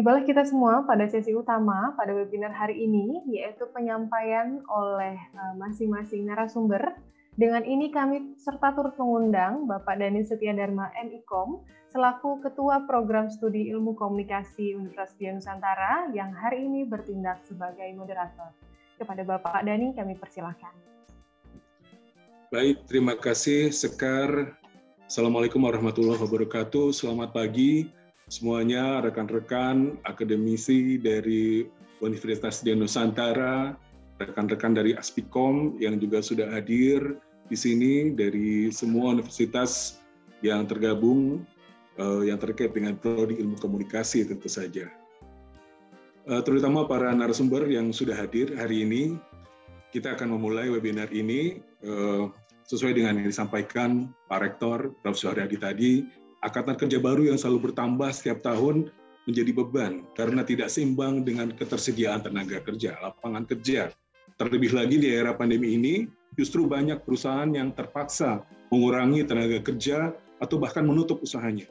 Tibalah kita semua pada sesi utama pada webinar hari ini, yaitu penyampaian oleh eh, masing-masing narasumber. Dengan ini kami serta turut mengundang Bapak Dani Setia Dharma MIKOM, selaku Ketua Program Studi Ilmu Komunikasi Universitas Nusantara yang hari ini bertindak sebagai moderator. Kepada Bapak Dani kami persilahkan. Baik, terima kasih Sekar. Assalamualaikum warahmatullahi wabarakatuh. Selamat pagi semuanya rekan-rekan akademisi dari Universitas Dian Nusantara, rekan-rekan dari Aspikom yang juga sudah hadir di sini dari semua universitas yang tergabung uh, yang terkait dengan prodi ilmu komunikasi tentu saja. Uh, terutama para narasumber yang sudah hadir hari ini, kita akan memulai webinar ini uh, sesuai dengan yang disampaikan Pak Rektor, Profesor Haryadi tadi, Angkatan kerja baru yang selalu bertambah setiap tahun menjadi beban karena tidak seimbang dengan ketersediaan tenaga kerja, lapangan kerja. Terlebih lagi di era pandemi ini, justru banyak perusahaan yang terpaksa mengurangi tenaga kerja atau bahkan menutup usahanya.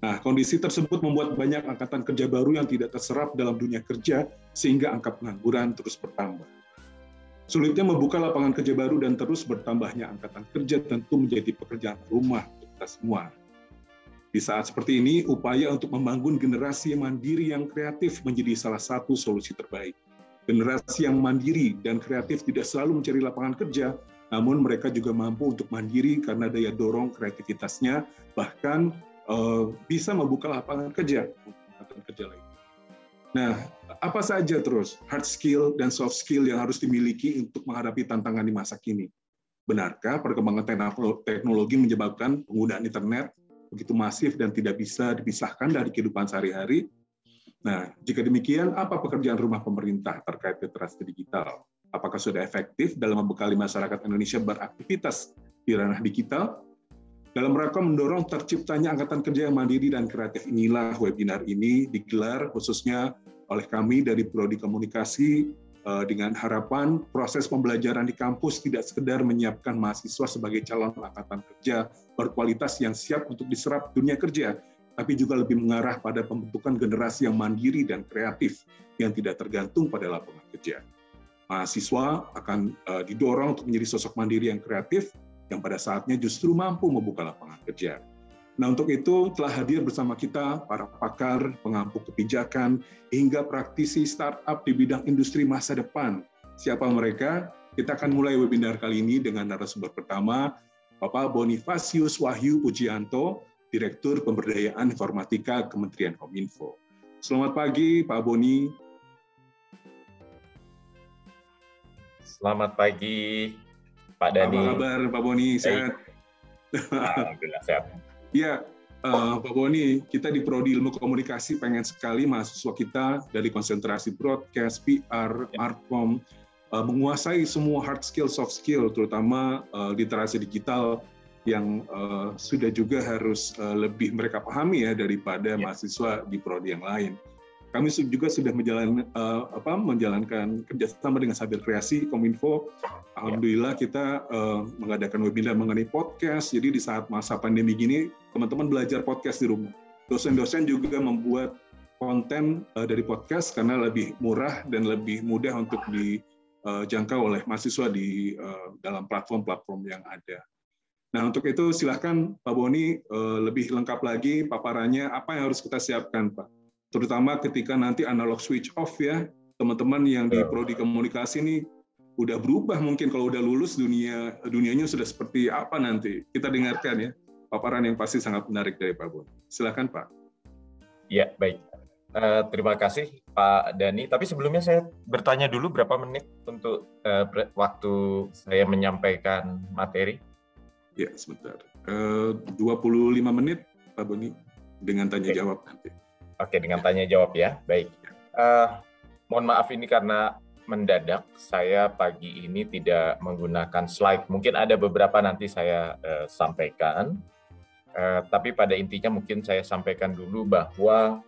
Nah, kondisi tersebut membuat banyak angkatan kerja baru yang tidak terserap dalam dunia kerja sehingga angka pengangguran terus bertambah. Sulitnya membuka lapangan kerja baru dan terus bertambahnya angkatan kerja tentu menjadi pekerjaan rumah untuk kita semua. Di saat seperti ini, upaya untuk membangun generasi mandiri yang kreatif menjadi salah satu solusi terbaik. Generasi yang mandiri dan kreatif tidak selalu mencari lapangan kerja, namun mereka juga mampu untuk mandiri karena daya dorong kreativitasnya, bahkan uh, bisa membuka lapangan kerja untuk kerja lain. Nah, apa saja terus hard skill dan soft skill yang harus dimiliki untuk menghadapi tantangan di masa kini? Benarkah perkembangan teknologi menyebabkan penggunaan internet begitu masif dan tidak bisa dipisahkan dari kehidupan sehari-hari. Nah, jika demikian, apa pekerjaan rumah pemerintah terkait literasi digital? Apakah sudah efektif dalam membekali masyarakat Indonesia beraktivitas di ranah digital? Dalam rangka mendorong terciptanya angkatan kerja yang mandiri dan kreatif inilah webinar ini digelar khususnya oleh kami dari Prodi Komunikasi Eh, dengan harapan proses pembelajaran di kampus tidak sekedar menyiapkan mahasiswa sebagai calon angkatan kerja berkualitas yang siap untuk diserap dunia kerja, tapi juga lebih mengarah pada pembentukan generasi yang mandiri dan kreatif yang tidak tergantung pada lapangan kerja. Mahasiswa akan eh, didorong untuk menjadi sosok mandiri yang kreatif yang pada saatnya justru mampu membuka lapangan kerja. Nah, untuk itu telah hadir bersama kita para pakar, pengampu kebijakan, hingga praktisi startup di bidang industri masa depan. Siapa mereka? Kita akan mulai webinar kali ini dengan narasumber pertama, Bapak Bonifasius Wahyu Pujianto, Direktur Pemberdayaan Informatika Kementerian Kominfo. Selamat pagi, Pak Boni. Selamat pagi, Pak Dani. Apa kabar, Pak Boni? Sehat? Alhamdulillah sehat. Ya, uh, Pak Boni, kita di Prodi Ilmu Komunikasi pengen sekali mahasiswa kita dari konsentrasi broadcast, PR, ya. Markom, uh, menguasai semua hard skill, soft skill, terutama uh, literasi digital yang uh, sudah juga harus uh, lebih mereka pahami ya daripada ya. mahasiswa di prodi yang lain kami juga sudah menjalan, uh, apa, menjalankan kerjasama dengan Sabil Kreasi Kominfo. Alhamdulillah kita uh, mengadakan webinar mengenai podcast. Jadi di saat masa pandemi gini, teman-teman belajar podcast di rumah. Dosen-dosen juga membuat konten uh, dari podcast karena lebih murah dan lebih mudah untuk dijangkau oleh mahasiswa di uh, dalam platform-platform yang ada. Nah, untuk itu silahkan Pak Boni lebih lengkap lagi paparannya apa yang harus kita siapkan, Pak terutama ketika nanti analog switch off ya teman-teman yang di ya. prodi komunikasi ini udah berubah mungkin kalau udah lulus dunia dunianya sudah seperti apa nanti kita dengarkan ya paparan yang pasti sangat menarik dari Pak Bon. Silakan Pak. Ya baik. Uh, terima kasih Pak Dani. Tapi sebelumnya saya bertanya dulu berapa menit untuk uh, waktu saya menyampaikan materi. Ya sebentar. Eh, uh, 25 menit Pak Boni dengan tanya jawab nanti. Oke, dengan tanya jawab ya. Baik. Uh, mohon maaf ini karena mendadak saya pagi ini tidak menggunakan slide. Mungkin ada beberapa nanti saya uh, sampaikan. Uh, tapi pada intinya mungkin saya sampaikan dulu bahwa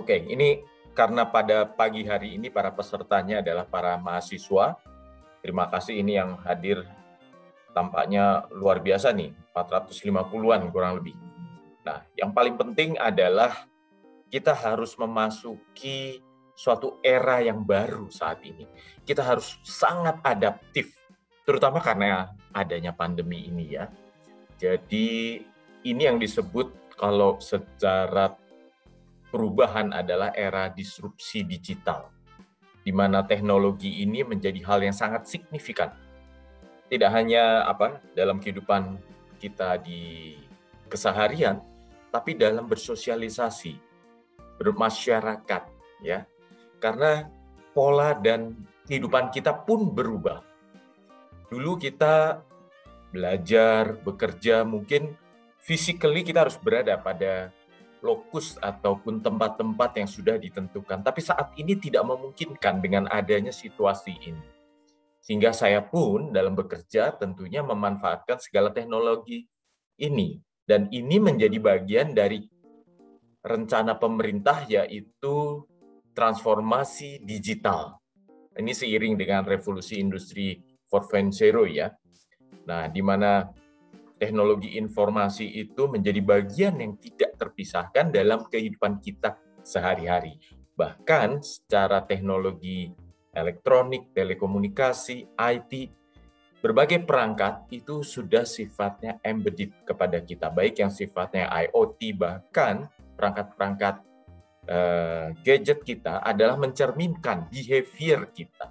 oke, okay, ini karena pada pagi hari ini para pesertanya adalah para mahasiswa. Terima kasih ini yang hadir tampaknya luar biasa nih, 450-an kurang lebih. Nah, yang paling penting adalah kita harus memasuki suatu era yang baru saat ini. Kita harus sangat adaptif, terutama karena adanya pandemi ini ya. Jadi ini yang disebut kalau secara perubahan adalah era disrupsi digital, di mana teknologi ini menjadi hal yang sangat signifikan. Tidak hanya apa dalam kehidupan kita di keseharian, tapi dalam bersosialisasi, bermasyarakat, ya karena pola dan kehidupan kita pun berubah. Dulu kita belajar, bekerja, mungkin physically kita harus berada pada lokus ataupun tempat-tempat yang sudah ditentukan. Tapi saat ini tidak memungkinkan dengan adanya situasi ini. Sehingga saya pun dalam bekerja tentunya memanfaatkan segala teknologi ini. Dan ini menjadi bagian dari rencana pemerintah yaitu transformasi digital. Ini seiring dengan revolusi industri 4.0 ya. Nah, di mana teknologi informasi itu menjadi bagian yang tidak terpisahkan dalam kehidupan kita sehari-hari. Bahkan secara teknologi elektronik, telekomunikasi, IT, berbagai perangkat itu sudah sifatnya embedded kepada kita, baik yang sifatnya IoT, bahkan perangkat-perangkat uh, gadget kita adalah mencerminkan behavior kita.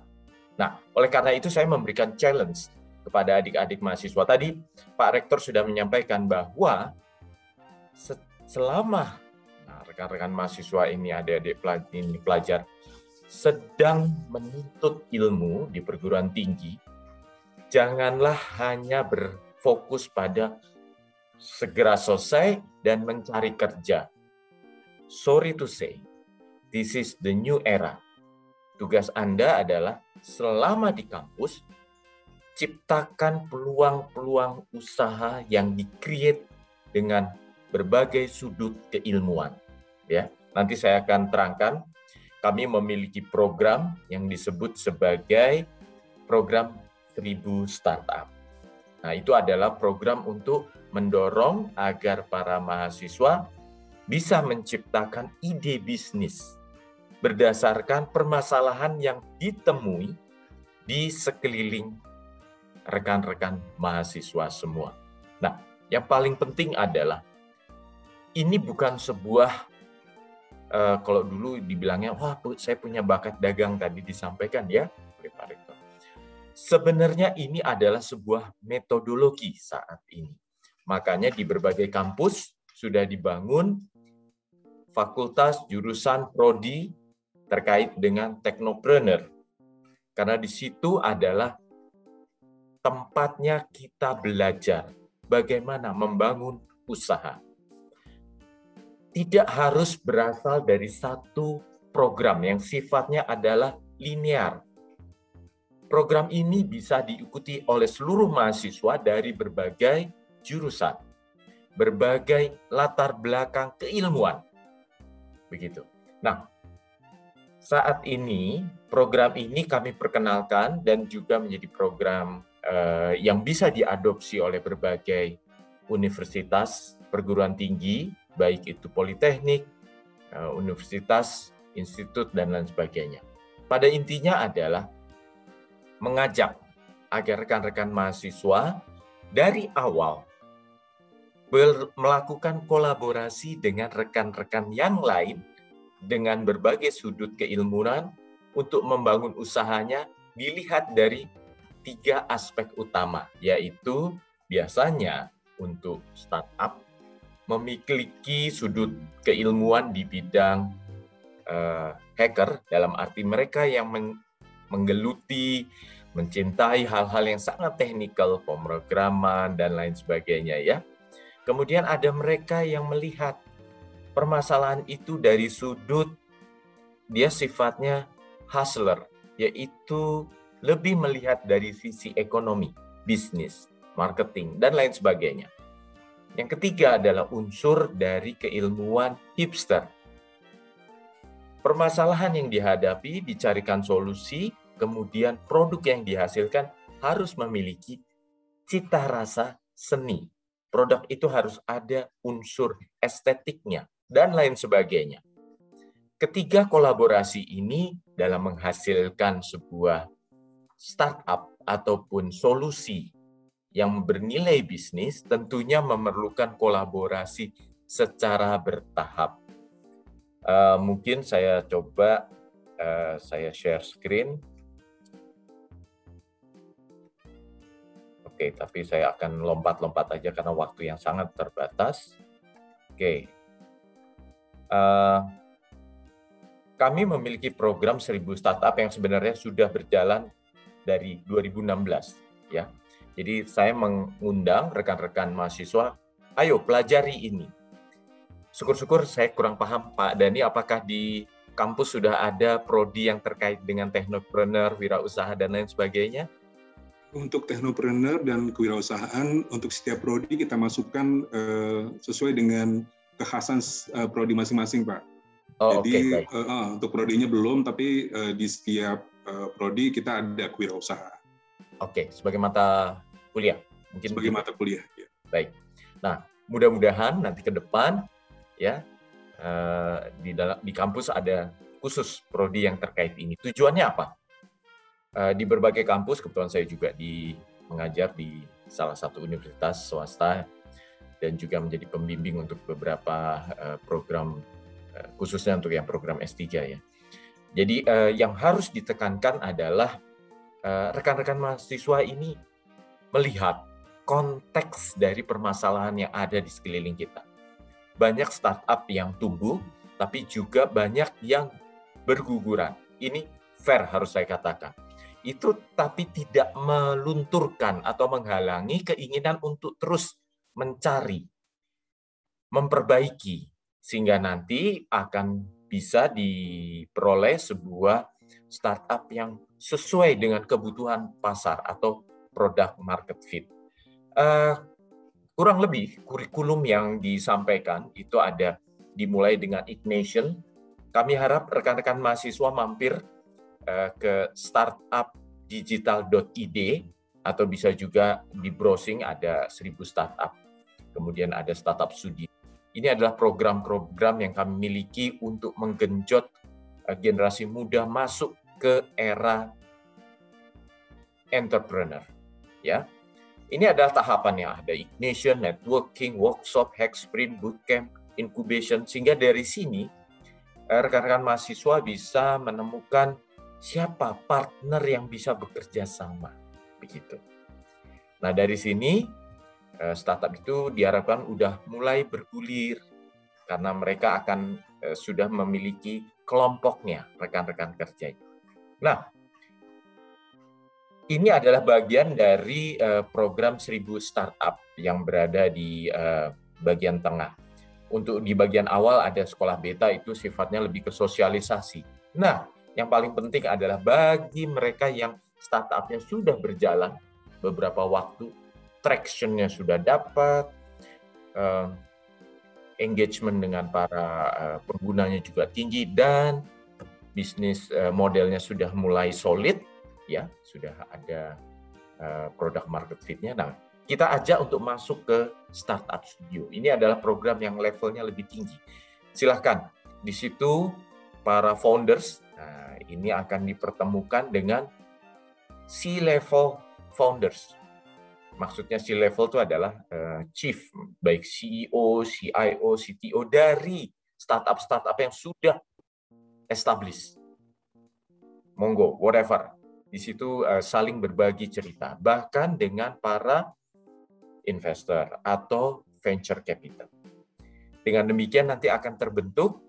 Nah, oleh karena itu saya memberikan challenge kepada adik-adik mahasiswa. Tadi Pak Rektor sudah menyampaikan bahwa selama nah, rekan-rekan mahasiswa ini, adik-adik pelajar sedang menuntut ilmu di perguruan tinggi, janganlah hanya berfokus pada segera selesai dan mencari kerja sorry to say, this is the new era. Tugas Anda adalah selama di kampus, ciptakan peluang-peluang usaha yang di-create dengan berbagai sudut keilmuan. Ya, nanti saya akan terangkan. Kami memiliki program yang disebut sebagai program 1000 startup. Nah, itu adalah program untuk mendorong agar para mahasiswa bisa menciptakan ide bisnis berdasarkan permasalahan yang ditemui di sekeliling rekan-rekan mahasiswa semua. Nah, yang paling penting adalah ini bukan sebuah uh, kalau dulu dibilangnya wah saya punya bakat dagang tadi disampaikan ya oleh Pak Rektor. Sebenarnya ini adalah sebuah metodologi saat ini. Makanya di berbagai kampus sudah dibangun fakultas jurusan prodi terkait dengan teknopreneur. Karena di situ adalah tempatnya kita belajar bagaimana membangun usaha. Tidak harus berasal dari satu program yang sifatnya adalah linear. Program ini bisa diikuti oleh seluruh mahasiswa dari berbagai jurusan, berbagai latar belakang keilmuan, begitu. Nah, saat ini program ini kami perkenalkan dan juga menjadi program uh, yang bisa diadopsi oleh berbagai universitas perguruan tinggi, baik itu politeknik, uh, universitas, institut dan lain sebagainya. Pada intinya adalah mengajak agar rekan-rekan mahasiswa dari awal melakukan kolaborasi dengan rekan-rekan yang lain dengan berbagai sudut keilmuan untuk membangun usahanya dilihat dari tiga aspek utama, yaitu biasanya untuk startup memiliki sudut keilmuan di bidang uh, hacker dalam arti mereka yang menggeluti, mencintai hal-hal yang sangat teknikal, pemrograman dan lain sebagainya ya Kemudian ada mereka yang melihat permasalahan itu dari sudut dia sifatnya hustler, yaitu lebih melihat dari sisi ekonomi, bisnis, marketing, dan lain sebagainya. Yang ketiga adalah unsur dari keilmuan hipster. Permasalahan yang dihadapi dicarikan solusi, kemudian produk yang dihasilkan harus memiliki cita rasa seni. Produk itu harus ada unsur estetiknya dan lain sebagainya. Ketiga kolaborasi ini dalam menghasilkan sebuah startup ataupun solusi yang bernilai bisnis tentunya memerlukan kolaborasi secara bertahap. Uh, mungkin saya coba uh, saya share screen. Oke, tapi saya akan lompat-lompat aja karena waktu yang sangat terbatas. Oke. Uh, kami memiliki program 1000 startup yang sebenarnya sudah berjalan dari 2016 ya. Jadi saya mengundang rekan-rekan mahasiswa, ayo pelajari ini. Syukur-syukur saya kurang paham Pak Dani, apakah di kampus sudah ada prodi yang terkait dengan teknopreneur, wirausaha dan lain sebagainya? Untuk teknopreneur dan kewirausahaan, untuk setiap prodi kita masukkan uh, sesuai dengan kekhasan uh, prodi masing-masing, Pak. Oh, Jadi okay, uh, uh, untuk prodinya belum, tapi uh, di setiap uh, prodi kita ada kewirausahaan. Oke, okay, sebagai mata kuliah. Mungkin sebagai mata kuliah. Ya. Baik. Nah, mudah-mudahan nanti ke depan ya uh, di dalam di kampus ada khusus prodi yang terkait ini. Tujuannya apa? Uh, di berbagai kampus, kebetulan saya juga di mengajar di salah satu universitas swasta dan juga menjadi pembimbing untuk beberapa uh, program uh, khususnya untuk yang program S3 ya. Jadi yang harus ditekankan adalah rekan-rekan mahasiswa ini melihat konteks dari permasalahan yang ada di sekeliling kita. Banyak startup yang tumbuh, tapi juga banyak yang berguguran. Ini fair harus saya katakan. Itu tapi tidak melunturkan atau menghalangi keinginan untuk terus mencari, memperbaiki, sehingga nanti akan bisa diperoleh sebuah startup yang sesuai dengan kebutuhan pasar atau product market fit. Uh, kurang lebih kurikulum yang disampaikan itu ada dimulai dengan Ignition. Kami harap rekan-rekan mahasiswa mampir ke startupdigital.id atau bisa juga di browsing ada 1000 startup. Kemudian ada startup studi. Ini adalah program-program yang kami miliki untuk menggenjot uh, generasi muda masuk ke era entrepreneur ya. Ini adalah tahapannya, ada ignition, networking, workshop, hack sprint, bootcamp, incubation sehingga dari sini eh, rekan-rekan mahasiswa bisa menemukan siapa partner yang bisa bekerja sama begitu. Nah, dari sini eh, startup itu diharapkan udah mulai bergulir karena mereka akan eh, sudah memiliki kelompoknya rekan-rekan kerja. Nah, ini adalah bagian dari uh, program 1000 startup yang berada di bagian tengah. Untuk di bagian awal ada sekolah beta itu sifatnya lebih ke sosialisasi. Nah, yang paling penting adalah bagi mereka yang startupnya sudah berjalan beberapa waktu, tractionnya sudah dapat, uh, engagement dengan para uh, penggunanya juga tinggi dan bisnis uh, modelnya sudah mulai solid ya sudah ada produk market fitnya. Nah, kita ajak untuk masuk ke startup studio. Ini adalah program yang levelnya lebih tinggi. Silahkan di situ para founders nah, ini akan dipertemukan dengan C-level founders. Maksudnya C-level itu adalah uh, chief, baik CEO, CIO, CTO dari startup-startup yang sudah established. Monggo, whatever di situ uh, saling berbagi cerita, bahkan dengan para investor atau venture capital. Dengan demikian nanti akan terbentuk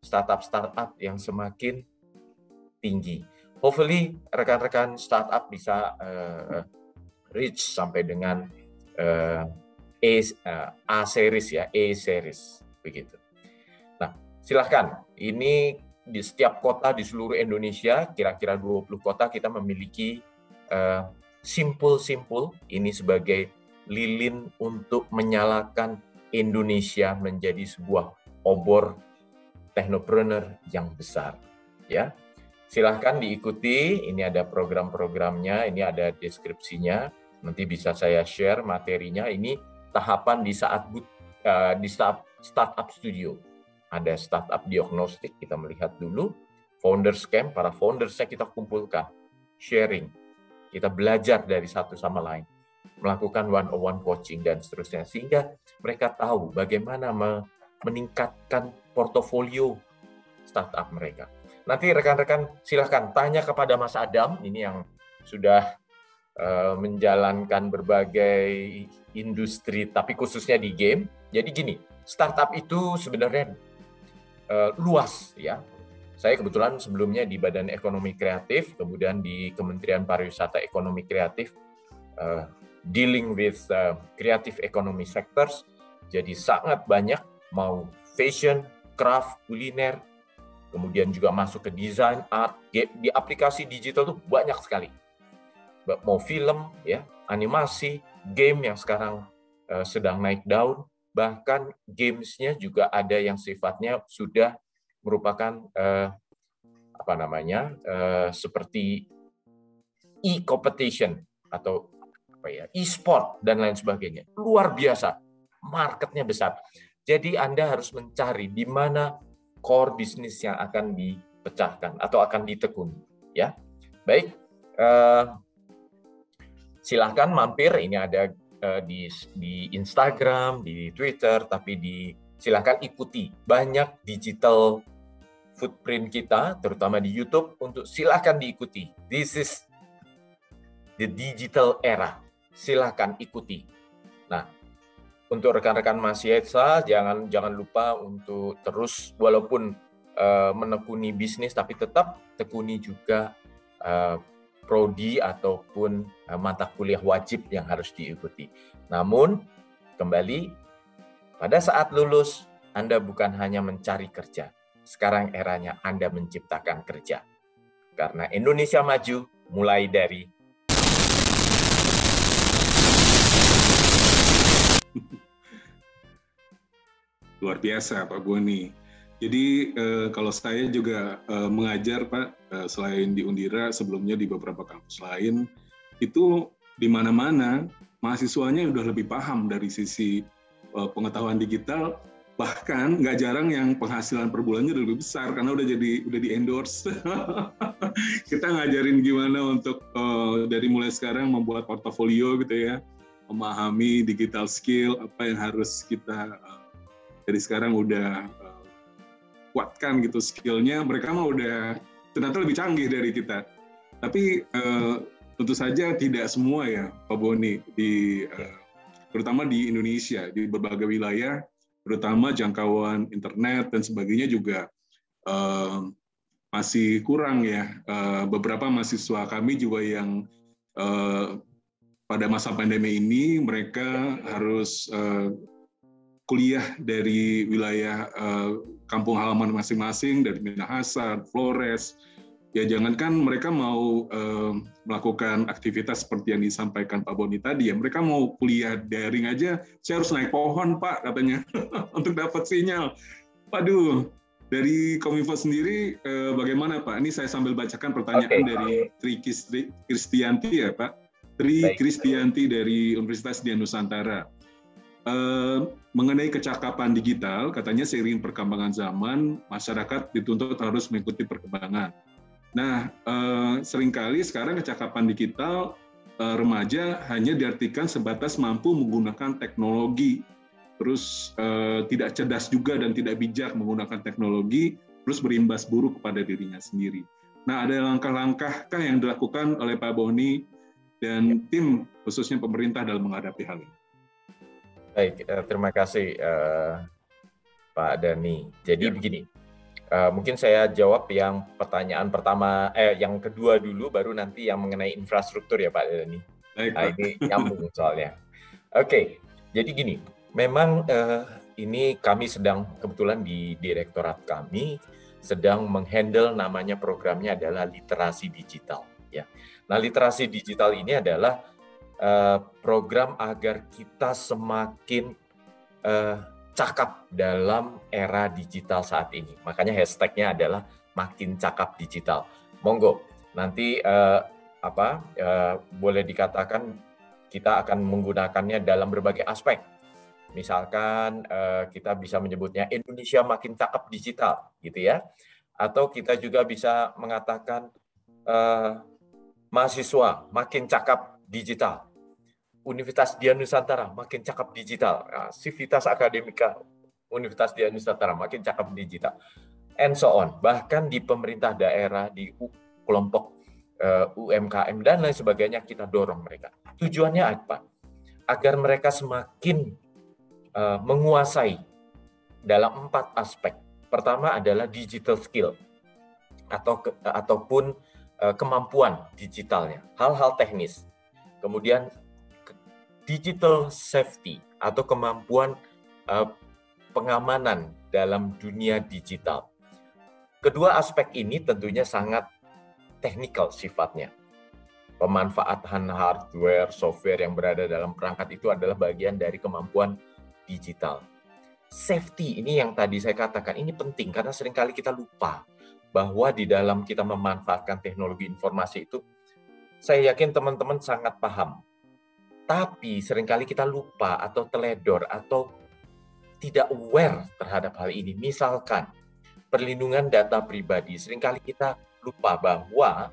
startup-startup yang semakin tinggi. Hopefully rekan-rekan startup bisa uh, reach sampai dengan uh, A, uh, A series ya, A series begitu. Nah, silahkan. Ini di setiap kota di seluruh Indonesia, kira-kira 20 kota kita memiliki uh, simpul-simpul ini sebagai lilin untuk menyalakan Indonesia menjadi sebuah obor teknopreneur yang besar. Ya, silahkan diikuti. Ini ada program-programnya, ini ada deskripsinya. Nanti bisa saya share materinya. Ini tahapan di saat uh, di start, startup studio. Ada startup diagnostik, kita melihat dulu. Founders camp, para foundersnya kita kumpulkan. Sharing. Kita belajar dari satu sama lain. Melakukan one-on-one coaching dan seterusnya. Sehingga mereka tahu bagaimana meningkatkan portofolio startup mereka. Nanti rekan-rekan silahkan tanya kepada Mas Adam, ini yang sudah uh, menjalankan berbagai industri, tapi khususnya di game. Jadi gini, startup itu sebenarnya uh, luas ya. Saya kebetulan sebelumnya di Badan Ekonomi Kreatif, kemudian di Kementerian Pariwisata Ekonomi Kreatif, uh, dealing with uh, creative economy sectors. Jadi sangat banyak, mau fashion, craft, kuliner, kemudian juga masuk ke desain, art, di aplikasi digital tuh banyak sekali. Mau film, ya, animasi, game yang sekarang uh, sedang naik daun, bahkan gamesnya juga ada yang sifatnya sudah merupakan uh, apa namanya uh, seperti e-competition atau apa ya e-sport dan lain sebagainya. Luar biasa. Marketnya besar. Jadi anda harus mencari di mana core bisnis yang akan dipecahkan atau akan ditekuni. Ya, baik. Uh, silahkan mampir. Ini ada uh, di di Instagram, di Twitter, tapi di silahkan ikuti banyak digital footprint kita, terutama di YouTube, untuk silahkan diikuti. This is the digital era. Silahkan ikuti. Untuk rekan-rekan mahasiswa jangan jangan lupa untuk terus walaupun uh, menekuni bisnis tapi tetap tekuni juga uh, prodi ataupun uh, mata kuliah wajib yang harus diikuti. Namun kembali pada saat lulus Anda bukan hanya mencari kerja. Sekarang eranya Anda menciptakan kerja. Karena Indonesia maju mulai dari Luar biasa Pak Boni. Jadi eh, kalau saya juga eh, mengajar Pak, eh, selain di Undira, sebelumnya di beberapa kampus lain, itu di mana-mana mahasiswanya udah lebih paham dari sisi eh, pengetahuan digital, bahkan nggak jarang yang penghasilan per bulannya lebih besar karena udah jadi udah di endorse. Kita ngajarin gimana untuk uh, dari mulai sekarang membuat portofolio gitu ya, memahami digital skill apa yang harus kita dari sekarang udah uh, kuatkan gitu skillnya. Mereka mah udah ternyata lebih canggih dari kita. Tapi uh, tentu saja tidak semua ya Pak Boni di uh, terutama di Indonesia di berbagai wilayah terutama jangkauan internet dan sebagainya juga uh, masih kurang ya. Uh, beberapa mahasiswa kami juga yang uh, pada masa pandemi ini mereka harus uh, kuliah dari wilayah uh, kampung halaman masing-masing dari Minahasa, Flores. Ya jangankan mereka mau uh, melakukan aktivitas seperti yang disampaikan Pak Boni tadi ya, mereka mau kuliah daring aja, saya harus naik pohon Pak katanya untuk dapat sinyal. Waduh, dari Kominfo sendiri uh, bagaimana Pak? Ini saya sambil bacakan pertanyaan okay. dari Tri Kristianti ya Pak. Tri Kristianti dari Universitas Dian Nusantara. Eh, mengenai kecakapan digital, katanya seiring perkembangan zaman, masyarakat dituntut harus mengikuti perkembangan. Nah, uh, sering kali sekarang kecakapan digital uh, remaja hanya diartikan sebatas mampu menggunakan teknologi, terus uh, tidak cerdas juga dan tidak bijak menggunakan teknologi, terus berimbas buruk kepada dirinya sendiri. Nah, ada langkah-langkahkah yang dilakukan oleh Pak Boni dan tim khususnya pemerintah dalam menghadapi hal ini? Baik, uh, terima kasih uh, Pak Dani. Jadi ya. begini, uh, mungkin saya jawab yang pertanyaan pertama, eh yang kedua dulu, baru nanti yang mengenai infrastruktur ya Pak Dani. Baik, nah, ini nyambung soalnya. Oke, okay, jadi gini, memang uh, ini kami sedang kebetulan di direktorat kami sedang menghandle namanya programnya adalah literasi digital. Ya, nah literasi digital ini adalah uh, program agar kita semakin uh, cakap dalam era digital saat ini. Makanya hashtagnya adalah makin cakap digital. Monggo nanti uh, apa uh, boleh dikatakan kita akan menggunakannya dalam berbagai aspek. Misalkan uh, kita bisa menyebutnya Indonesia makin cakep digital, gitu ya. Atau kita juga bisa mengatakan uh, mahasiswa makin cakep digital. Universitas Dian Nusantara makin cakep digital. Nah, Akademika Universitas Dian Nusantara makin cakep digital. And so on. Bahkan di pemerintah daerah, di kelompok uh, eh, UMKM dan lain sebagainya kita dorong mereka. Tujuannya apa? Agar mereka semakin uh, menguasai dalam empat aspek. Pertama adalah digital skill atau ke, ataupun uh, kemampuan digitalnya, hal-hal teknis. Kemudian digital safety atau kemampuan uh, pengamanan dalam dunia digital. Kedua aspek ini tentunya sangat teknikal sifatnya. Pemanfaatan hardware, software yang berada dalam perangkat itu adalah bagian dari kemampuan digital. Safety ini yang tadi saya katakan ini penting karena sering kali kita lupa bahwa di dalam kita memanfaatkan teknologi informasi itu saya yakin teman-teman sangat paham tapi sering kali kita lupa atau teledor atau tidak aware terhadap hal ini. Misalkan perlindungan data pribadi, sering kali kita lupa bahwa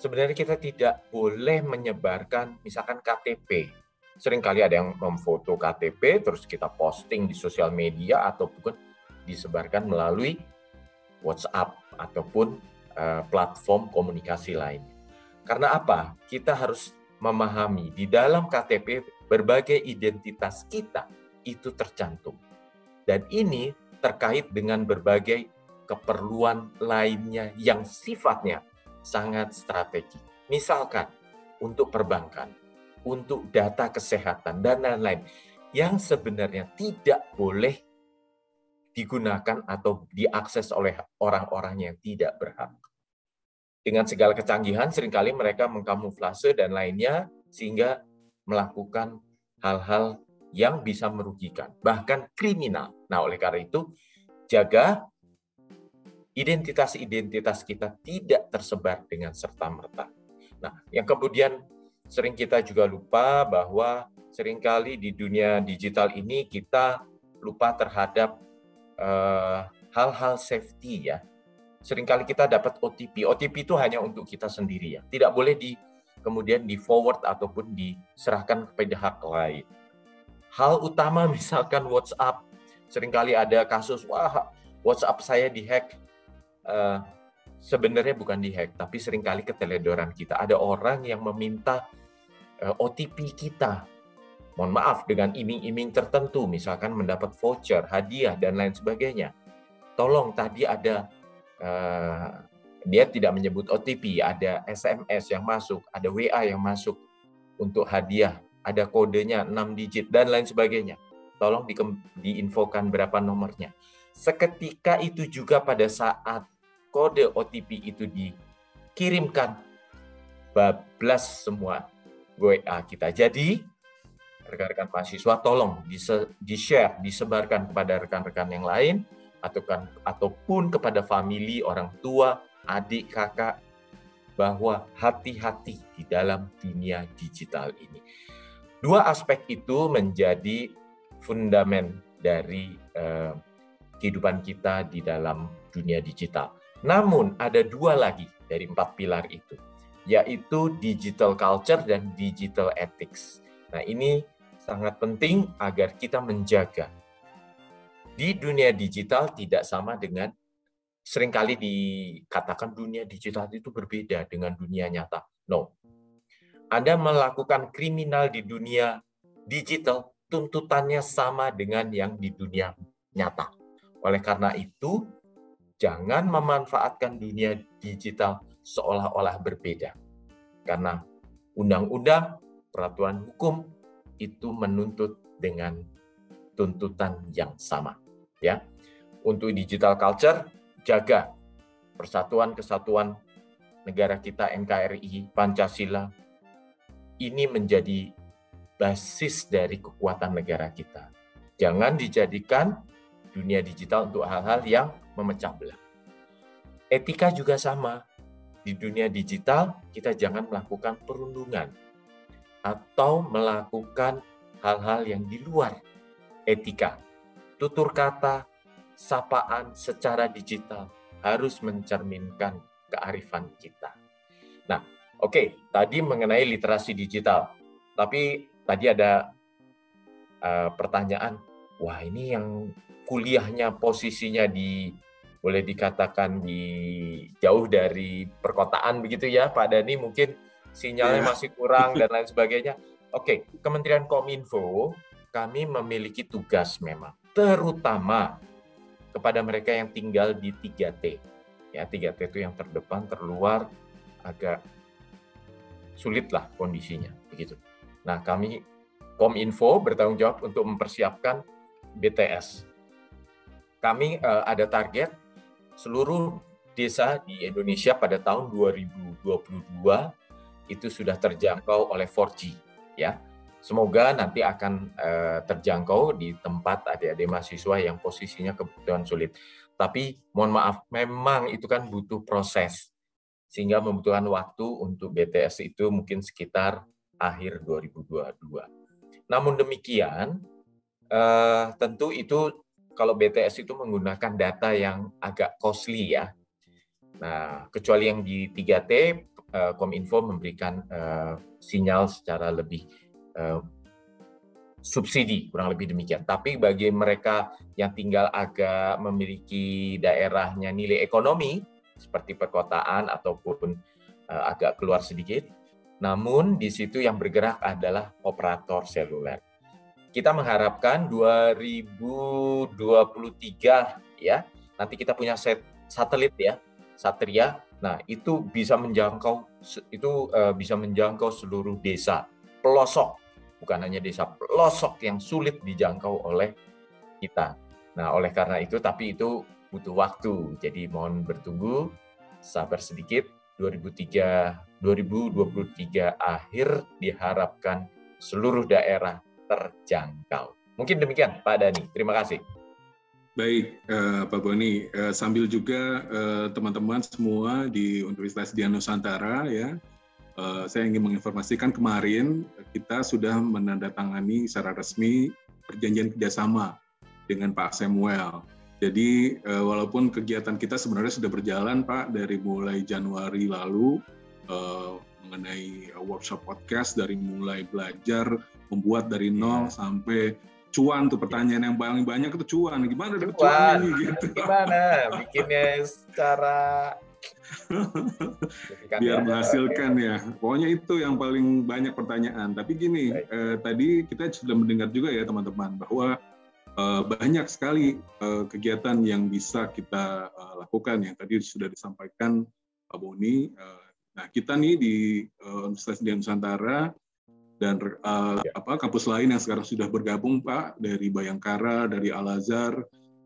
sebenarnya kita tidak boleh menyebarkan misalkan KTP. Seringkali ada yang memfoto KTP terus kita posting di sosial media ataupun disebarkan melalui WhatsApp ataupun uh, platform komunikasi lain. Karena apa? Kita harus memahami di dalam KTP berbagai identitas kita itu tercantum. Dan ini terkait dengan berbagai keperluan lainnya yang sifatnya sangat strategi. Misalkan untuk perbankan, untuk data kesehatan, dan lain-lain yang sebenarnya tidak boleh digunakan atau diakses oleh orang-orang yang tidak berhak dengan segala kecanggihan sering kali mereka mengkamuflase dan lainnya sehingga melakukan hal-hal yang bisa merugikan, bahkan kriminal. Nah, oleh karena itu, jaga identitas-identitas kita tidak tersebar dengan serta-merta. Nah, yang kemudian sering kita juga lupa bahwa sering kali di dunia digital ini kita lupa terhadap eh, hal-hal uh, safety ya sering kali kita dapat OTP. OTP itu hanya untuk kita sendiri ya. Tidak boleh di kemudian di forward ataupun diserahkan kepada hak lain. Hal utama misalkan WhatsApp. Seringkali ada kasus, wah WhatsApp saya dihack. Uh, sebenarnya bukan dihack, tapi sering kali keteledoran kita. Ada orang yang meminta uh, eh, OTP kita. Mohon maaf, dengan iming-iming tertentu, misalkan mendapat voucher, hadiah, dan lain sebagainya. Tolong, tadi ada uh, dia tidak menyebut OTP, ada SMS yang masuk, ada WA yang masuk untuk hadiah, ada kodenya 6 digit dan lain sebagainya. Tolong di, diinfokan berapa nomornya. Seketika itu juga pada saat kode OTP itu dikirimkan, bablas semua WA kita. Jadi, rekan-rekan mahasiswa tolong di-share, disebarkan kepada rekan-rekan yang lain, atau kan ataupun kepada famili orang tua, adik, kakak bahwa hati-hati di dalam dunia digital ini. Dua aspek itu menjadi fundamen dari eh, kehidupan kita di dalam dunia digital. Namun ada dua lagi dari empat pilar itu, yaitu digital culture dan digital ethics. Nah ini sangat penting agar kita menjaga di dunia digital tidak sama dengan sering kali dikatakan dunia digital itu berbeda dengan dunia nyata. No. Anda melakukan kriminal di dunia digital, tuntutannya sama dengan yang di dunia nyata. Oleh karena itu, jangan memanfaatkan dunia digital seolah-olah berbeda. Karena undang-undang, peraturan hukum itu menuntut dengan tuntutan yang sama ya. Untuk digital culture jaga persatuan kesatuan negara kita NKRI Pancasila ini menjadi basis dari kekuatan negara kita. Jangan dijadikan dunia digital untuk hal-hal yang memecah belah. Etika juga sama. Di dunia digital kita jangan melakukan perundungan. atau melakukan hal-hal yang di luar etika. Tutur kata, sapaan secara digital harus mencerminkan kearifan kita. Nah, oke, okay, tadi mengenai literasi digital. Tapi tadi ada uh, pertanyaan, wah ini yang kuliahnya posisinya di boleh dikatakan di jauh dari perkotaan begitu ya Pak Dani mungkin sinyalnya iya. masih kurang dan lain sebagainya. Oke, Kementerian Kominfo kami memiliki tugas memang terutama kepada mereka yang tinggal di 3T. Ya, 3T itu yang terdepan, terluar, agak sulit lah kondisinya begitu. Nah, kami Kominfo bertanggung jawab untuk mempersiapkan BTS. Kami uh, ada target seluruh desa di Indonesia pada tahun 2022 itu sudah terjangkau oleh 4G ya. Semoga nanti akan uh, terjangkau di tempat adik-adik mahasiswa yang posisinya kebutuhan sulit. Tapi mohon maaf, memang itu kan butuh proses. Sehingga membutuhkan waktu untuk BTS itu mungkin sekitar akhir 2022. Namun demikian, uh, tentu itu kalau BTS itu menggunakan data yang agak costly ya. Nah, kecuali yang di 3T, uh, Kominfo memberikan sinyal secara lebih subsidi, kurang lebih demikian. Tapi bagi mereka yang tinggal agak memiliki daerahnya nilai ekonomi, seperti perkotaan ataupun uh, agak keluar sedikit, namun di situ yang bergerak adalah operator seluler. Kita mengharapkan 2023 ya nanti kita punya set satelit ya Satria. Nah itu bisa menjangkau itu uh, bisa menjangkau seluruh desa pelosok bukan hanya desa pelosok yang sulit dijangkau oleh kita nah oleh karena itu tapi itu butuh waktu jadi mohon bertunggu sabar sedikit 2003 2023 akhir diharapkan seluruh daerah terjangkau. Mungkin demikian Pak Dani. Terima kasih. Baik, uh, Pak Boni. Uh, sambil juga eh, teman-teman uh, semua di Universitas Dian Nusantara ya, uh, saya ingin menginformasikan kemarin kita sudah menandatangani secara resmi perjanjian kerjasama dengan Pak Samuel. Jadi uh, walaupun kegiatan kita sebenarnya sudah berjalan Pak dari mulai Januari lalu uh, mengenai workshop podcast dari mulai belajar membuat dari nol yeah. sampai cuan tuh pertanyaan yang paling banyak itu cuan gimana cuan, cuan ini gitu gimana bikinnya secara biar menghasilkan ya. Pokoknya itu yang paling banyak pertanyaan. Tapi gini eh, tadi kita sudah mendengar juga ya teman-teman bahwa eh, banyak sekali eh, kegiatan yang bisa kita eh, lakukan. Yang tadi sudah disampaikan Pak Boni eh, nah kita nih di eh, Universitas Nusantara dan uh, ya. apa kampus lain yang sekarang sudah bergabung Pak dari Bayangkara, dari Al Azhar,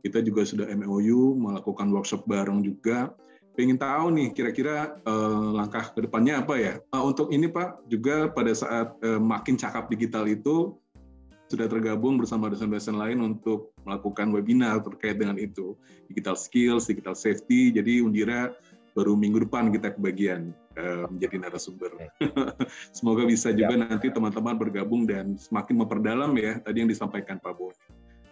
kita juga sudah MOU melakukan workshop bareng juga. Pengen tahu nih kira-kira uh, langkah ke depannya apa ya? Uh, untuk ini Pak juga pada saat uh, makin cakap digital itu sudah tergabung bersama dosen-dosen lain untuk melakukan webinar terkait dengan itu digital skills, digital safety. Jadi Undira baru minggu depan kita kebagian uh, menjadi narasumber. Semoga bisa juga nanti teman-teman bergabung dan semakin memperdalam ya tadi yang disampaikan Pak Boni.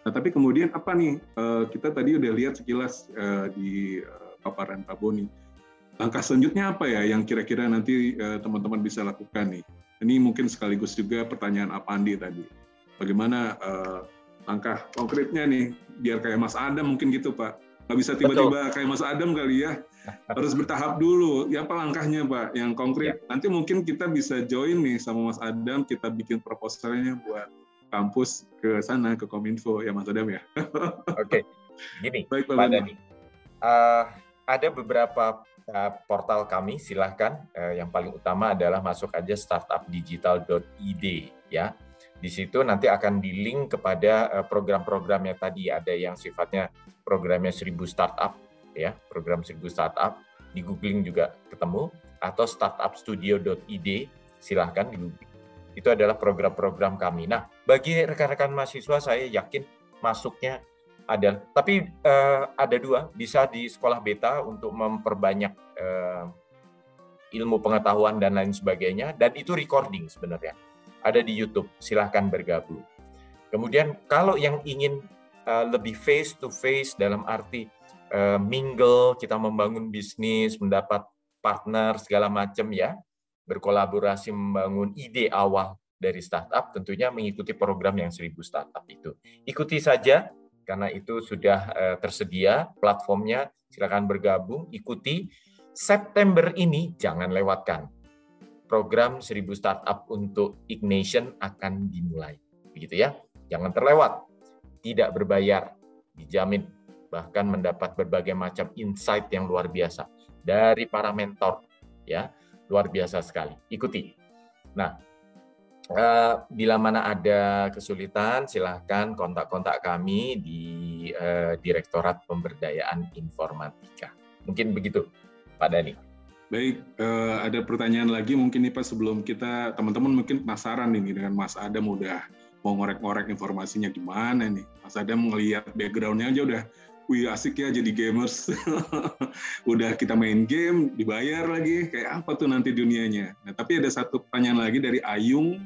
Nah, tapi kemudian apa nih? Uh, kita tadi udah lihat sekilas uh, di paparan Pak Boni. Langkah selanjutnya apa ya yang kira-kira nanti teman-teman uh, bisa lakukan nih? Ini mungkin sekaligus juga pertanyaan Apandi tadi. Bagaimana uh, langkah konkretnya nih? Biar kayak Mas Adam mungkin gitu Pak. Nggak bisa tiba-tiba kayak Mas Adam kali ya. Harus bertahap dulu. Ya apa langkahnya Pak yang konkret? Ya. nanti mungkin kita bisa join nih sama Mas Adam. Kita bikin proposalnya buat kampus ke sana ke Kominfo. Ya Mas Adam ya. Oke. Gini Baik, Pak, Pak Dani. Uh, ada beberapa uh, portal kami silahkan. Uh, yang paling utama adalah masuk aja startupdigital.id ya. Di situ nanti akan di link kepada uh, program-programnya tadi. Ada yang sifatnya programnya 1000 startup ya, program 1000 startup. Di googling juga ketemu. Atau startupstudio.id silahkan di googling. Itu adalah program-program kami. Nah, bagi rekan-rekan mahasiswa saya yakin masuknya ada, tapi uh, ada dua, bisa di sekolah beta untuk memperbanyak uh, ilmu pengetahuan dan lain sebagainya, dan itu recording sebenarnya. ada di YouTube. Silahkan bergabung. Kemudian kalau yang ingin uh, lebih face to face dalam arti uh, mingle, kita membangun bisnis, mendapat partner segala macam ya, berkolaborasi membangun ide awal dari startup, tentunya mengikuti program yang seribu startup itu. Ikuti saja karena itu sudah uh, tersedia platformnya. Silakan bergabung, ikuti. September ini jangan lewatkan program 1000 startup untuk Ignition akan dimulai. Begitu ya. Jangan terlewat. Tidak berbayar, dijamin bahkan mendapat berbagai macam insight yang luar biasa dari para mentor ya. Luar biasa sekali. Ikuti. Nah, uh, bila mana ada kesulitan silahkan kontak-kontak kami di uh, Direktorat Pemberdayaan Informatika. Mungkin begitu, Pak Dani. Baik, uh, ada pertanyaan lagi mungkin nih Pak sebelum kita teman-teman mungkin penasaran nih dengan Mas Adam udah mau ngorek-ngorek informasinya gimana nih. Mas Adam melihat backgroundnya aja udah wih asik ya jadi gamers. udah kita main game, dibayar lagi, kayak apa tuh nanti dunianya. Nah tapi ada satu pertanyaan lagi dari Ayung,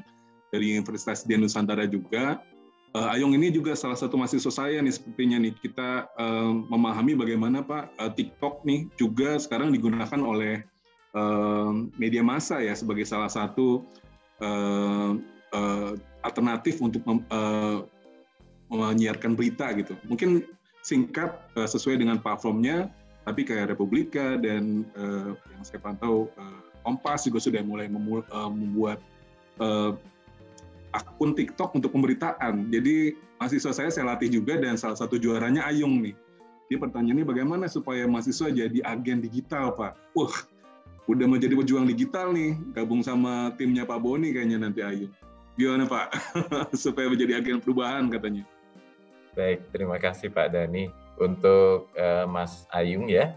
dari Universitas di Nusantara juga. Uh, Ayung ini juga salah satu mahasiswa saya nih sepertinya nih kita uh, memahami bagaimana Pak uh, TikTok nih juga sekarang digunakan oleh media massa ya sebagai salah satu uh, uh, alternatif untuk mem, uh, menyiarkan berita gitu. Mungkin singkat uh, sesuai dengan platformnya, tapi kayak Republika dan uh, yang saya pantau uh, Kompas juga sudah mulai memu, uh, membuat uh, akun TikTok untuk pemberitaan. Jadi mahasiswa saya saya latih juga dan salah satu juaranya Ayung nih. Dia pertanyaannya bagaimana supaya mahasiswa jadi agen digital, Pak? Wah, udah mau jadi pejuang digital nih, gabung sama timnya Pak Boni kayaknya nanti Ayu. Gimana Pak? Supaya menjadi agen perubahan katanya. Baik, terima kasih Pak Dani untuk uh, Mas Ayung ya.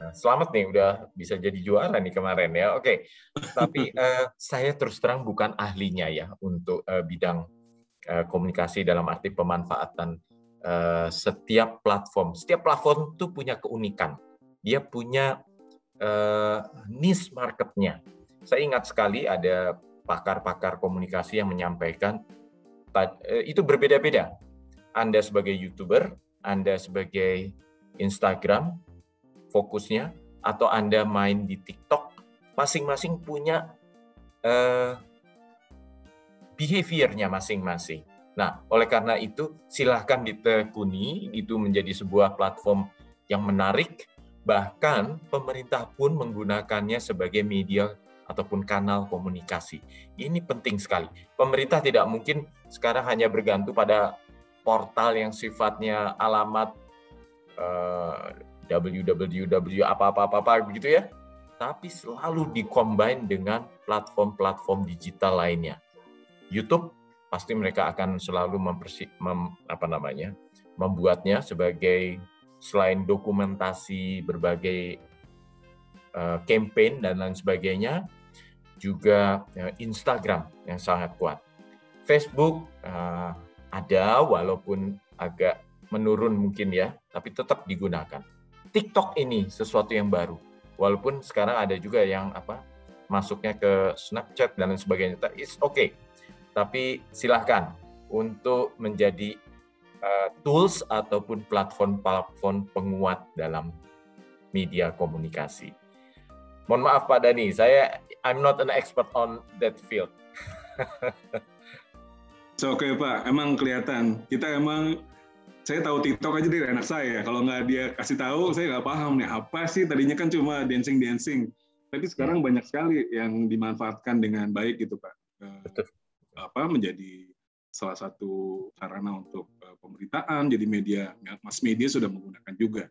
Nah, selamat nih udah bisa jadi juara nih kemarin ya. Oke, tapi uh, saya terus terang bukan ahlinya ya untuk uh, bidang uh, komunikasi dalam arti pemanfaatan uh, setiap platform. Setiap platform itu punya keunikan. Dia punya uh, niche marketnya. Saya ingat sekali ada pakar-pakar komunikasi yang menyampaikan itu berbeda-beda. Anda sebagai youtuber, Anda sebagai Instagram fokusnya, atau Anda main di TikTok, masing-masing punya uh, behaviornya masing-masing. Nah, oleh karena itu silahkan ditekuni, itu menjadi sebuah platform yang menarik Bahkan pemerintah pun menggunakannya sebagai media ataupun kanal komunikasi. Ini penting sekali. Pemerintah tidak mungkin sekarang hanya bergantung pada portal yang sifatnya alamat uh, www apa-apa-apa begitu ya. Tapi selalu dikombin dengan platform-platform digital lainnya. YouTube pasti mereka akan selalu mempersi, mem, apa namanya membuatnya sebagai selain dokumentasi berbagai uh, campaign dan lain sebagainya, juga uh, Instagram yang sangat kuat. Facebook uh, ada walaupun agak menurun mungkin ya, tapi tetap digunakan. TikTok ini sesuatu yang baru, walaupun sekarang ada juga yang apa masuknya ke Snapchat dan lain sebagainya. It's okay, tapi silahkan untuk menjadi uh, tools ataupun platform-platform penguat dalam media komunikasi. Mohon maaf Pak Dani, saya I'm not an expert on that field. so, Oke okay, Pak, emang kelihatan kita emang saya tahu TikTok aja dari anak saya. Kalau nggak dia kasih tahu, saya nggak paham nih apa sih. Tadinya kan cuma dancing dancing, tapi sekarang banyak sekali yang dimanfaatkan dengan baik gitu Pak. Eh, Betul. Apa menjadi salah satu sarana untuk uh, pemberitaan, jadi media, mass media sudah menggunakan juga.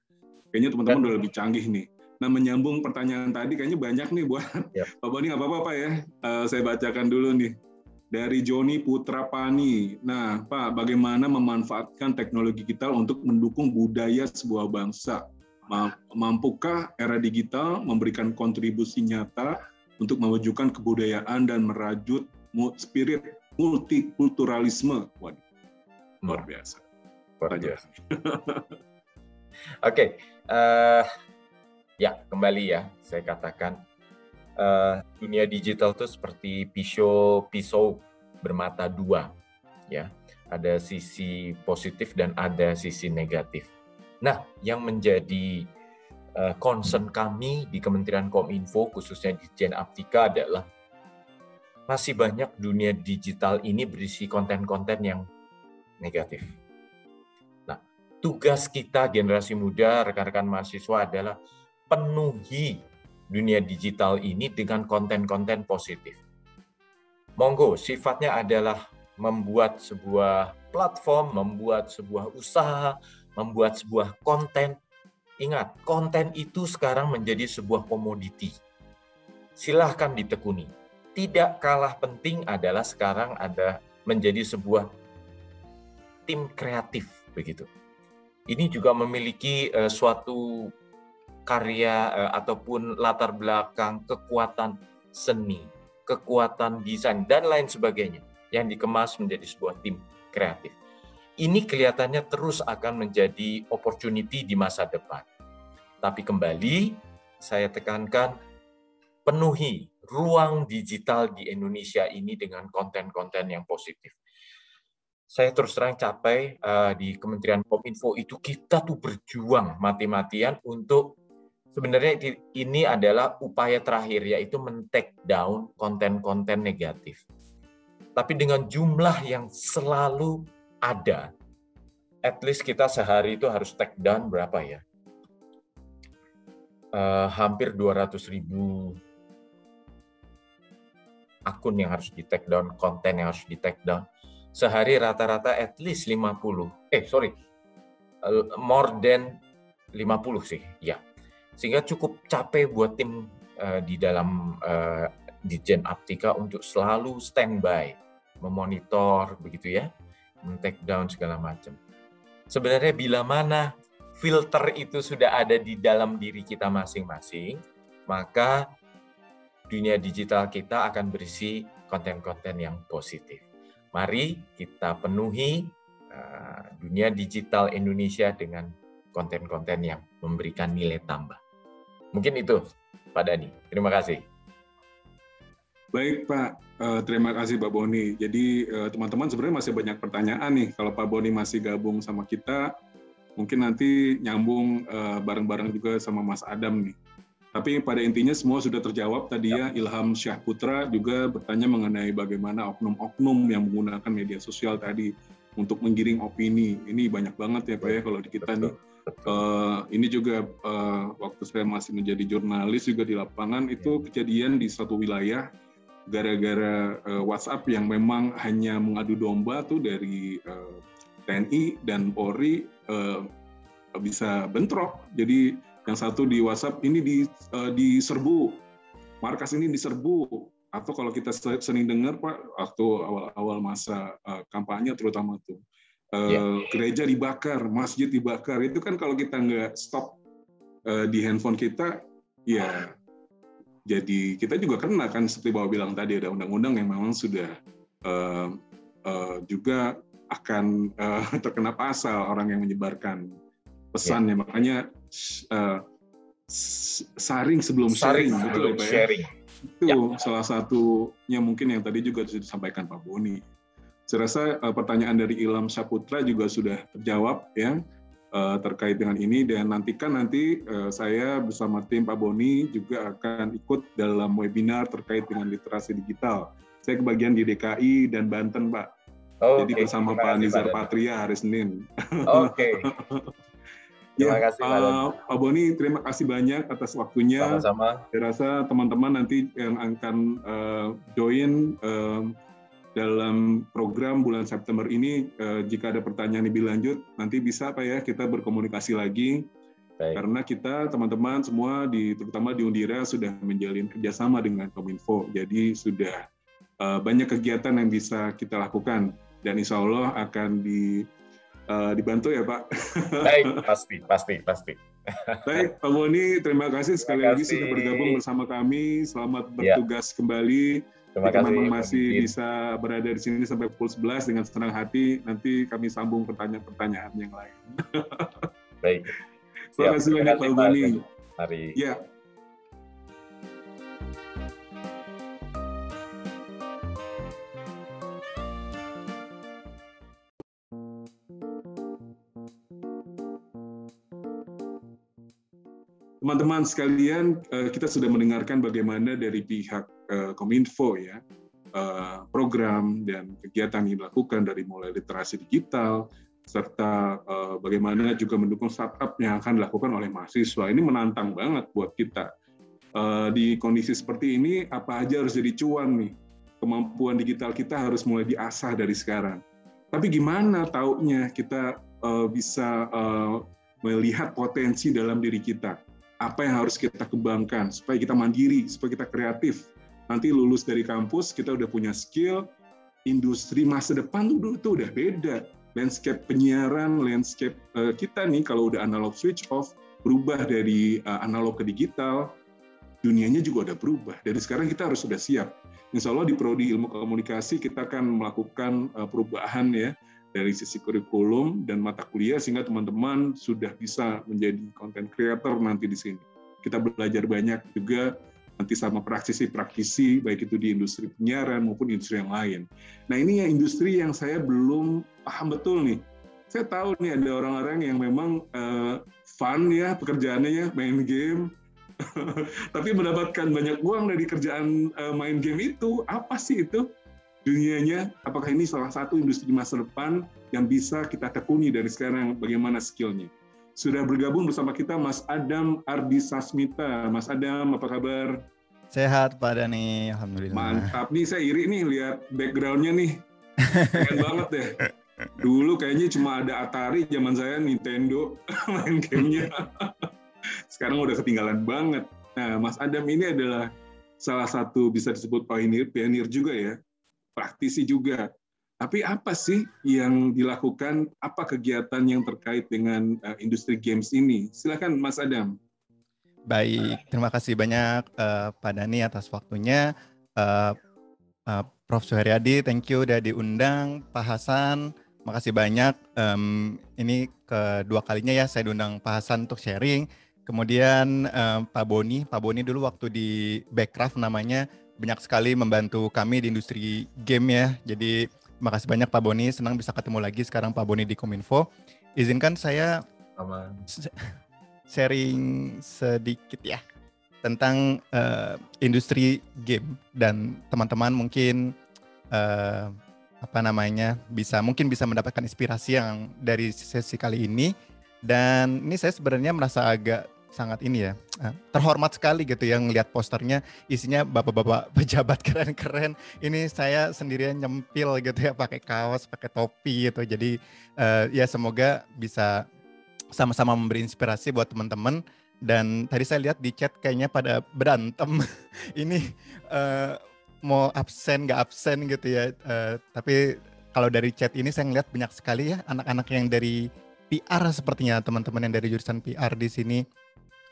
Kayaknya teman-teman udah lebih canggih nih. Nah, menyambung pertanyaan tadi, kayaknya banyak nih buat ya. Pak Boni, nggak apa-apa Pak ya. Uh, saya bacakan dulu nih. Dari Joni Putra Pani. Nah, Pak, bagaimana memanfaatkan teknologi digital untuk mendukung budaya sebuah bangsa? Mampukah era digital memberikan kontribusi nyata untuk mewujudkan kebudayaan dan merajut spirit multikulturalisme. Waduh, luar biasa. Luar biasa. Oke, okay. uh, eh, ya kembali ya saya katakan uh, dunia digital itu seperti pisau pisau bermata dua, ya. Ada sisi positif dan ada sisi negatif. Nah, yang menjadi uh, concern kami di Kementerian Kominfo, khususnya di Jen Aptika adalah masih banyak dunia digital ini berisi konten-konten yang negatif. Nah, tugas kita generasi muda, rekan-rekan mahasiswa adalah penuhi dunia digital ini dengan konten-konten positif. Monggo, sifatnya adalah membuat sebuah platform, membuat sebuah usaha, membuat sebuah konten. Ingat, konten itu sekarang menjadi sebuah komoditi. Silahkan ditekuni. Tidak kalah penting adalah sekarang ada menjadi sebuah tim kreatif begitu. Ini juga memiliki uh, suatu karya uh, ataupun latar belakang kekuatan seni, kekuatan desain dan lain sebagainya yang dikemas menjadi sebuah tim kreatif. Ini kelihatannya terus akan menjadi opportunity di masa depan. Tapi kembali saya tekankan penuhi ruang digital di Indonesia ini dengan konten-konten yang positif. Saya terus terang capai uh, di Kementerian Kominfo itu kita tuh berjuang mati-matian untuk sebenarnya ini adalah upaya terakhir yaitu men-take down konten-konten negatif. Tapi dengan jumlah yang selalu ada, at least kita sehari itu harus take down berapa ya? Uh, hampir 200 ribu akun yang harus di take down, konten yang harus di take down. Sehari rata-rata at least 50. Eh, sorry. More than 50 sih, ya sehingga cukup capek buat tim uh, di dalam uh, di Gen Aptika untuk selalu standby, memonitor begitu ya, men-take down segala macam. Sebenarnya bila mana filter itu sudah ada di dalam diri kita masing-masing, maka dunia digital kita akan berisi konten-konten yang positif. Mari kita penuhi uh, dunia digital Indonesia dengan konten-konten yang memberikan nilai tambah. Mungkin itu, Pak Dani. Terima kasih. Baik Pak, uh, terima kasih Pak Boni. Jadi uh, teman-teman sebenarnya masih banyak pertanyaan nih. Kalau Pak Boni masih gabung sama kita, mungkin nanti nyambung uh, bareng-bareng juga sama Mas Adam nih. Tapi pada intinya semua sudah terjawab tadi ya. Ilham Syah Putra juga bertanya mengenai bagaimana oknum-oknum yang menggunakan media sosial tadi untuk menggiring opini. Ini banyak banget ya Pak ya kalau di kita nih Uh, ini juga uh, waktu saya masih menjadi jurnalis juga di lapangan itu kejadian di satu wilayah gara-gara uh, WhatsApp yang memang hanya mengadu domba tuh dari uh, TNI dan Polri uh, bisa bentrok. Jadi yang satu di WhatsApp ini di uh, diserbu, markas ini diserbu. Atau kalau kita sering dengar Pak waktu awal-awal masa uh, kampanye terutama tuh uh, gereja dibakar, masjid dibakar. Itu kan kalau kita nggak stop uh, di handphone kita, ya jadi kita juga kena kan seperti Bapak bilang tadi ada undang-undang yang memang sudah uh, uh, juga akan uh, terkena pasal orang yang menyebarkan pesan ya. Makanya uh, saring sebelum saring, sharing, betul ya, sharing. Itu ya. salah satunya mungkin yang tadi juga disampaikan Pak Boni. Saya rasa uh, pertanyaan dari Ilham Saputra juga sudah terjawab ya uh, terkait dengan ini dan nantikan nanti uh, saya bersama tim Pak Boni juga akan ikut dalam webinar terkait dengan literasi digital. Saya kebagian di DKI dan Banten, Pak. Oh, Jadi okay. bersama Pak Nizar Patria hari Senin. Oke. Okay. Ya, terima kasih uh, Pak Boni, terima kasih banyak atas waktunya. Sama-sama. Saya rasa teman-teman nanti yang akan uh, join uh, dalam program bulan September ini eh, jika ada pertanyaan lebih lanjut nanti bisa Pak ya kita berkomunikasi lagi Baik. karena kita teman-teman semua di terutama di Undira sudah menjalin kerjasama dengan Kominfo jadi sudah eh, banyak kegiatan yang bisa kita lakukan dan Insya Allah akan di uh, dibantu ya Pak. Baik pasti pasti pasti. Baik Pak Moni terima kasih sekali terima kasih. lagi sudah bergabung bersama kami selamat ya. bertugas ya. kembali Terima kasih. Teman-teman masih bisa berada di sini sampai pukul 11 dengan senang hati. Nanti kami sambung pertanyaan-pertanyaan yang lain. Baik. Terima kasih banyak Pak Bani. Mari. Ya. Teman-teman sekalian, uh, kita sudah mendengarkan bagaimana dari pihak uh, Kominfo ya, uh, program dan kegiatan yang dilakukan dari mulai literasi digital, serta bagaimana juga mendukung startup yang akan dilakukan oleh mahasiswa. Ini menantang banget buat kita. Di kondisi seperti ini, apa aja harus jadi cuan nih. Kemampuan digital kita harus mulai diasah dari sekarang. Tapi gimana taunya kita bisa melihat potensi dalam diri kita? Apa yang harus kita kembangkan supaya kita mandiri, supaya kita kreatif. Nanti lulus dari kampus, kita udah punya skill, industri masa depan tuh, tuh udah beda. Landscape penyiaran, landscape uh, kita nih kalau udah analog switch off, berubah dari uh, analog ke digital, dunianya juga udah berubah. Dari sekarang kita harus sudah siap Insya Allah di Prodi Ilmu Komunikasi kita akan melakukan uh, perubahan ya dari sisi kurikulum dan mata kuliah sehingga teman-teman sudah bisa menjadi content creator nanti di sini. Kita belajar banyak juga nanti sama praktisi-praktisi baik itu di industri penyiaran maupun industri yang lain. Nah ini yang industri yang saya belum paham betul nih. Saya tahu nih ada orang-orang yang memang uh, fun ya pekerjaannya ya main game, tapi mendapatkan banyak uang dari kerjaan uh, main game itu apa sih itu dunianya apakah ini salah satu industri masa depan yang bisa kita tekuni dari sekarang? Bagaimana skillnya? Sudah bergabung bersama kita Mas Adam Ardi Sasmita Mas Adam apa kabar? Sehat Pak Dani Alhamdulillah. Mantap. Nih saya iri nih lihat backgroundnya nih. Keren banget deh. Dulu kayaknya cuma ada Atari zaman saya Nintendo main gamenya. Sekarang udah ketinggalan banget. Nah, Mas Adam ini adalah salah satu bisa disebut pioneer, pioneer juga ya, praktisi juga. Tapi apa sih yang dilakukan, apa kegiatan yang terkait dengan uh, industri games ini? Silakan Mas Adam. Baik, terima kasih banyak uh, Pak Dani atas waktunya. Uh, uh, Prof. Suharyadi, thank you udah diundang. Pak Hasan, makasih banyak. Um, ini kedua kalinya ya saya diundang Pak Hasan untuk sharing Kemudian uh, Pak Boni, Pak Boni dulu waktu di Backcraft namanya banyak sekali membantu kami di industri game ya. Jadi makasih banyak Pak Boni, senang bisa ketemu lagi sekarang Pak Boni di Kominfo. Izinkan saya Aman. sharing sedikit ya tentang uh, industri game dan teman-teman mungkin uh, apa namanya bisa mungkin bisa mendapatkan inspirasi yang dari sesi kali ini dan ini saya sebenarnya merasa agak sangat ini ya eh, terhormat sekali gitu yang ngelihat posternya. Isinya bapak-bapak pejabat keren-keren. Ini saya sendirian nyempil gitu ya pakai kaos pakai topi gitu. Jadi uh, ya semoga bisa sama-sama memberi inspirasi buat teman-teman. Dan tadi saya lihat di chat kayaknya pada berantem. Ini uh, mau absen nggak absen gitu ya. Uh, tapi kalau dari chat ini saya ngeliat banyak sekali ya anak-anak yang dari PR sepertinya teman-teman yang dari jurusan PR di sini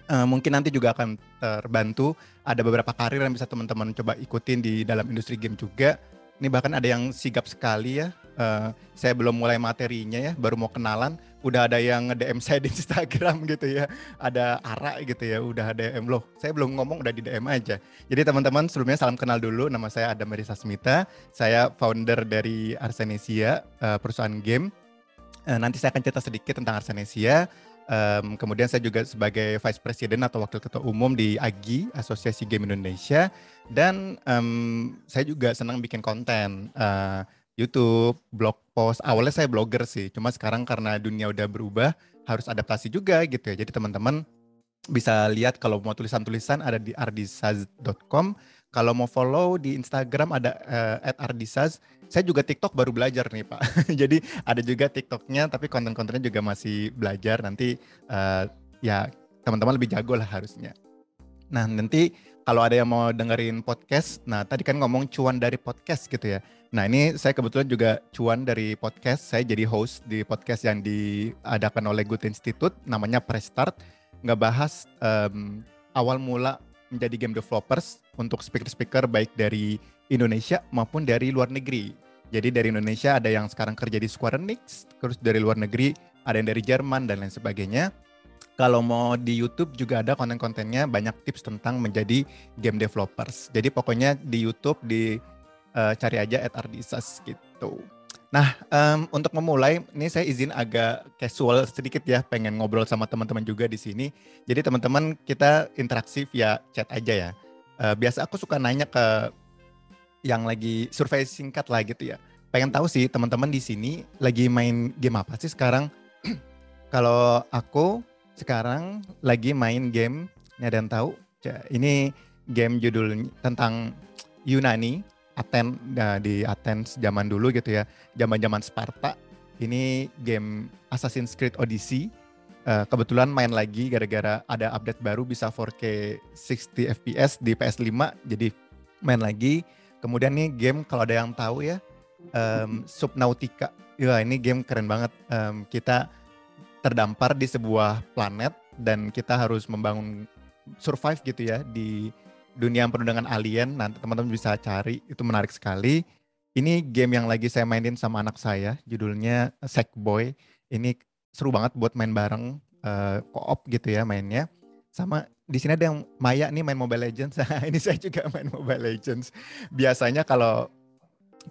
uh, mungkin nanti juga akan terbantu. Ada beberapa karir yang bisa teman-teman coba ikutin di dalam industri game juga. Ini bahkan ada yang sigap sekali ya. Uh, saya belum mulai materinya ya, baru mau kenalan. Udah ada yang nge-DM saya di Instagram gitu ya. Ada Ara gitu ya, udah DM loh. Saya belum ngomong udah di DM aja. Jadi teman-teman sebelumnya salam kenal dulu. Nama saya Adam Marisa Smita. Saya founder dari Arsenesia, uh, perusahaan game. Uh, nanti saya akan cerita sedikit tentang Arsenesia Um, kemudian saya juga sebagai Vice President atau Wakil Ketua Umum di AGI, Asosiasi Game Indonesia. Dan um, saya juga senang bikin konten. Uh, YouTube, blog post. Awalnya saya blogger sih, cuma sekarang karena dunia udah berubah, harus adaptasi juga gitu ya. Jadi teman-teman bisa lihat kalau mau tulisan-tulisan ada di ardisaz.com. Kalau mau follow di Instagram ada uh, @ardisaz saya juga TikTok baru belajar nih Pak. Jadi ada juga TikToknya tapi konten-kontennya juga masih belajar nanti uh, ya teman-teman lebih jago lah harusnya. Nah nanti kalau ada yang mau dengerin podcast, nah tadi kan ngomong cuan dari podcast gitu ya. Nah ini saya kebetulan juga cuan dari podcast. Saya jadi host di podcast yang diadakan oleh Good Institute, namanya Prestart. Nggak bahas um, awal mula menjadi game developers untuk speaker-speaker baik dari Indonesia maupun dari luar negeri. Jadi dari Indonesia ada yang sekarang kerja di Square Enix, terus dari luar negeri ada yang dari Jerman dan lain sebagainya. Kalau mau di YouTube juga ada konten-kontennya banyak tips tentang menjadi game developers. Jadi pokoknya di YouTube di uh, cari aja at Ardisas gitu. Nah, um, untuk memulai, ini saya izin agak casual sedikit ya, pengen ngobrol sama teman-teman juga di sini. Jadi teman-teman kita interaksi via chat aja ya. Uh, biasa aku suka nanya ke yang lagi survei singkat lah gitu ya. Pengen tahu sih teman-teman di sini lagi main game apa sih sekarang? Kalau aku sekarang lagi main game, ini ada yang tahu? Ini game judul tentang Yunani Aten nah, di Athens zaman dulu gitu ya, zaman-zaman Sparta. Ini game Assassin's Creed Odyssey. Uh, kebetulan main lagi gara-gara ada update baru bisa 4K 60 FPS di PS5, jadi main lagi. Kemudian nih game kalau ada yang tahu ya, um, Subnautica. Ya ini game keren banget. Um, kita terdampar di sebuah planet dan kita harus membangun survive gitu ya di dunia penuh dengan alien. Nanti teman-teman bisa cari, itu menarik sekali. Ini game yang lagi saya mainin sama anak saya, judulnya Sackboy. Ini seru banget buat main bareng, uh, co-op gitu ya mainnya. Sama di sini ada yang Maya nih main Mobile Legends. ini saya juga main Mobile Legends. Biasanya kalau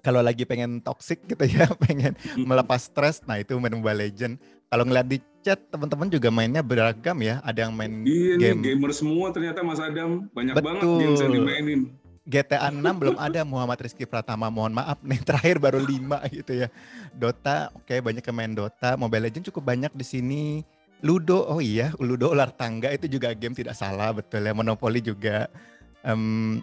kalau lagi pengen toxic gitu ya, pengen melepas stres, nah itu main Mobile Legend. Kalau ngeliat di chat, teman-teman juga mainnya beragam ya. Ada yang main iya game. Nih, gamer semua ternyata Mas Adam. Banyak Betul. banget games yang dimainin. GTA 6 belum ada Muhammad Rizky Pratama mohon maaf nih terakhir baru 5 gitu ya Dota oke okay, banyak yang main Dota Mobile Legends cukup banyak di sini Ludo oh iya Ludo ular tangga itu juga game tidak salah betul ya Monopoly juga um,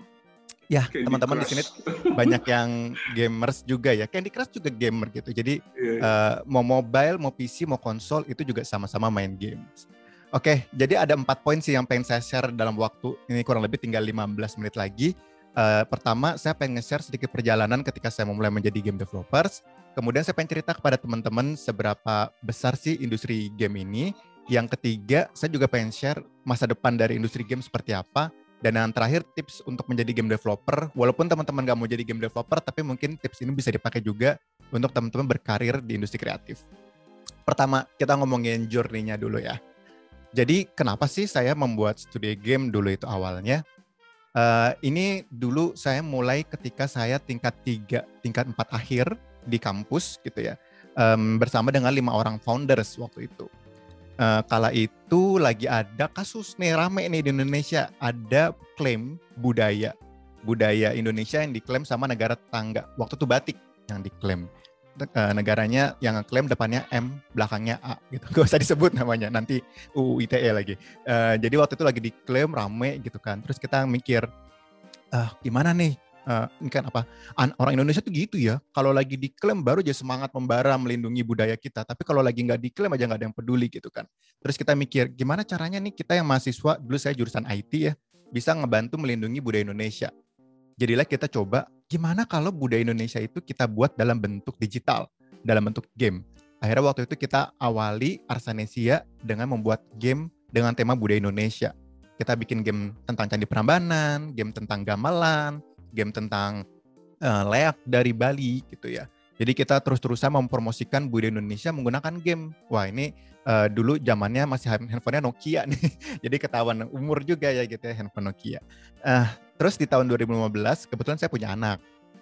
ya teman-teman di sini banyak yang gamers juga ya. Candy Crush juga gamer gitu. Jadi yeah. Iya. uh, mau mobile, mau PC, mau konsol itu juga sama-sama main games. Oke, okay, jadi ada empat poin sih yang pengen saya share dalam waktu ini kurang lebih tinggal 15 menit lagi. Uh, pertama, saya pengen share sedikit perjalanan ketika saya memulai menjadi game developers. Kemudian saya pengen cerita kepada teman-teman seberapa besar sih industri game ini. Yang ketiga, saya juga pengen share masa depan dari industri game seperti apa. Dan yang terakhir tips untuk menjadi game developer, walaupun teman-teman gak mau jadi game developer, tapi mungkin tips ini bisa dipakai juga untuk teman-teman berkarir di industri kreatif. Pertama, kita ngomongin journey-nya dulu ya. Jadi kenapa sih saya membuat studio game dulu itu awalnya? Uh, ini dulu saya mulai ketika saya tingkat 3, tingkat 4 akhir di kampus gitu ya. Um, bersama dengan lima orang founders waktu itu uh, kala itu lagi ada kasus nih rame nih di Indonesia. Ada klaim budaya budaya Indonesia yang diklaim sama negara tetangga. Waktu itu batik yang diklaim. Uh, negaranya yang klaim depannya M belakangnya A gitu. Gak usah disebut namanya nanti UU ITE lagi. Uh, jadi waktu itu lagi diklaim rame gitu kan. Terus kita mikir uh, gimana nih uh, ini kan apa? Orang Indonesia tuh gitu ya. Kalau lagi diklaim baru aja semangat membara melindungi budaya kita. Tapi kalau lagi nggak diklaim aja nggak ada yang peduli gitu kan. Terus kita mikir gimana caranya nih kita yang mahasiswa dulu saya jurusan IT ya bisa ngebantu melindungi budaya Indonesia. Jadilah kita coba gimana kalau budaya Indonesia itu kita buat dalam bentuk digital dalam bentuk game. Akhirnya waktu itu kita awali Arsanesia dengan membuat game dengan tema budaya Indonesia. Kita bikin game tentang Candi Prambanan, game tentang gamelan, game tentang uh, leak dari Bali gitu ya. Jadi kita terus-terusan mempromosikan budaya Indonesia menggunakan game. Wah ini uh, dulu zamannya masih handphonenya Nokia nih. Jadi ketahuan umur juga ya gitu ya handphone Nokia. Uh, terus di tahun 2015 kebetulan saya punya anak.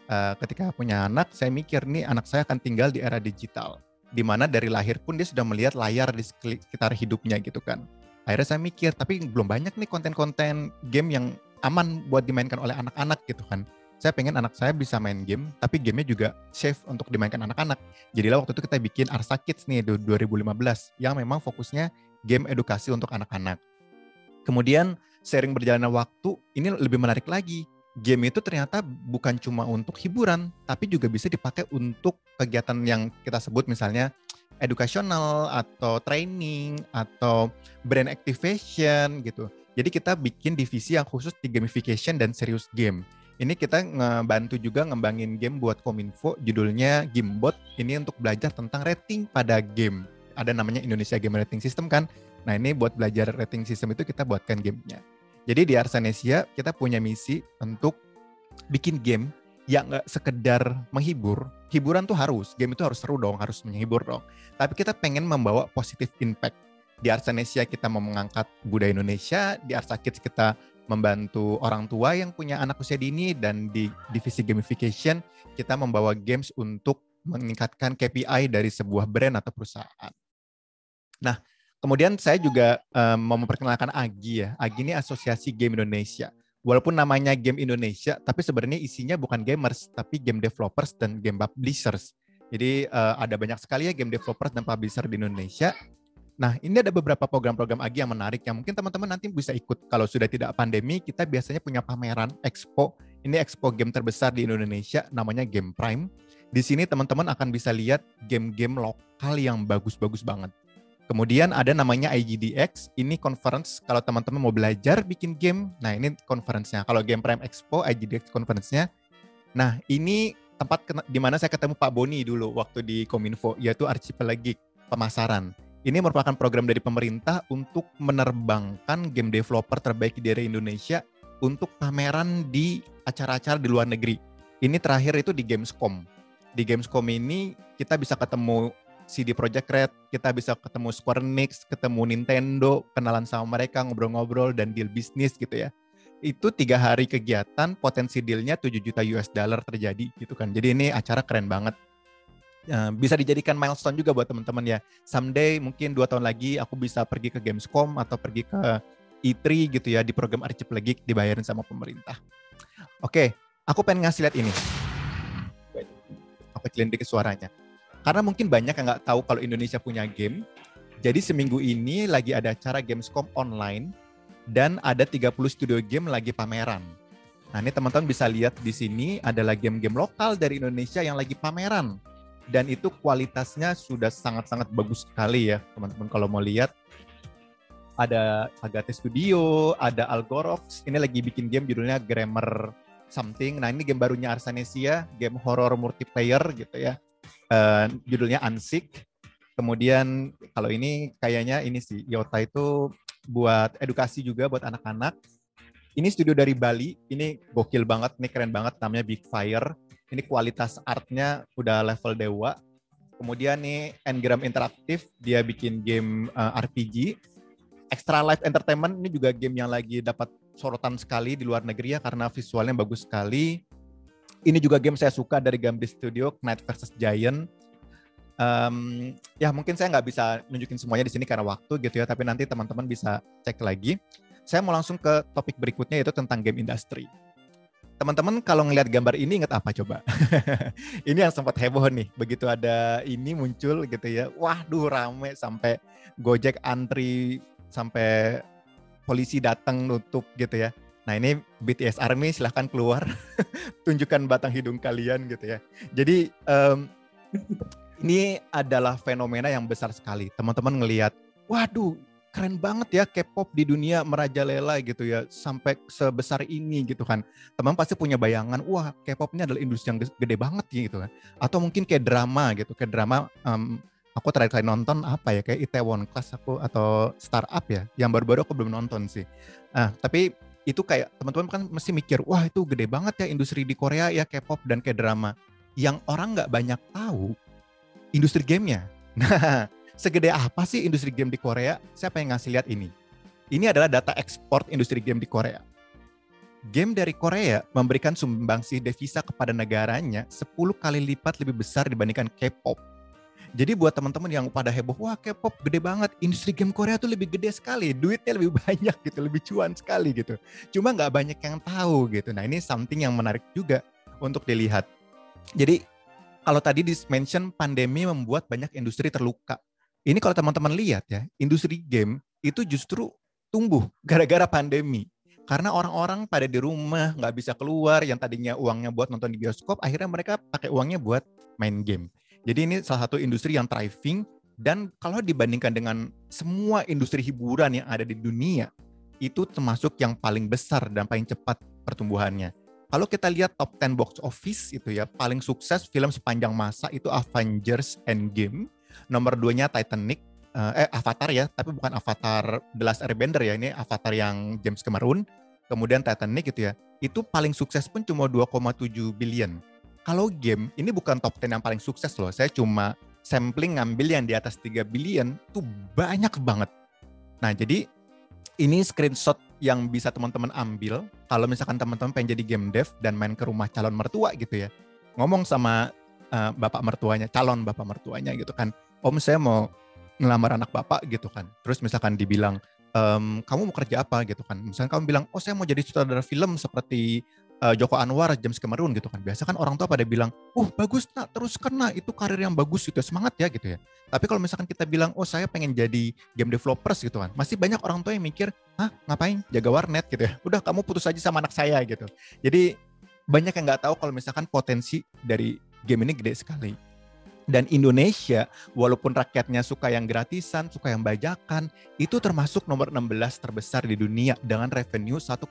Uh, ketika punya anak saya mikir nih anak saya akan tinggal di era digital. Di mana dari lahir pun dia sudah melihat layar di sekitar hidupnya gitu kan. Akhirnya saya mikir, tapi belum banyak nih konten-konten game yang aman buat dimainkan oleh anak-anak gitu kan. Saya pengen anak saya bisa main game, tapi gamenya juga safe untuk dimainkan anak-anak. Jadilah waktu itu kita bikin Arsa Kids nih 2015 yang memang fokusnya game edukasi untuk anak-anak. Kemudian sering berjalannya waktu, ini lebih menarik lagi. Game itu ternyata bukan cuma untuk hiburan, tapi juga bisa dipakai untuk kegiatan yang kita sebut misalnya edukasional atau training atau brand activation gitu. Jadi kita bikin divisi yang khusus di gamification dan serius game. Ini kita ngebantu juga ngembangin game buat Kominfo, judulnya Gamebot. Ini untuk belajar tentang rating pada game. Ada namanya Indonesia Game Rating System kan. Nah ini buat belajar rating system itu kita buatkan gamenya. Jadi di Arsanesia kita punya misi untuk bikin game yang nggak sekedar menghibur. Hiburan tuh harus, game itu harus seru dong, harus menghibur dong. Tapi kita pengen membawa positive impact di Arsanesia kita mau mengangkat budaya Indonesia, di Arsa Kids kita membantu orang tua yang punya anak usia dini dan di divisi gamification kita membawa games untuk meningkatkan KPI dari sebuah brand atau perusahaan. Nah, kemudian saya juga um, mau memperkenalkan Agi ya. Agi ini Asosiasi Game Indonesia. Walaupun namanya Game Indonesia, tapi sebenarnya isinya bukan gamers, tapi game developers dan game publishers. Jadi uh, ada banyak sekali ya game developers dan publisher di Indonesia Nah, ini ada beberapa program-program Agi yang menarik yang mungkin teman-teman nanti bisa ikut. Kalau sudah tidak pandemi, kita biasanya punya pameran expo. Ini expo game terbesar di Indonesia, namanya Game Prime. Di sini teman-teman akan bisa lihat game-game lokal yang bagus-bagus banget. Kemudian ada namanya IGDX, ini conference kalau teman-teman mau belajar bikin game. Nah, ini conference-nya. Kalau Game Prime Expo, IGDX conference-nya. Nah, ini tempat di mana saya ketemu Pak Boni dulu waktu di Kominfo, yaitu Archipelagic pemasaran ini merupakan program dari pemerintah untuk menerbangkan game developer terbaik di daerah Indonesia untuk pameran di acara-acara di luar negeri. Ini terakhir itu di Gamescom. Di Gamescom ini kita bisa ketemu CD Projekt Red, kita bisa ketemu Square Enix, ketemu Nintendo, kenalan sama mereka, ngobrol-ngobrol dan deal bisnis gitu ya. Itu tiga hari kegiatan, potensi dealnya 7 juta US dollar terjadi gitu kan. Jadi ini acara keren banget uh, bisa dijadikan milestone juga buat teman-teman ya. Someday mungkin dua tahun lagi aku bisa pergi ke Gamescom atau pergi ke E3 gitu ya di program Archipelagic dibayarin sama pemerintah. Oke, aku pengen ngasih lihat ini. Aku kecilin dikit suaranya. Karena mungkin banyak yang nggak tahu kalau Indonesia punya game. Jadi seminggu ini lagi ada acara Gamescom online dan ada 30 studio game lagi pameran. Nah ini teman-teman bisa lihat di sini adalah game-game lokal dari Indonesia yang lagi pameran dan itu kualitasnya sudah sangat-sangat bagus sekali ya teman-teman kalau mau lihat ada Agate Studio, ada Algorox, ini lagi bikin game judulnya Grammar something. Nah ini game barunya Arsanesia, game horror multiplayer gitu ya. Uh, judulnya Unsick. Kemudian kalau ini kayaknya ini sih Yota itu buat edukasi juga buat anak-anak. Ini studio dari Bali, ini gokil banget, ini keren banget namanya Big Fire ini kualitas artnya udah level dewa. Kemudian nih Engram Interaktif, dia bikin game uh, eh, RPG. Extra Life Entertainment ini juga game yang lagi dapat sorotan sekali di luar negeri ya karena visualnya bagus sekali. Ini juga game saya suka dari Gambit Studio, Knight versus Giant. Um, ya mungkin saya nggak bisa nunjukin semuanya di sini karena waktu gitu ya, tapi nanti teman-teman bisa cek lagi. Saya mau langsung ke topik berikutnya yaitu tentang game industry. Teman-teman kalau ngelihat gambar ini ingat apa coba? ini yang sempat heboh nih. Begitu ada ini muncul gitu ya. Wah, duh rame sampai Gojek antri sampai polisi datang nutup gitu ya. Nah ini BTS Army silahkan keluar, tunjukkan batang hidung kalian gitu ya. Jadi um, ini adalah fenomena yang besar sekali. Teman-teman ngelihat, waduh keren banget ya K-pop di dunia merajalela gitu ya sampai sebesar ini gitu kan. Teman pasti punya bayangan, wah K-pop ini adalah industri yang gede banget gitu kan. Atau mungkin kayak drama gitu, kayak drama um, aku terakhir kali nonton apa ya kayak Itaewon Class aku atau Startup ya, yang baru-baru aku belum nonton sih. Nah, tapi itu kayak teman-teman kan mesti mikir, wah itu gede banget ya industri di Korea ya K-pop dan kayak drama. Yang orang nggak banyak tahu industri gamenya. Nah, segede apa sih industri game di Korea? Siapa yang ngasih lihat ini? Ini adalah data ekspor industri game di Korea. Game dari Korea memberikan sumbangsi devisa kepada negaranya 10 kali lipat lebih besar dibandingkan K-pop. Jadi buat teman-teman yang pada heboh, wah K-pop gede banget, industri game Korea tuh lebih gede sekali, duitnya lebih banyak gitu, lebih cuan sekali gitu. Cuma nggak banyak yang tahu gitu. Nah ini something yang menarik juga untuk dilihat. Jadi kalau tadi di mention pandemi membuat banyak industri terluka. Ini kalau teman-teman lihat ya, industri game itu justru tumbuh gara-gara pandemi. Karena orang-orang pada di rumah, nggak bisa keluar, yang tadinya uangnya buat nonton di bioskop, akhirnya mereka pakai uangnya buat main game. Jadi ini salah satu industri yang thriving, dan kalau dibandingkan dengan semua industri hiburan yang ada di dunia, itu termasuk yang paling besar dan paling cepat pertumbuhannya. Kalau kita lihat top 10 box office itu ya, paling sukses film sepanjang masa itu Avengers Endgame, nomor duanya Titanic uh, eh Avatar ya tapi bukan Avatar The Last Airbender ya ini Avatar yang James Cameron kemudian Titanic gitu ya. Itu paling sukses pun cuma 2,7 billion. Kalau game ini bukan top 10 yang paling sukses loh saya cuma sampling ngambil yang di atas 3 billion tuh banyak banget. Nah jadi ini screenshot yang bisa teman-teman ambil kalau misalkan teman-teman pengen jadi game dev dan main ke rumah calon mertua gitu ya. Ngomong sama uh, bapak mertuanya, calon bapak mertuanya gitu kan. Om saya mau ngelamar anak bapak gitu kan. Terus misalkan dibilang, ehm, kamu mau kerja apa gitu kan. Misalkan kamu bilang, oh saya mau jadi sutradara film seperti uh, Joko Anwar, James Cameron gitu kan. Biasa kan orang tua pada bilang, oh bagus nak, terus kena itu karir yang bagus gitu, semangat ya gitu ya. Tapi kalau misalkan kita bilang, oh saya pengen jadi game developers gitu kan, masih banyak orang tua yang mikir, ah ngapain jaga warnet gitu ya. Udah kamu putus aja sama anak saya gitu. Jadi banyak yang nggak tahu kalau misalkan potensi dari game ini gede sekali. Dan Indonesia, walaupun rakyatnya suka yang gratisan, suka yang bajakan, itu termasuk nomor 16 terbesar di dunia dengan revenue 1,7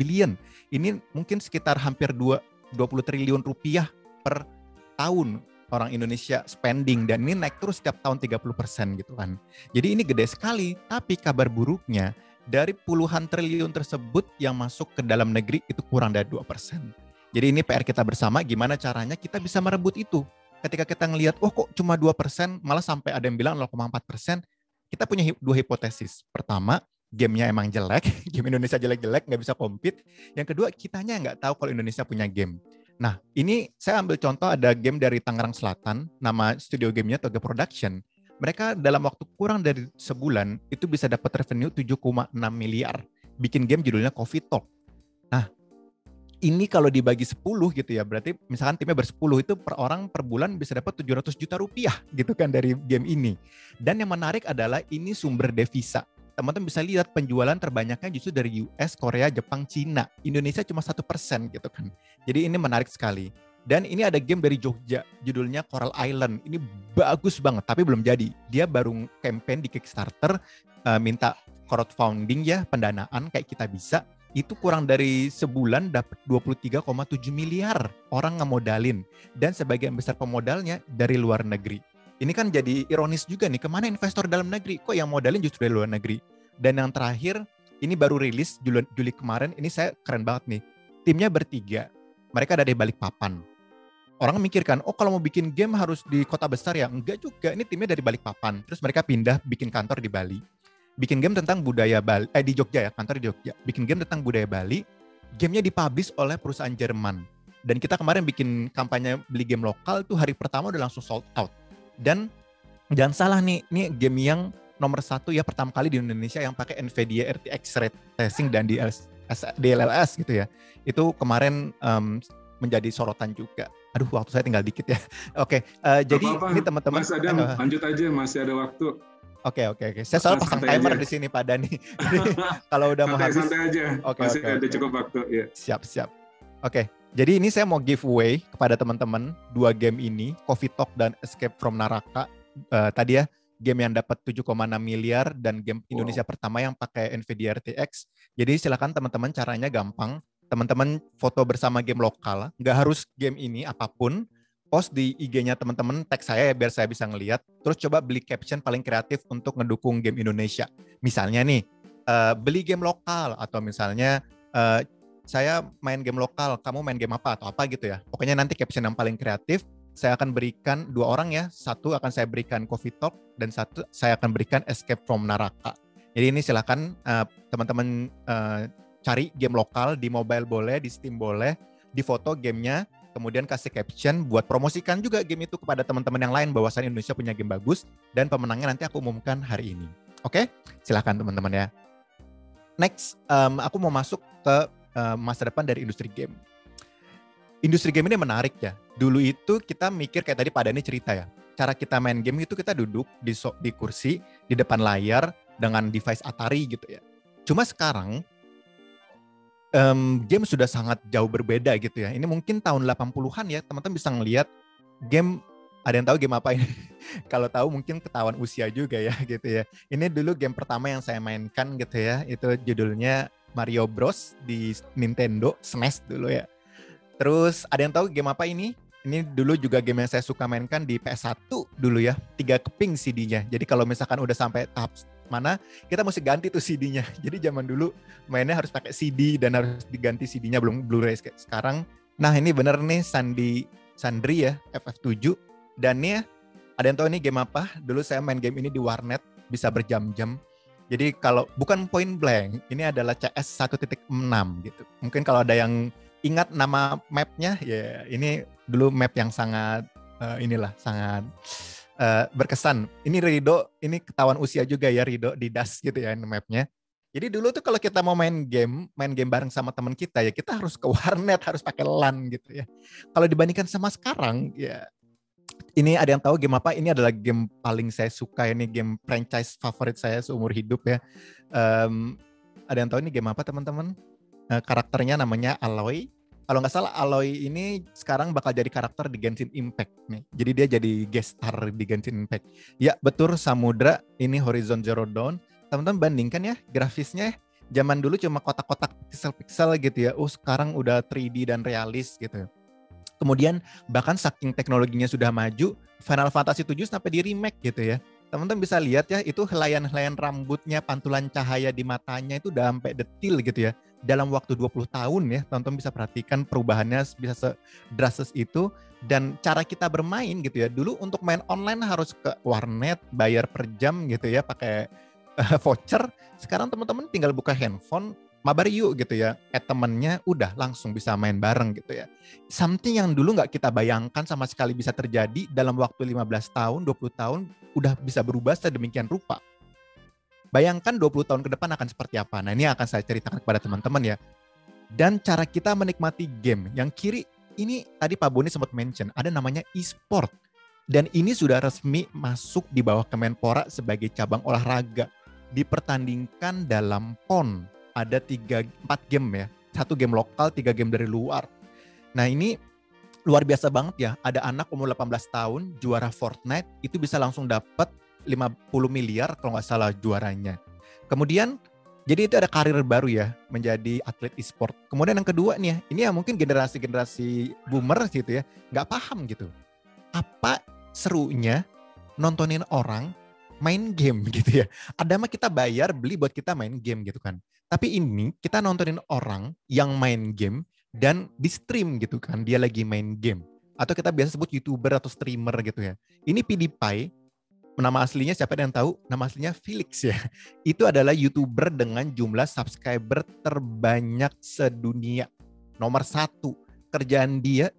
billion. Ini mungkin sekitar hampir 2, 20 triliun rupiah per tahun orang Indonesia spending dan ini naik terus setiap tahun 30% gitu kan. Jadi ini gede sekali, tapi kabar buruknya dari puluhan triliun tersebut yang masuk ke dalam negeri itu kurang dari 2%. Jadi ini PR kita bersama gimana caranya kita bisa merebut itu ketika kita ngelihat, oh kok cuma 2%, malah sampai ada yang bilang 0,4%, kita punya dua hipotesis. Pertama, gamenya emang jelek, game Indonesia jelek-jelek, nggak bisa compete. Yang kedua, kitanya nggak tahu kalau Indonesia punya game. Nah, ini saya ambil contoh ada game dari Tangerang Selatan, nama studio gamenya Toga Production. Mereka dalam waktu kurang dari sebulan, itu bisa dapat revenue 7,6 miliar. Bikin game judulnya Coffee Talk. Nah, ini kalau dibagi 10 gitu ya, berarti misalkan timnya bersepuluh itu per orang per bulan bisa dapat 700 juta rupiah gitu kan dari game ini. Dan yang menarik adalah ini sumber devisa. Teman-teman bisa lihat penjualan terbanyaknya justru dari US, Korea, Jepang, Cina. Indonesia cuma satu persen gitu kan. Jadi ini menarik sekali. Dan ini ada game dari Jogja, judulnya Coral Island. Ini bagus banget, tapi belum jadi. Dia baru campaign di Kickstarter, uh, minta crowdfunding ya, pendanaan kayak kita bisa itu kurang dari sebulan dapat 23,7 miliar orang ngemodalin dan sebagian besar pemodalnya dari luar negeri. Ini kan jadi ironis juga nih, ke mana investor dalam negeri? Kok yang modalin justru dari luar negeri? Dan yang terakhir, ini baru rilis Juli, Juli kemarin, ini saya keren banget nih. Timnya bertiga, mereka dari balik papan. Orang mikirkan, oh kalau mau bikin game harus di kota besar ya? Enggak juga, ini timnya dari balik papan. Terus mereka pindah bikin kantor di Bali bikin game tentang budaya Bali, eh di Jogja ya, kantor di Jogja. Bikin game tentang budaya Bali. Gamenya dipublish oleh perusahaan Jerman. Dan kita kemarin bikin kampanye beli game lokal tuh hari pertama udah langsung sold out. Dan jangan salah nih, ini game yang nomor satu ya pertama kali di Indonesia yang pakai NVIDIA RTX Ray Tracing dan DLS, DLLS gitu ya. Itu kemarin um, menjadi sorotan juga. Aduh, waktu saya tinggal dikit ya. Oke, okay, uh, jadi apa -apa. ini teman-teman. Mas Adam, uh, lanjut aja, masih ada waktu. Oke oke oke. Saya selalu pasang timer aja. di sini Pak Dani. kalau udah santai, mau habis. Santai aja. Oke Masih okay, ada okay. cukup waktu. Ya. Siap siap. Oke. Jadi ini saya mau giveaway kepada teman-teman dua game ini, Coffee Talk dan Escape from Naraka. Uh, tadi ya game yang dapat 7,6 miliar dan game Indonesia wow. pertama yang pakai Nvidia RTX. Jadi silakan teman-teman caranya gampang. Teman-teman foto bersama game lokal, nggak harus game ini apa pun post di IG-nya teman-teman tag saya ya biar saya bisa ngelihat. Terus coba beli caption paling kreatif untuk ngedukung game Indonesia. Misalnya nih, uh, beli game lokal atau misalnya uh, saya main game lokal, kamu main game apa atau apa gitu ya. Pokoknya nanti caption yang paling kreatif saya akan berikan dua orang ya. Satu akan saya berikan Coffee Talk dan satu saya akan berikan Escape from Naraka. Jadi ini silakan uh, teman-teman uh, cari game lokal di mobile boleh, di Steam boleh, di foto gamenya kemudian kasih caption buat promosikan juga game itu kepada teman-teman yang lain bahwasan Indonesia punya game bagus dan pemenangnya nanti aku umumkan hari ini. Oke, silahkan teman-teman ya. Next, um, aku mau masuk ke uh, masa depan dari industri game. Industri game ini menarik ya. Dulu itu kita mikir kayak tadi pada ini cerita ya. Cara kita main game itu kita duduk di so di kursi di depan layar dengan device Atari gitu ya. Cuma sekarang um, game sudah sangat jauh berbeda gitu ya. Ini mungkin tahun 80-an ya, teman-teman bisa ngelihat game ada yang tahu game apa ini? Kalau tahu mungkin ketahuan usia juga ya gitu ya. Ini dulu game pertama yang saya mainkan gitu ya. Itu judulnya Mario Bros di Nintendo SNES dulu ya. Terus ada yang tahu game apa ini? Ini dulu juga game yang saya suka mainkan di PS1 dulu ya. Tiga keping CD-nya. Jadi kalau misalkan udah sampai tahap mana kita mesti ganti tuh CD-nya. Jadi zaman dulu mainnya harus pakai CD dan harus diganti CD-nya belum Blu-ray sekarang. Nah ini bener nih Sandi Sandri ya FF7 dan nih ya, ada yang tahu ini game apa? Dulu saya main game ini di warnet bisa berjam-jam. Jadi kalau bukan point blank, ini adalah CS 1.6 gitu. Mungkin kalau ada yang ingat nama mapnya ya ini dulu map yang sangat uh, inilah sangat uh, berkesan. Ini Rido, ini ketahuan usia juga ya Rido di das gitu ya mapnya. Jadi dulu tuh kalau kita mau main game, main game bareng sama teman kita ya kita harus ke warnet, harus pakai LAN gitu ya. Kalau dibandingkan sama sekarang ya ini ada yang tahu game apa? Ini adalah game paling saya suka ini game franchise favorit saya seumur hidup ya. Um, ada yang tahu ini game apa teman-teman? Uh, karakternya namanya Aloy. Kalau nggak salah Aloy ini sekarang bakal jadi karakter di Genshin Impact nih. Jadi dia jadi guest star di Genshin Impact. Ya betul Samudra ini Horizon Zero Dawn teman-teman bandingkan ya grafisnya zaman dulu cuma kotak-kotak pixel-pixel gitu ya. Oh, sekarang udah 3D dan realis gitu. Kemudian bahkan saking teknologinya sudah maju, Final Fantasy 7 sampai di remake gitu ya. Teman-teman bisa lihat ya, itu helaian-helaian rambutnya, pantulan cahaya di matanya itu udah sampai detil gitu ya. Dalam waktu 20 tahun ya, teman-teman bisa perhatikan perubahannya bisa sedrastis itu. Dan cara kita bermain gitu ya, dulu untuk main online harus ke warnet, bayar per jam gitu ya, pakai voucher, sekarang teman-teman tinggal buka handphone, mabar yuk gitu ya, eh temennya udah langsung bisa main bareng gitu ya. Something yang dulu nggak kita bayangkan sama sekali bisa terjadi dalam waktu 15 tahun, 20 tahun, udah bisa berubah sedemikian rupa. Bayangkan 20 tahun ke depan akan seperti apa. Nah ini akan saya ceritakan kepada teman-teman ya. Dan cara kita menikmati game. Yang kiri ini tadi Pak Boni sempat mention, ada namanya e-sport. Dan ini sudah resmi masuk di bawah Kemenpora sebagai cabang olahraga dipertandingkan dalam PON. Ada tiga, empat game ya. Satu game lokal, tiga game dari luar. Nah ini luar biasa banget ya. Ada anak umur 18 tahun juara Fortnite itu bisa langsung dapat 50 miliar kalau nggak salah juaranya. Kemudian jadi itu ada karir baru ya menjadi atlet e-sport. Kemudian yang kedua nih ya, ini ya mungkin generasi-generasi boomer gitu ya, nggak paham gitu. Apa serunya nontonin orang main game gitu ya. Ada mah kita bayar beli buat kita main game gitu kan. Tapi ini kita nontonin orang yang main game dan di stream gitu kan. Dia lagi main game. Atau kita biasa sebut YouTuber atau streamer gitu ya. Ini PewDiePie, nama aslinya siapa yang tahu? Nama aslinya Felix ya. Itu adalah YouTuber dengan jumlah subscriber terbanyak sedunia. Nomor satu. Kerjaan dia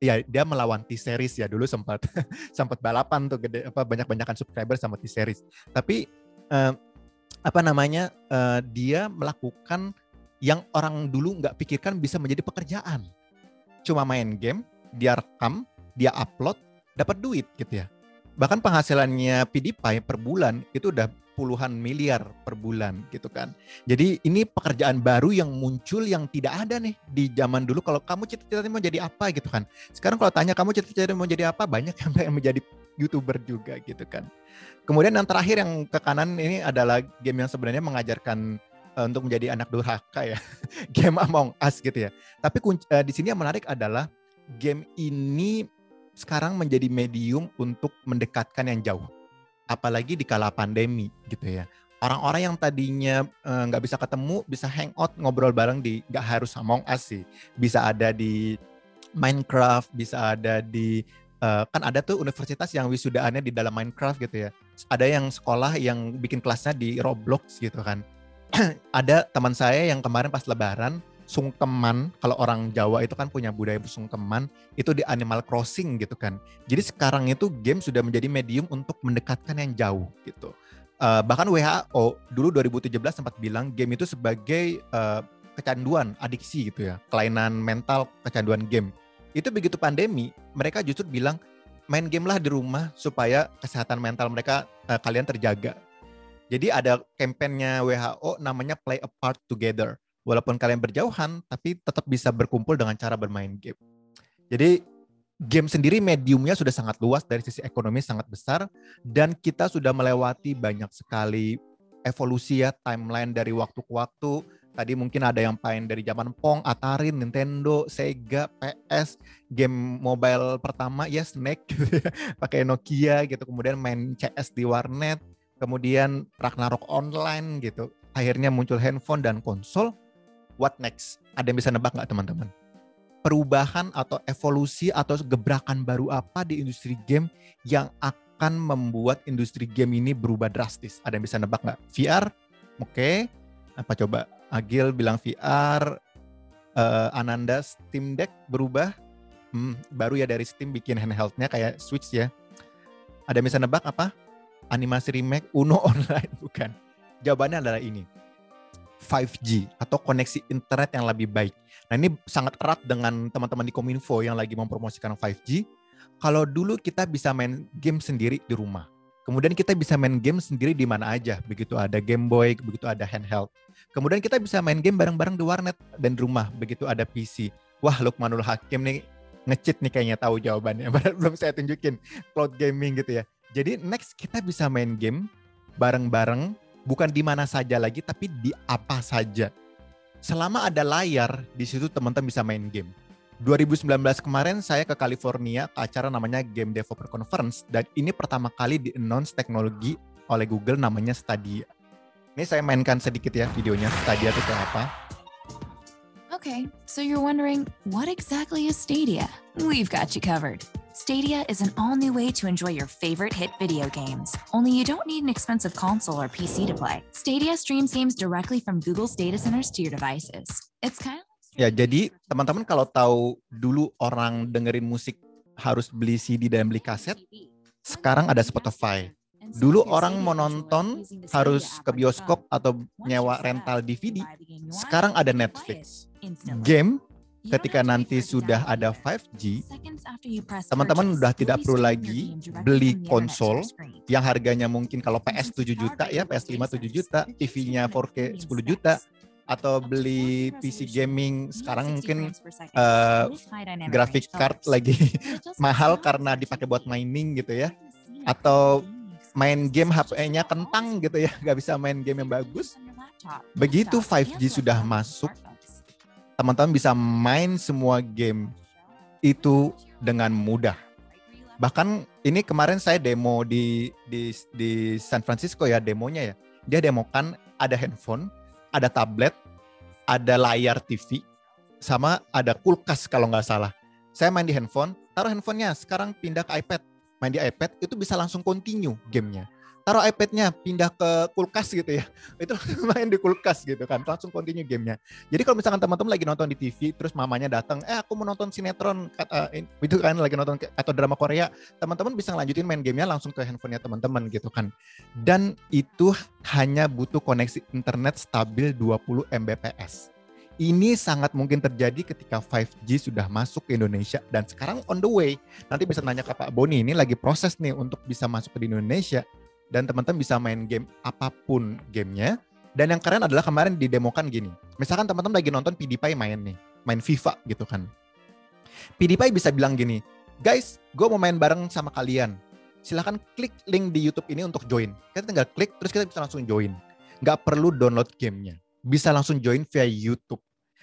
ya dia melawan T-series ya dulu sempat sempat balapan tuh gede apa banyak-banyakan subscriber sama T-series. Tapi uh, apa namanya uh, dia melakukan yang orang dulu nggak pikirkan bisa menjadi pekerjaan. Cuma main game, dia rekam, dia upload, dapat duit gitu ya. Bahkan penghasilannya PewDiePie per bulan itu udah puluhan miliar per bulan gitu kan. Jadi ini pekerjaan baru yang muncul yang tidak ada nih di zaman dulu. Kalau kamu cita-cita mau jadi apa gitu kan. Sekarang kalau tanya kamu cita-cita mau jadi apa, banyak yang pengen menjadi youtuber juga gitu kan. Kemudian yang terakhir yang ke kanan ini adalah game yang sebenarnya mengajarkan uh, untuk menjadi anak durhaka ya. game Among Us gitu ya. Tapi uh, di sini yang menarik adalah game ini sekarang menjadi medium untuk mendekatkan yang jauh apalagi di kala pandemi gitu ya. Orang-orang yang tadinya eh, nggak uh, bisa ketemu bisa hangout ngobrol bareng di nggak harus Among Us sih, bisa ada di Minecraft, bisa ada di uh, kan ada tuh universitas yang wisudaannya di dalam Minecraft gitu ya. Ada yang sekolah yang bikin kelasnya di Roblox gitu kan. ada teman saya yang kemarin pas Lebaran sungkeman kalau orang Jawa itu kan punya budaya sungkeman itu di Animal Crossing gitu kan. Jadi sekarang itu game sudah menjadi medium untuk mendekatkan yang jauh gitu. Uh, bahkan WHO dulu 2017 sempat bilang game itu sebagai uh, kecanduan, adiksi gitu ya, kelainan mental, kecanduan game. Itu begitu pandemi, mereka justru bilang main game lah di rumah supaya kesehatan mental mereka uh, kalian terjaga. Jadi ada kampanyenya WHO namanya Play Apart Together walaupun kalian berjauhan tapi tetap bisa berkumpul dengan cara bermain game. Jadi game sendiri mediumnya sudah sangat luas dari sisi ekonomi sangat besar dan kita sudah melewati banyak sekali evolusi ya timeline dari waktu ke waktu. Tadi mungkin ada yang main dari zaman Pong, Atari, Nintendo, Sega, PS, game mobile pertama ya Snake gitu ya, pakai Nokia gitu, kemudian main CS di warnet, kemudian Ragnarok online gitu. Akhirnya muncul handphone dan konsol what next? Ada yang bisa nebak nggak teman-teman? Perubahan atau evolusi atau gebrakan baru apa di industri game yang akan membuat industri game ini berubah drastis? Ada yang bisa nebak nggak? VR? Oke. Okay. Apa coba? Agil bilang VR. uh, Ananda Steam Deck berubah. Hmm, baru ya dari Steam bikin handheldnya kayak Switch ya. Ada bisa nebak apa? Animasi remake Uno online bukan? Jawabannya adalah ini. 5G atau koneksi internet yang lebih baik. Nah ini sangat erat dengan teman-teman di Kominfo yang lagi mempromosikan 5G. Kalau dulu kita bisa main game sendiri di rumah. Kemudian kita bisa main game sendiri di mana aja. Begitu ada Game Boy, begitu ada handheld. Kemudian kita bisa main game bareng-bareng di warnet dan di rumah. Begitu ada PC. Wah Lukmanul Hakim nih ngecit nih kayaknya tahu jawabannya. Belum saya tunjukin cloud gaming gitu ya. Jadi next kita bisa main game bareng-bareng bukan di mana saja lagi tapi di apa saja. Selama ada layar di situ teman-teman bisa main game. 2019 kemarin saya ke California ke acara namanya Game Developer Conference dan ini pertama kali di announce teknologi oleh Google namanya Stadia. Ini saya mainkan sedikit ya videonya Stadia itu apa. Okay, so you're wondering what exactly is Stadia? We've got you covered. Stadia is an all new way to enjoy your favorite hit video games. Only you don't need an expensive console or PC to play. Stadia streams games directly from Google's data centers to your devices. It's kind of Ya, jadi teman-teman kalau tahu dulu orang dengerin musik harus beli CD dan beli kaset, sekarang ada Spotify. Dulu orang mau nonton harus ke bioskop atau nyewa rental DVD. Sekarang ada Netflix. Game ketika nanti sudah ada 5G, teman-teman udah tidak perlu lagi beli konsol yang harganya mungkin kalau PS 7 juta ya, PS5 7 juta, TV-nya 4K 10 juta, atau beli PC gaming sekarang mungkin uh, graphic card lagi mahal karena dipakai buat mining gitu ya atau main game HP-nya kentang gitu ya nggak bisa main game yang bagus begitu 5G sudah masuk teman-teman bisa main semua game itu dengan mudah. Bahkan ini kemarin saya demo di di di San Francisco ya demonya ya. Dia demokan ada handphone, ada tablet, ada layar TV, sama ada kulkas kalau nggak salah. Saya main di handphone, taruh handphonenya, sekarang pindah ke iPad. Main di iPad itu bisa langsung continue gamenya. Taruh iPad-nya pindah ke kulkas gitu ya. Itu main di kulkas gitu kan langsung continue gamenya. Jadi kalau misalkan teman-teman lagi nonton di TV terus mamanya datang eh aku mau nonton sinetron kata itu kan lagi nonton atau drama Korea teman-teman bisa ngelanjutin main gamenya langsung ke handphonenya teman-teman gitu kan. Dan itu hanya butuh koneksi internet stabil 20 Mbps ini sangat mungkin terjadi ketika 5G sudah masuk ke Indonesia dan sekarang on the way. Nanti bisa nanya ke Pak Boni, ini lagi proses nih untuk bisa masuk ke Indonesia dan teman-teman bisa main game apa pun gamenya. Dan yang keren adalah kemarin didemokan gini. Misalkan teman-teman lagi nonton PewDiePie main nih, main FIFA gitu kan. PewDiePie bisa bilang gini, guys, gue mau main bareng sama kalian. Silahkan klik link di YouTube ini untuk join. Kita tinggal klik, terus kita bisa langsung join. Gak perlu download gamenya. Bisa langsung join via YouTube.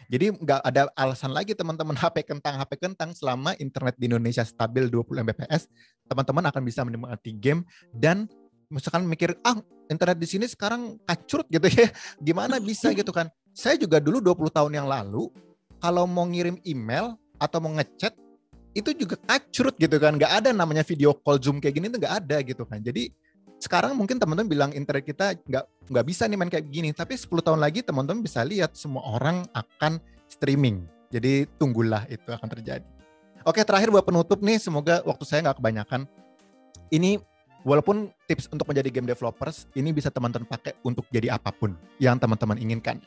Jadi nggak ada alasan lagi teman-teman HP kentang HP kentang selama internet di Indonesia stabil 20 Mbps, teman-teman akan bisa menikmati game dan misalkan mikir ah internet di sini sekarang kacrut gitu ya. Gimana bisa gitu kan? Saya juga dulu 20 tahun yang lalu kalau mau ngirim email atau mau ngechat itu juga kacrut gitu kan. Nggak ada namanya video call zoom kayak gini tuh nggak ada gitu kan. Jadi sekarang mungkin teman-teman bilang internet kita nggak nggak bisa nih main kayak gini tapi 10 tahun lagi teman-teman bisa lihat semua orang akan streaming. Jadi tunggulah itu akan terjadi. Oke terakhir buat penutup nih semoga waktu saya nggak kebanyakan. Ini walaupun tips untuk menjadi game developers ini bisa teman-teman pakai untuk jadi apa pun yang teman-teman inginkan.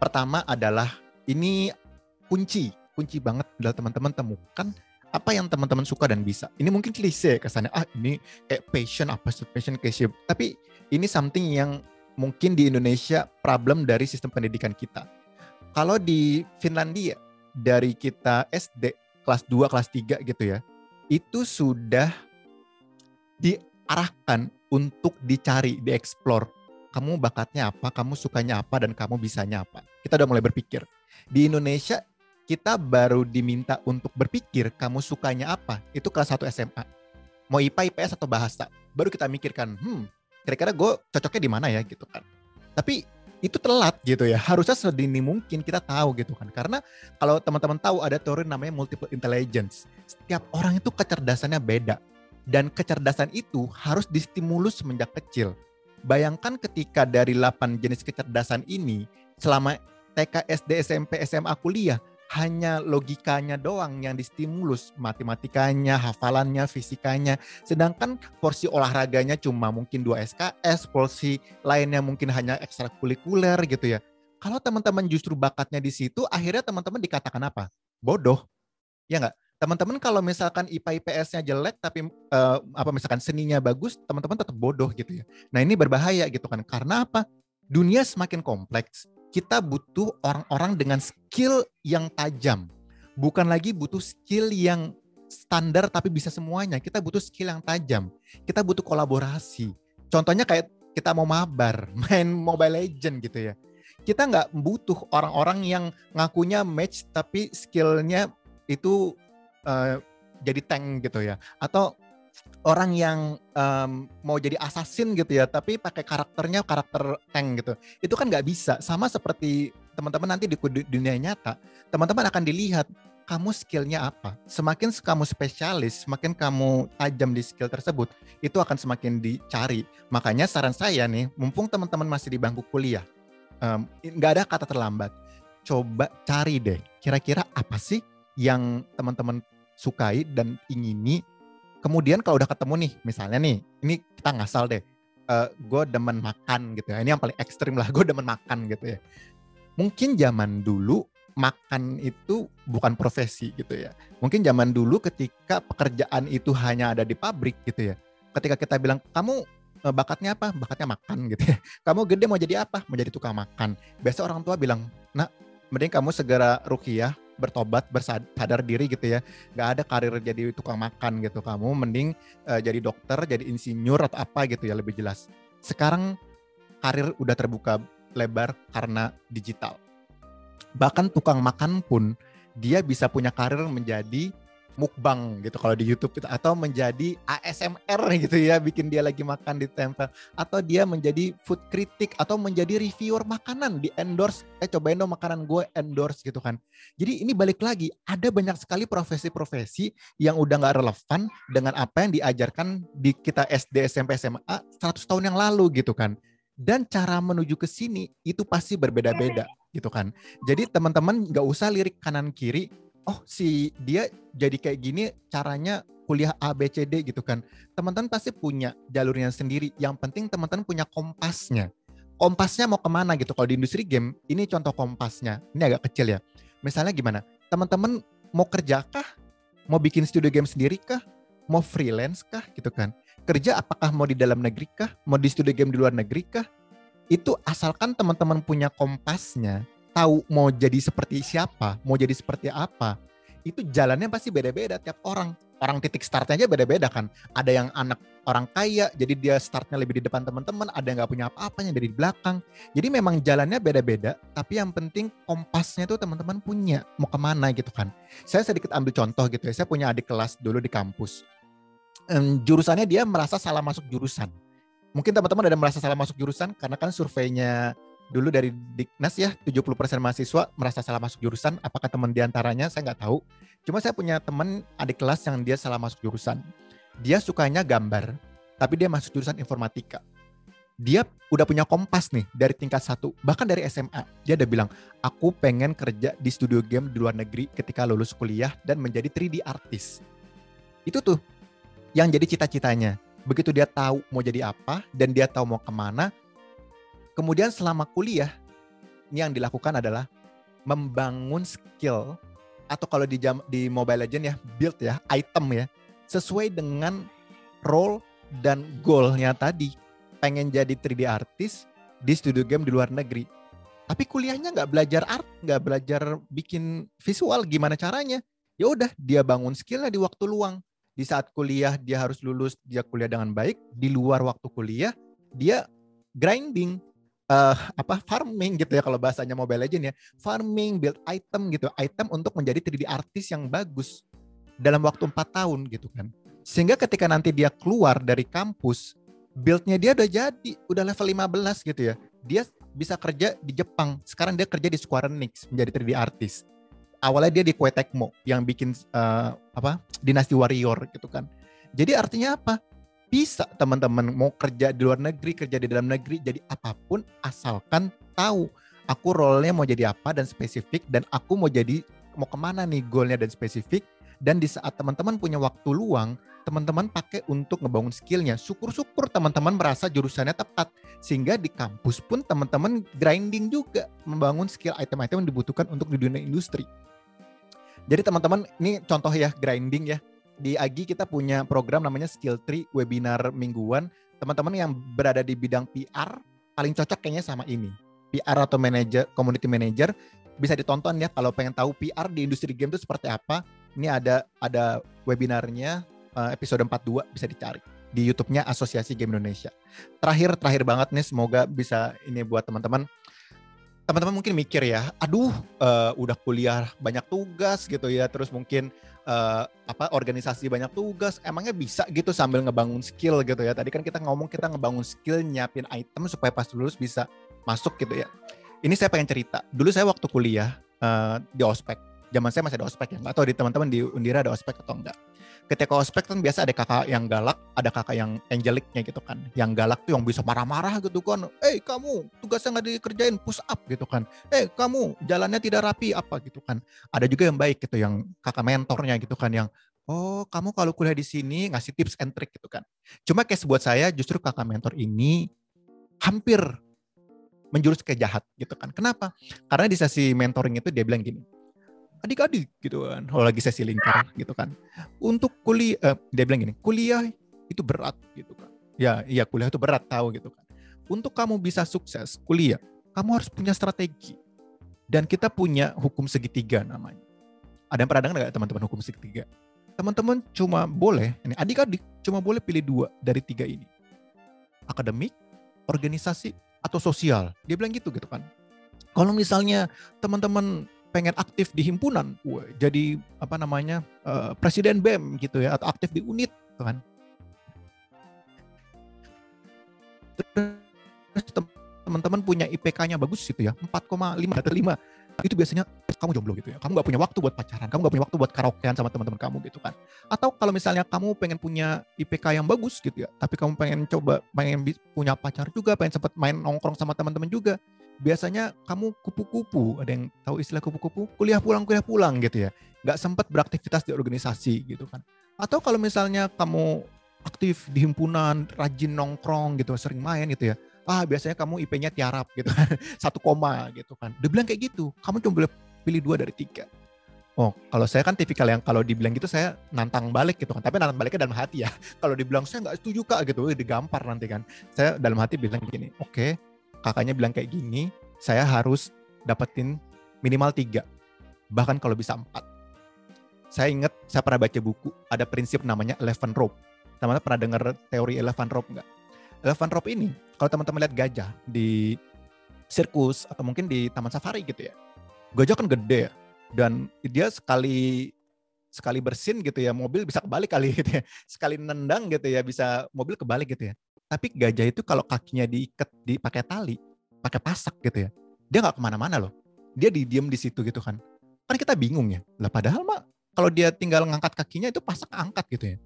Pertama adalah ini kunci, kunci banget adalah teman-teman temukan apa yang teman-teman suka dan bisa. Ini mungkin klise kesannya, ah ini kayak passion apa sih passion kayak Tapi ini something yang mungkin di Indonesia problem dari sistem pendidikan kita. Kalau di Finlandia dari kita SD kelas 2, kelas 3 gitu ya, itu sudah di arahkan untuk dicari, dieksplor. Kamu bakatnya apa, kamu sukanya apa, dan kamu bisanya apa. Kita udah mulai berpikir. Di Indonesia, kita baru diminta untuk berpikir kamu sukanya apa. Itu kelas 1 SMA. Mau IPA, IPS, atau bahasa. Baru kita mikirkan, hmm, kira-kira gue cocoknya di mana ya gitu kan. Tapi itu telat gitu ya. Harusnya sedini mungkin kita tahu gitu kan. Karena kalau teman-teman tahu ada teori namanya multiple intelligence. Setiap orang itu kecerdasannya beda. Dan kecerdasan itu harus distimulus semenjak kecil. Bayangkan ketika dari 8 jenis kecerdasan ini selama TK, SD, SMP, SMA, kuliah hanya logikanya doang yang distimulus, matematikanya, hafalannya, fisikanya. Sedangkan porsi olahraganya cuma mungkin 2 SKS, porsi lainnya mungkin hanya ekstrakurikuler gitu ya. Kalau teman-teman justru bakatnya di situ, akhirnya teman-teman dikatakan apa? Bodoh. Ya nggak? Teman-teman kalau misalkan IPA IPS-nya jelek tapi uh, apa misalkan seninya bagus, teman-teman tetap bodoh gitu ya. Nah, ini berbahaya gitu kan. Karena apa? Dunia semakin kompleks kita butuh orang-orang dengan skill yang tajam. Bukan lagi butuh skill yang standar tapi bisa semuanya. Kita butuh skill yang tajam. Kita butuh kolaborasi. Contohnya kayak kita mau mabar, main Mobile Legend gitu ya. Kita nggak butuh orang-orang yang ngakunya match tapi skillnya itu uh, jadi tank gitu ya. Atau orang yang um, mau jadi assassin gitu ya, tapi pakai karakternya karakter tank gitu. Itu kan nggak bisa. Sama seperti teman-teman nanti di dunia nyata, teman-teman akan dilihat kamu skillnya apa. Semakin kamu spesialis, semakin kamu tajam di skill tersebut, itu akan semakin dicari. Makanya saran saya nih, mumpung teman-teman masih di bangku kuliah, nggak um, ada kata terlambat. Coba cari deh, kira-kira apa sih yang teman-teman sukai dan ingini kemudian kalau udah ketemu nih misalnya nih ini kita ngasal deh uh, eh, gue demen makan gitu ya. Ini yang paling ekstrim lah gue demen makan gitu ya. Mungkin zaman dulu makan itu bukan profesi gitu ya. Mungkin zaman dulu ketika pekerjaan itu hanya ada di pabrik gitu ya. Ketika kita bilang kamu eh, bakatnya apa? Bakatnya makan gitu ya. Kamu gede mau jadi apa? Mau jadi tukang makan. Biasa orang tua bilang nak mending kamu segera rukiah bertobat bersadar diri gitu ya. Nggak ada karir jadi tukang makan gitu. Kamu mending uh, jadi dokter jadi insinyur atau apa gitu ya lebih jelas. Sekarang karir udah terbuka lebar karena digital. Bahkan tukang makan pun dia bisa punya karir menjadi mukbang gitu kalau di YouTube gitu atau menjadi ASMR gitu ya bikin dia lagi makan di tempel atau dia menjadi food critic atau menjadi reviewer makanan di endorse eh cobain dong makanan gue endorse gitu kan. Jadi ini balik lagi ada banyak sekali profesi-profesi yang udah nggak relevan dengan apa yang diajarkan di kita SD SMP SMA 100 tahun yang lalu gitu kan. Dan cara menuju ke sini itu pasti berbeda-beda gitu kan. Jadi teman-teman nggak usah lirik kanan kiri oh si dia jadi kayak gini caranya kuliah A B C D gitu kan. Teman-teman pasti punya jalurnya sendiri. Yang penting teman-teman punya kompasnya. Kompasnya mau ke mana gitu. Kalau di industri game, ini contoh kompasnya. Ini agak kecil ya. Misalnya gimana? Teman-teman mau kerja kah? Mau bikin studio game sendiri kah? Mau freelance kah? Gitu kan. Kerja apakah mau di dalam negeri kah? Mau di studio game di luar negeri kah? Itu asalkan teman-teman punya kompasnya, tahu mau jadi seperti siapa, mau jadi seperti apa, itu jalannya pasti beda-beda tiap orang. Orang titik startnya aja beda-beda kan. Ada yang anak orang kaya, jadi dia startnya lebih di depan teman-teman. Ada yang nggak punya apa-apanya dari belakang. Jadi memang jalannya beda-beda, tapi yang penting kompasnya tuh teman-teman punya mau ke mana gitu kan. Saya sedikit ambil contoh gitu ya. Saya punya adik kelas dulu di kampus. Um, jurusannya dia merasa salah masuk jurusan. Mungkin teman-teman ada merasa salah masuk jurusan karena kan surveinya dulu dari Diknas ya 70% mahasiswa merasa salah masuk jurusan. Apakah teman di antaranya saya nggak tahu. Cuma saya punya teman adik kelas yang dia salah masuk jurusan. Dia sukanya gambar, tapi dia masuk jurusan informatika. Dia udah punya kompas nih dari tingkat satu, bahkan dari SMA. Dia udah bilang, aku pengen kerja di studio game di luar negeri ketika lulus kuliah dan menjadi 3D artist. Itu tuh yang jadi cita-citanya. Begitu dia tahu mau jadi apa dan dia tahu mau ke mana, Kemudian selama kuliah, ini yang dilakukan adalah membangun skill atau kalau di jam, di Mobile Legend ya build ya item ya sesuai dengan role dan goalnya tadi pengen jadi 3D artist di studio game di luar negeri. Tapi kuliahnya nggak belajar art, nggak belajar bikin visual, gimana caranya? Ya udah, dia bangun skillnya di waktu luang. Di saat kuliah dia harus lulus, dia kuliah dengan baik. Di luar waktu kuliah dia grinding, uh, apa farming gitu ya kalau bahasanya Mobile Legend ya. Farming build item gitu. Item untuk menjadi 3D artis yang bagus dalam waktu empat tahun gitu kan. Sehingga ketika nanti dia keluar dari kampus buildnya dia udah jadi udah level 15 gitu ya. Dia bisa kerja di Jepang. Sekarang dia kerja di Square Enix menjadi 3D artis. Awalnya dia di Koei Tecmo yang bikin uh, apa Dinasti Warrior gitu kan. Jadi artinya apa bisa teman-teman mau kerja di luar negeri, kerja di dalam negeri, jadi apa pun asalkan tahu aku role-nya mau jadi apa dan spesifik dan aku mau jadi mau ke mana nih goalnya dan spesifik dan di saat teman-teman punya waktu luang teman-teman pakai untuk ngebangun skillnya. Syukur-syukur teman-teman merasa jurusannya tepat. Sehingga di kampus pun teman-teman grinding juga membangun skill item-item yang dibutuhkan untuk di dunia industri. Jadi teman-teman, ini contoh ya grinding ya. Di Agi kita punya program namanya Skill Tree webinar mingguan. Teman-teman yang berada di bidang PR paling cocok kayaknya sama ini. PR atau manager, community manager bisa ditonton ya kalau pengen tahu PR di industri game itu seperti apa. Ini ada ada webinarnya eh, episode 42 bisa dicari di YouTube-nya Asosiasi Game Indonesia. Terakhir terakhir banget nih semoga bisa ini buat teman-teman teman-teman mungkin mikir ya, aduh uh, udah kuliah banyak tugas gitu ya, terus mungkin uh, apa organisasi banyak tugas, emangnya bisa gitu sambil ngebangun skill gitu ya. Tadi kan kita ngomong kita ngebangun skill nyiapin item supaya pas lulus bisa masuk gitu ya. Ini saya pengen cerita. Dulu saya waktu kuliah uh, di ospek, zaman saya masih ada ospek ya, nggak tahu di teman-teman di Undira ada ospek atau enggak ketika ospek kan biasa ada kakak yang galak, ada kakak yang angeliknya gitu kan. Yang galak tuh yang bisa marah-marah gitu kan. Eh kamu tugasnya nggak dikerjain push up gitu kan. Eh kamu jalannya tidak rapi apa gitu kan. Ada juga yang baik gitu yang kakak mentornya gitu kan yang oh kamu kalau kuliah di sini ngasih tips and trick gitu kan. Cuma kayak buat saya justru kakak mentor ini hampir menjurus ke jahat gitu kan. Kenapa? Karena di sesi mentoring itu dia bilang gini, adik-adik gitu kan. Kalau lagi sesi lingkar gitu kan. Untuk kuliah eh, dia bilang gini kuliah itu berat gitu kan. Ya iya kuliah itu berat tahu gitu kan. Untuk kamu bisa sukses kuliah kamu harus punya strategi. Dan kita punya hukum segitiga namanya. Ada yang pernah dengar nggak teman-teman hukum segitiga? Teman-teman cuma boleh ini adik-adik cuma boleh pilih dua dari tiga ini. Akademik organisasi atau sosial. Dia bilang gitu gitu kan. Kalau misalnya teman-teman pengen aktif di himpunan, jadi apa namanya uh, presiden BEM gitu ya atau aktif di unit gitu kan. Teman-teman punya IPK-nya bagus gitu ya, 4,5 atau 5. Itu biasanya kamu jomblo gitu ya. Kamu nggak punya waktu buat pacaran, kamu nggak punya waktu buat karaokean sama teman-teman kamu gitu kan. Atau kalau misalnya kamu pengen punya IPK yang bagus gitu ya, tapi kamu pengen coba pengen punya pacar juga, pengen sempat main nongkrong sama teman-teman juga, biasanya kamu kupu-kupu, ada yang tahu istilah kupu-kupu, kuliah pulang kuliah pulang gitu ya, nggak sempat beraktivitas di organisasi gitu kan. Atau kalau misalnya kamu aktif di himpunan, rajin nongkrong gitu, sering main gitu ya, ah biasanya kamu IP-nya tiarap gitu kan, satu koma gitu kan. Dia bilang kayak gitu, kamu cuma boleh pilih dua dari tiga. Oh, kalau saya kan tipikal yang kalau dibilang gitu saya nantang balik gitu kan. Tapi nantang baliknya dalam hati ya. Kalau dibilang saya nggak setuju kak gitu, digampar nanti kan. Saya dalam hati bilang gini, oke, okay, kakaknya bilang kayak gini, saya harus dapetin minimal tiga, bahkan kalau bisa empat. Saya ingat saya pernah baca buku, ada prinsip namanya elephant rope. Teman-teman pernah dengar teori elephant rope nggak? Elephant rope ini, kalau teman-teman lihat gajah di sirkus atau mungkin di taman safari gitu ya, gajah kan gede ya, dan dia sekali sekali bersin gitu ya mobil bisa kebalik kali gitu ya sekali nendang gitu ya bisa mobil kebalik gitu ya tapi gajah itu kalau kakinya diikat dipakai tali, pakai pasak gitu ya, dia nggak ke mana-mana loh. Dia didiem di situ gitu kan. Kan kita bingung ya. Lah padahal mah kalau dia tinggal ngangkat kakinya itu pasak angkat gitu ya.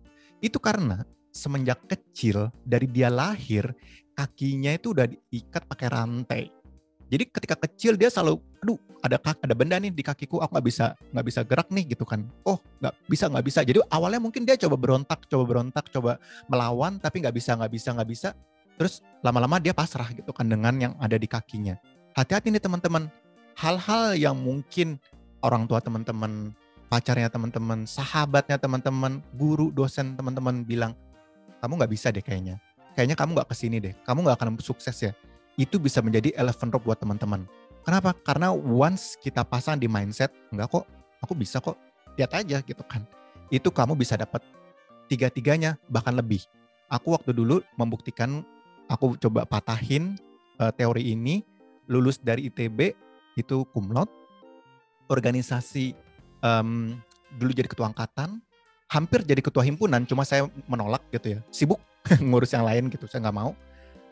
Itu karena semenjak kecil dari dia lahir kakinya itu udah diikat pakai rantai. Jadi ketika kecil dia selalu, aduh ada ada benda nih di kakiku, aku nggak bisa nggak bisa gerak nih gitu kan. Oh nggak bisa nggak bisa. Jadi awalnya mungkin dia coba berontak, coba berontak, coba melawan, tapi nggak bisa nggak bisa nggak bisa. Terus lama-lama dia pasrah gitu kan dengan yang ada di kakinya. Hati-hati nih teman-teman. Hal-hal yang mungkin orang tua teman-teman, pacarnya teman-teman, sahabatnya teman-teman, guru, dosen teman-teman bilang, kamu nggak bisa deh kayaknya. Kayaknya kamu nggak ke sini deh. Kamu nggak akan sukses ya itu bisa menjadi elephant rope buat teman-teman. Kenapa? Karena once kita pasang di mindset, enggak kok, aku bisa kok, lihat aja gitu kan. Itu kamu bisa dapat tiga-tiganya, bahkan lebih. Aku waktu dulu membuktikan, aku coba patahin uh, teori ini, lulus dari ITB, itu kumlot, organisasi um, dulu jadi ketua angkatan, hampir jadi ketua himpunan, cuma saya menolak gitu ya, sibuk ngurus yang lain gitu, saya nggak mau.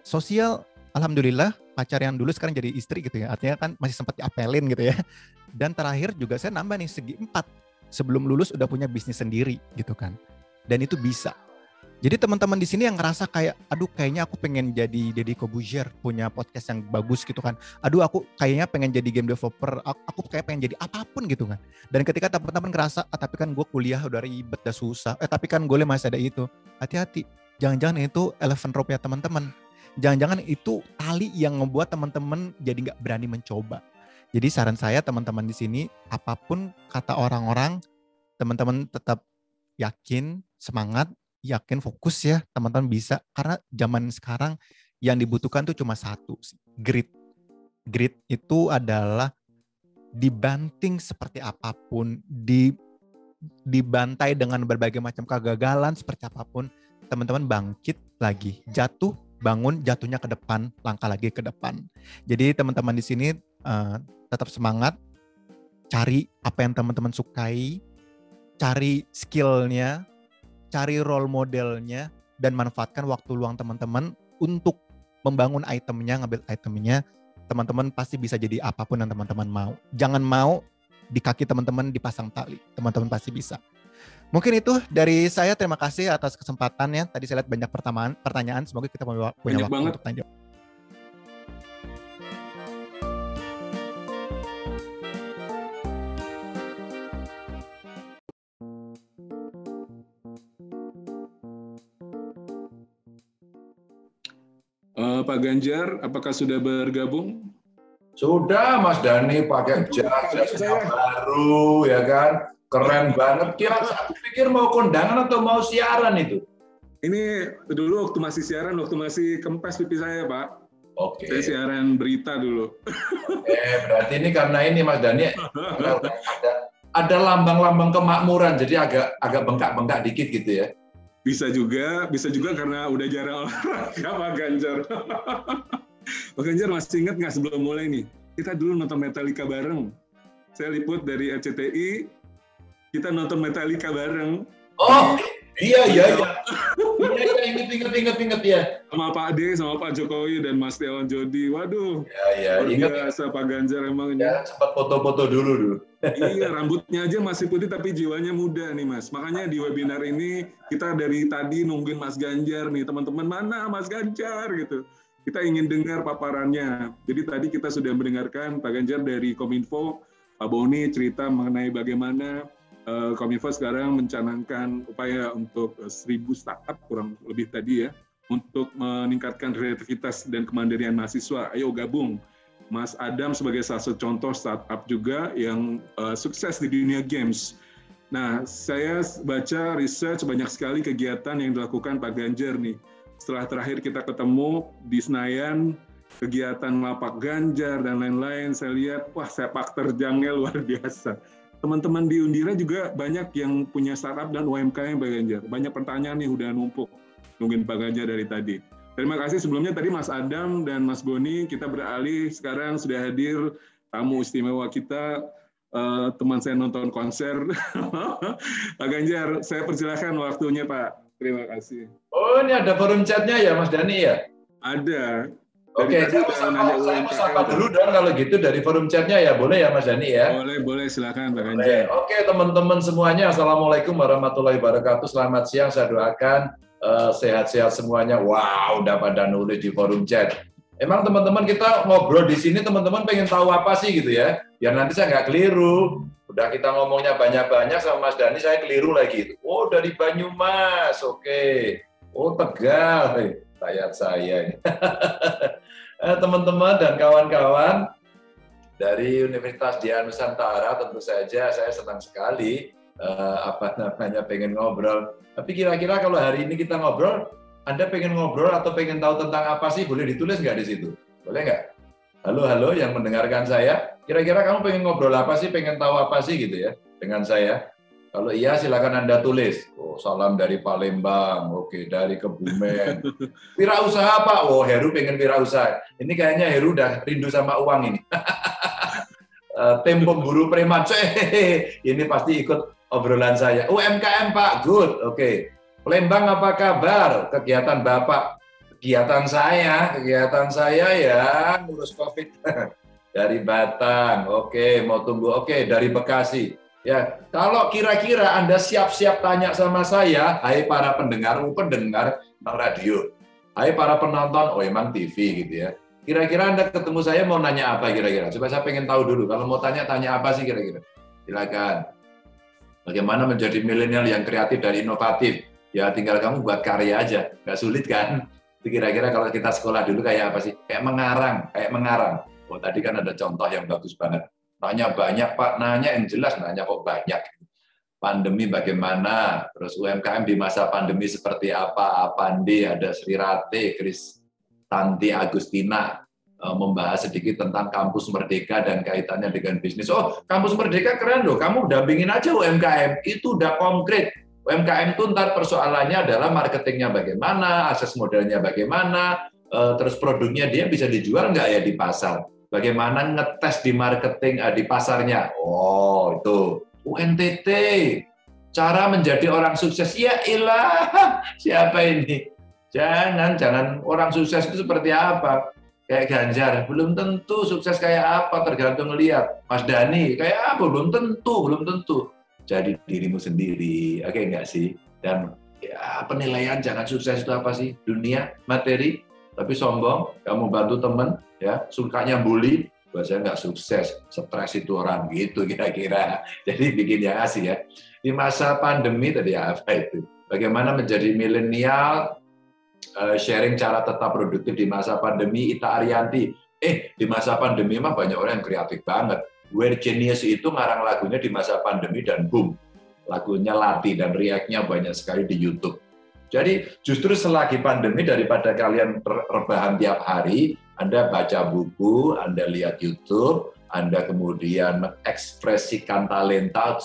Sosial alhamdulillah pacar yang dulu sekarang jadi istri gitu ya. Artinya kan masih sempat diapelin gitu ya. Dan terakhir juga saya nambah nih segi empat. Sebelum lulus udah punya bisnis sendiri gitu kan. Dan itu bisa. Jadi teman-teman di sini yang ngerasa kayak, aduh kayaknya aku pengen jadi Deddy Kobuzier, punya podcast yang bagus gitu kan. Aduh aku kayaknya pengen jadi game developer, aku kayak pengen jadi apa pun gitu kan. Dan ketika teman-teman ngerasa, ah, tapi kan gue kuliah udah ribet, udah susah. Eh tapi kan gue masih ada itu. Hati-hati, jangan-jangan itu elephant rope teman-teman. Jangan-jangan itu tali yang membuat teman-teman jadi nggak berani mencoba. Jadi saran saya teman-teman di sini, apa pun kata orang-orang, teman-teman tetap yakin, semangat, yakin fokus ya teman-teman bisa karena zaman sekarang yang dibutuhkan tuh cuma satu grit grit itu adalah dibanting seperti apa pun di dibantai dengan berbagai macam kegagalan seperti apa pun teman-teman bangkit lagi jatuh bangun jatuhnya ke depan langkah lagi ke depan jadi teman-teman di sini uh, tetap semangat cari apa yang teman-teman sukai cari skillnya cari role modelnya dan manfaatkan waktu luang teman-teman untuk membangun itemnya, ngambil itemnya, teman-teman pasti bisa jadi apa pun yang teman-teman mau. Jangan mau di kaki teman-teman dipasang tali, teman-teman pasti bisa. Mungkin itu dari saya terima kasih atas kesempatannya. Tadi saya lihat banyak pertanyaan, semoga kita punya banyak waktu banget. untuk tanya jawab. Pak Ganjar, apakah sudah bergabung? Sudah, Mas Dani pakai jas, jas baru, ya kan? Keren banget. Kira aku pikir mau kondangan atau mau siaran itu? Ini dulu waktu masih siaran, waktu masih kempes pipi saya, Pak. Oke. Saya siaran berita dulu. Eh, berarti ini karena ini Mas Dani ada ada lambang-lambang kemakmuran, jadi agak agak bengkak-bengkak dikit gitu ya. Bisa juga, bisa juga karena udah jarang olahraga Pak Ganjar. Pak Ganjar masih ingat nggak sebelum mulai nih? Kita dulu nonton Metallica bareng. Saya liput dari RCTI, kita nonton Metallica bareng. Oh, Iya, iya, iya. Iya, iya, inget, inget, inget, inget ya. Sama Pak Ade, sama Pak Jokowi dan Mas Dewan Jodi. Waduh. Iya, iya. Ingat biasa Pak Ganjar emang ini. Ya, sempat foto-foto dulu dulu. iya, rambutnya aja masih putih tapi jiwanya muda nih Mas. Makanya di webinar ini kita dari tadi nungguin Mas Ganjar nih. Teman-teman mana Mas Ganjar gitu. Kita ingin dengar paparannya. Jadi tadi kita sudah mendengarkan Pak Ganjar dari Kominfo, Pak Boni cerita mengenai bagaimana Kominfo sekarang mencanangkan upaya untuk uh, seribu startup kurang lebih tadi ya untuk meningkatkan kreativitas dan kemandirian mahasiswa. Ayo gabung. Mas Adam sebagai salah satu contoh startup juga yang uh, sukses di dunia games. Nah, saya baca research banyak sekali kegiatan yang dilakukan Pak Ganjar nih. Setelah terakhir kita ketemu di Senayan, kegiatan lapak Ganjar dan lain-lain, saya lihat, wah sepak terjangnya luar biasa teman-teman di Undira juga banyak yang punya startup dan UMKM Pak Ganjar. Banyak pertanyaan nih udah numpuk. Nungguin Pak Ganjar dari tadi. Terima kasih. Sebelumnya tadi Mas Adam dan Mas Boni kita beralih. Sekarang sudah hadir tamu istimewa kita. Uh, teman saya nonton konser. Pak Ganjar saya persilahkan waktunya Pak. Terima kasih. Oh ini ada forum chatnya ya Mas Dani ya? Ada Oke, okay, saya mau sapa dulu dong kalau gitu dari forum chatnya ya, boleh ya Mas Dani ya? Boleh, boleh, silakan Pak Ganjar. Oke, teman-teman semuanya, Assalamualaikum warahmatullahi wabarakatuh. Selamat siang, saya doakan uh, sehat-sehat semuanya. Wow, udah pada nulis di forum chat. Emang teman-teman kita ngobrol di sini, teman-teman pengen tahu apa sih gitu ya? Biar nanti saya nggak keliru. Udah kita ngomongnya banyak-banyak sama Mas Dani, saya keliru lagi. Oh, dari Banyumas, oke. Oh, Tegal, rakyat saya. Eh, teman-teman dan kawan-kawan dari Universitas Dia Nusantara tentu saja saya senang sekali uh, apa namanya pengen ngobrol. Tapi kira-kira kalau hari ini kita ngobrol, Anda pengen ngobrol atau pengen tahu tentang apa sih? Boleh ditulis nggak di situ? Boleh nggak? Halo, halo yang mendengarkan saya. Kira-kira kamu pengen ngobrol apa sih? Pengen tahu apa sih gitu ya dengan saya? Kalau iya silakan Anda tulis. Oh, salam dari Palembang. Oke, dari Kebumen. Wirausaha Pak. Oh, Heru pengen wirausaha. Ini kayaknya Heru udah rindu sama uang ini. Eh, tim pemburu preman. ini pasti ikut obrolan saya. UMKM Pak, good. Oke. Palembang apa kabar? Kegiatan Bapak. Kegiatan saya, kegiatan saya ya ngurus COVID. dari Batang. Oke, mau tunggu. Oke, dari Bekasi Ya, kalau kira-kira Anda siap-siap tanya sama saya, hai para pendengar, oh, pendengar radio, hai para penonton, oh emang TV gitu ya. Kira-kira Anda ketemu saya mau nanya apa kira-kira? Coba saya pengen tahu dulu. Kalau mau tanya, tanya apa sih kira-kira? Silakan. Bagaimana menjadi milenial yang kreatif dan inovatif? Ya tinggal kamu buat karya aja, nggak sulit kan? Itu kira-kira kalau kita sekolah dulu kayak apa sih? Kayak mengarang, kayak mengarang. Oh tadi kan ada contoh yang bagus banget Nanya banyak Pak, nanya yang jelas, nanya kok banyak. Pandemi bagaimana, terus UMKM di masa pandemi seperti apa, Apandi, ada Sri Rate, Kris Tanti Agustina, eh, membahas sedikit tentang kampus merdeka dan kaitannya dengan bisnis. Oh, kampus merdeka keren loh, kamu dampingin aja UMKM, itu udah konkret. UMKM itu ntar persoalannya adalah marketingnya bagaimana, akses modalnya bagaimana, eh, terus produknya dia bisa dijual nggak ya di pasar Bagaimana ngetes di marketing uh, di pasarnya? Oh, itu UNTT. Cara menjadi orang sukses. Ya ilah, siapa ini? Jangan, jangan orang sukses itu seperti apa? Kayak Ganjar, belum tentu sukses kayak apa, tergantung lihat. Mas Dani, kayak apa? Belum tentu, belum tentu. Jadi dirimu sendiri, oke enggak sih? Dan ya, penilaian jangan sukses itu apa sih? Dunia, materi, tapi sombong, kamu bantu teman, ya sukanya bully, buat saya nggak sukses, stres itu orang gitu kira-kira. Jadi bikin yang asik ya. Di masa pandemi tadi apa itu? Bagaimana menjadi milenial, eh, sharing cara tetap produktif di masa pandemi, Ita Arianti. Eh, di masa pandemi mah banyak orang yang kreatif banget. We're Genius itu ngarang lagunya di masa pandemi dan boom, lagunya latih dan react-nya banyak sekali di YouTube jadi justru selagi pandemi daripada kalian rebahan tiap hari, Anda baca buku, Anda lihat YouTube, Anda kemudian mengekspresikan talenta,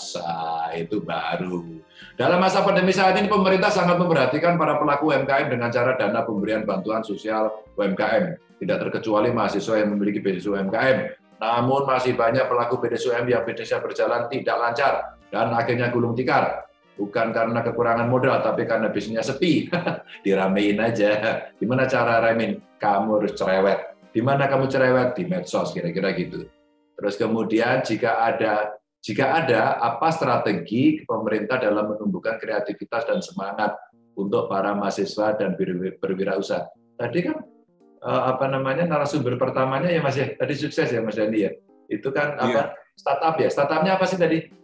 itu baru. Dalam masa pandemi saat ini, pemerintah sangat memperhatikan para pelaku UMKM dengan cara dana pemberian bantuan sosial UMKM. Tidak terkecuali mahasiswa yang memiliki beasiswa UMKM. Namun masih banyak pelaku BDSUM yang bisnisnya berjalan tidak lancar dan akhirnya gulung tikar bukan karena kekurangan modal, tapi karena bisnisnya sepi. Diramein aja. Gimana cara ramein? Kamu harus cerewet. Di mana kamu cerewet? Di medsos, kira-kira gitu. Terus kemudian jika ada jika ada apa strategi pemerintah dalam menumbuhkan kreativitas dan semangat untuk para mahasiswa dan berwirausaha. Tadi kan eh, apa namanya narasumber pertamanya ya Mas ya, tadi sukses ya Mas Dani ya. Itu kan apa yeah. startup ya. Startupnya apa sih tadi?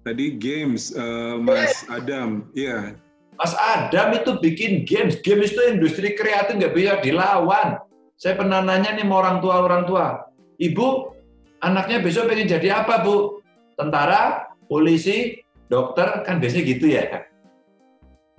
Tadi games, uh, Mas Adam, iya. Mas Adam itu bikin games. Games itu industri kreatif nggak bisa dilawan. Saya pernah nanya nih sama orang tua orang tua, ibu anaknya besok pengen jadi apa bu? Tentara, polisi, dokter kan biasanya gitu ya.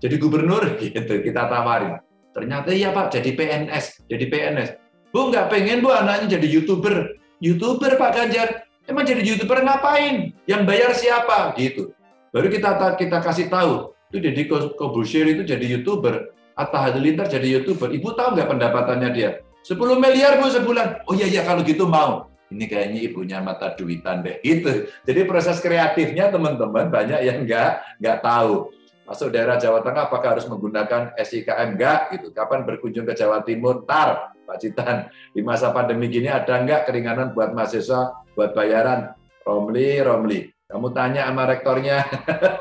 Jadi gubernur gitu kita tawarin. Ternyata iya pak jadi PNS, jadi PNS. Bu nggak pengen bu anaknya jadi youtuber. Youtuber Pak Ganjar, Emang jadi youtuber ngapain? Yang bayar siapa? Gitu. Baru kita kita kasih tahu. Itu Deddy Kobusier itu jadi youtuber. Atta Halilintar jadi youtuber. Ibu tahu nggak pendapatannya dia? 10 miliar bu sebulan. Oh iya iya kalau gitu mau. Ini kayaknya ibunya mata duitan deh. Itu. Jadi proses kreatifnya teman-teman banyak yang nggak nggak tahu. Masuk daerah Jawa Tengah apakah harus menggunakan SIKM? Enggak. Gitu. Kapan berkunjung ke Jawa Timur? Tar, Pak Citan. Di masa pandemi gini ada nggak keringanan buat mahasiswa buat bayaran. Romli, Romli, kamu tanya sama rektornya,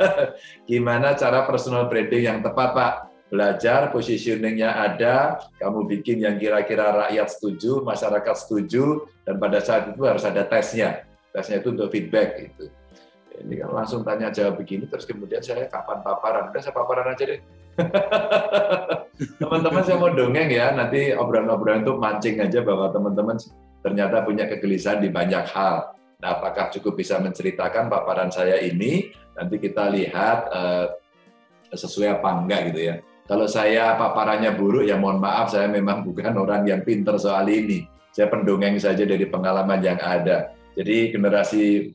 gimana cara personal branding yang tepat, Pak? Belajar, positioningnya ada, kamu bikin yang kira-kira rakyat setuju, masyarakat setuju, dan pada saat itu harus ada tesnya. Tesnya itu untuk feedback. Gitu. Ini kan langsung tanya jawab begini, terus kemudian saya kapan paparan? Udah saya paparan aja deh. teman-teman saya mau dongeng ya, nanti obrolan-obrolan itu mancing aja bahwa teman-teman ternyata punya kegelisahan di banyak hal. Nah, apakah cukup bisa menceritakan paparan saya ini? Nanti kita lihat uh, sesuai apa enggak gitu ya. Kalau saya paparannya buruk, ya mohon maaf, saya memang bukan orang yang pinter soal ini. Saya pendongeng saja dari pengalaman yang ada. Jadi generasi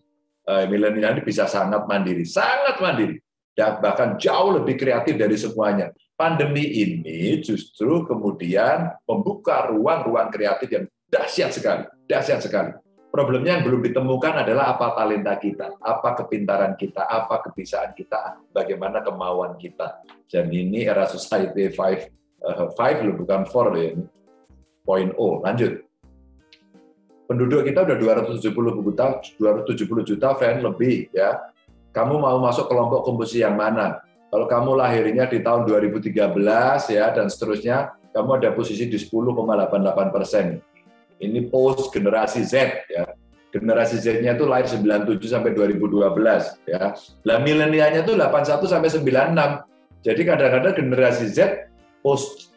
milenial ini bisa sangat mandiri, sangat mandiri, dan bahkan jauh lebih kreatif dari semuanya. Pandemi ini justru kemudian membuka ruang-ruang kreatif yang Dahsyat sekali, dahsyat sekali. Problemnya yang belum ditemukan adalah apa talenta kita, apa kepintaran kita, apa kebisaan kita, bagaimana kemauan kita. Dan ini era society 5, uh, 5 loh, bukan 4 loh ini. Point O, lanjut. Penduduk kita udah 270 juta, 270 juta fan lebih ya. kamu mau masuk kelompok komposisi yang mana. Kalau kamu lahirnya di tahun 2013 ya dan seterusnya, kamu ada posisi di 10,88 persen. Ini post generasi Z ya. Generasi Z-nya itu lahir 97 sampai 2012 ya. Lah milenialnya itu 81 sampai 96. Jadi kadang-kadang generasi Z post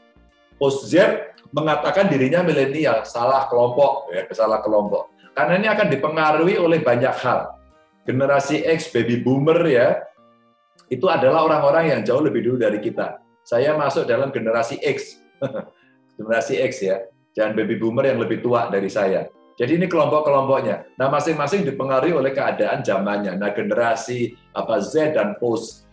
post Z mengatakan dirinya milenial, salah kelompok ya, salah kelompok. Karena ini akan dipengaruhi oleh banyak hal. Generasi X baby boomer ya, itu adalah orang-orang yang jauh lebih dulu dari kita. Saya masuk dalam generasi X. generasi X ya. Jangan baby boomer yang lebih tua dari saya. Jadi ini kelompok-kelompoknya. Nah, masing-masing dipengaruhi oleh keadaan zamannya. Nah, generasi apa Z dan post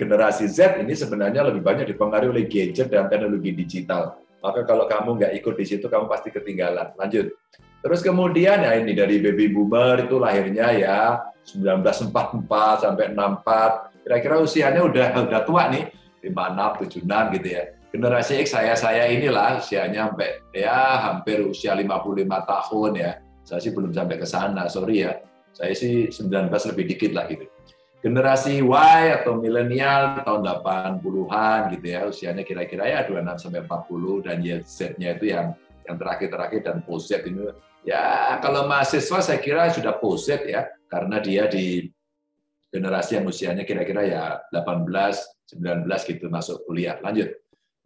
generasi Z ini sebenarnya lebih banyak dipengaruhi oleh gadget dan teknologi digital. Maka kalau kamu nggak ikut di situ, kamu pasti ketinggalan. Lanjut. Terus kemudian ya ini dari baby boomer itu lahirnya ya 1944 sampai 64. Kira-kira usianya udah udah tua nih, 56, 76 gitu ya generasi X saya saya inilah usianya sampai ya hampir usia 55 tahun ya. Saya sih belum sampai ke sana, sorry ya. Saya sih 19 lebih dikit lah gitu. Generasi Y atau milenial tahun 80-an gitu ya, usianya kira-kira ya 26 sampai 40 dan ya Z-nya itu yang yang terakhir-terakhir dan post Z ini ya kalau mahasiswa saya kira sudah post Z ya karena dia di generasi yang usianya kira-kira ya 18 19 gitu masuk kuliah. Lanjut.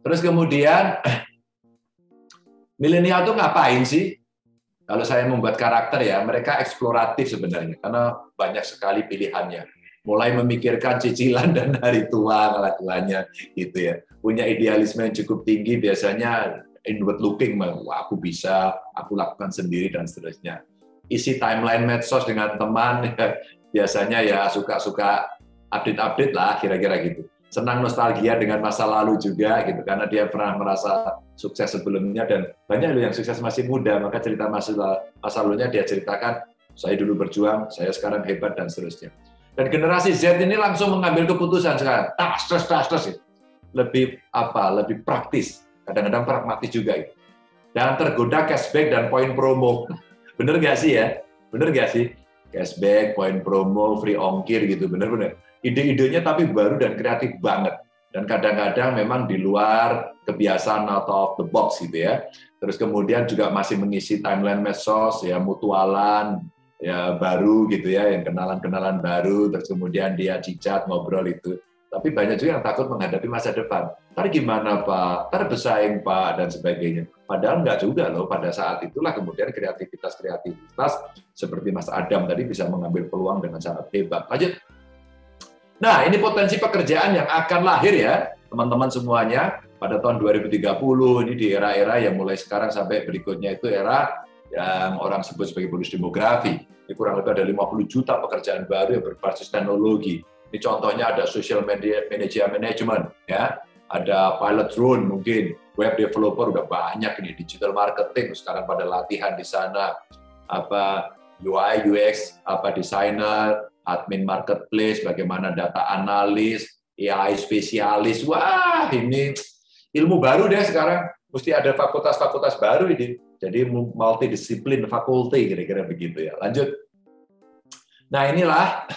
Terus kemudian milenial tuh ngapain sih? Kalau saya membuat karakter ya, mereka eksploratif sebenarnya karena banyak sekali pilihannya. Mulai memikirkan cicilan dan hari tua kelakuannya gitu ya. Punya idealisme yang cukup tinggi biasanya inward looking, wah aku bisa, aku lakukan sendiri dan seterusnya. Isi timeline medsos dengan teman ya, biasanya ya suka-suka update-update lah kira-kira gitu. Senang nostalgia dengan masa lalu juga gitu. Karena dia pernah merasa sukses sebelumnya dan banyak loh yang sukses masih muda. Maka cerita masa masa lalunya dia ceritakan saya dulu berjuang saya sekarang hebat dan seterusnya dan generasi Z ini langsung mengambil keputusan sekarang. Tas tas tas tas lebih apa? Lebih praktis. Kadang-kadang pragmatis juga itu. Dan tergoda cashback dan poin promo. Bener gak sih ya? Bener gak sih? Cashback poin promo free ongkir gitu. Bener-bener ide-idenya tapi baru dan kreatif banget. Dan kadang-kadang memang di luar kebiasaan out of the box gitu ya. Terus kemudian juga masih mengisi timeline medsos ya mutualan ya baru gitu ya yang kenalan-kenalan baru terus kemudian dia cicat ngobrol itu. Tapi banyak juga yang takut menghadapi masa depan. Ntar gimana Pak? Ntar bersaing Pak dan sebagainya. Padahal enggak juga loh. Pada saat itulah kemudian kreativitas-kreativitas seperti Mas Adam tadi bisa mengambil peluang dengan sangat hebat. Lanjut. Nah, ini potensi pekerjaan yang akan lahir ya, teman-teman semuanya pada tahun 2030 ini di era-era yang mulai sekarang sampai berikutnya itu era yang orang sebut sebagai bonus demografi. Ini kurang lebih ada 50 juta pekerjaan baru yang berbasis teknologi. Ini contohnya ada social media manager management ya, ada pilot drone mungkin, web developer udah banyak ini, digital marketing sekarang pada latihan di sana, apa UI UX, apa desainer, admin marketplace, bagaimana data analis, AI spesialis. Wah, ini ilmu baru deh sekarang. Mesti ada fakultas-fakultas baru ini. Jadi multidisiplin fakulti kira-kira begitu ya. Lanjut. Nah inilah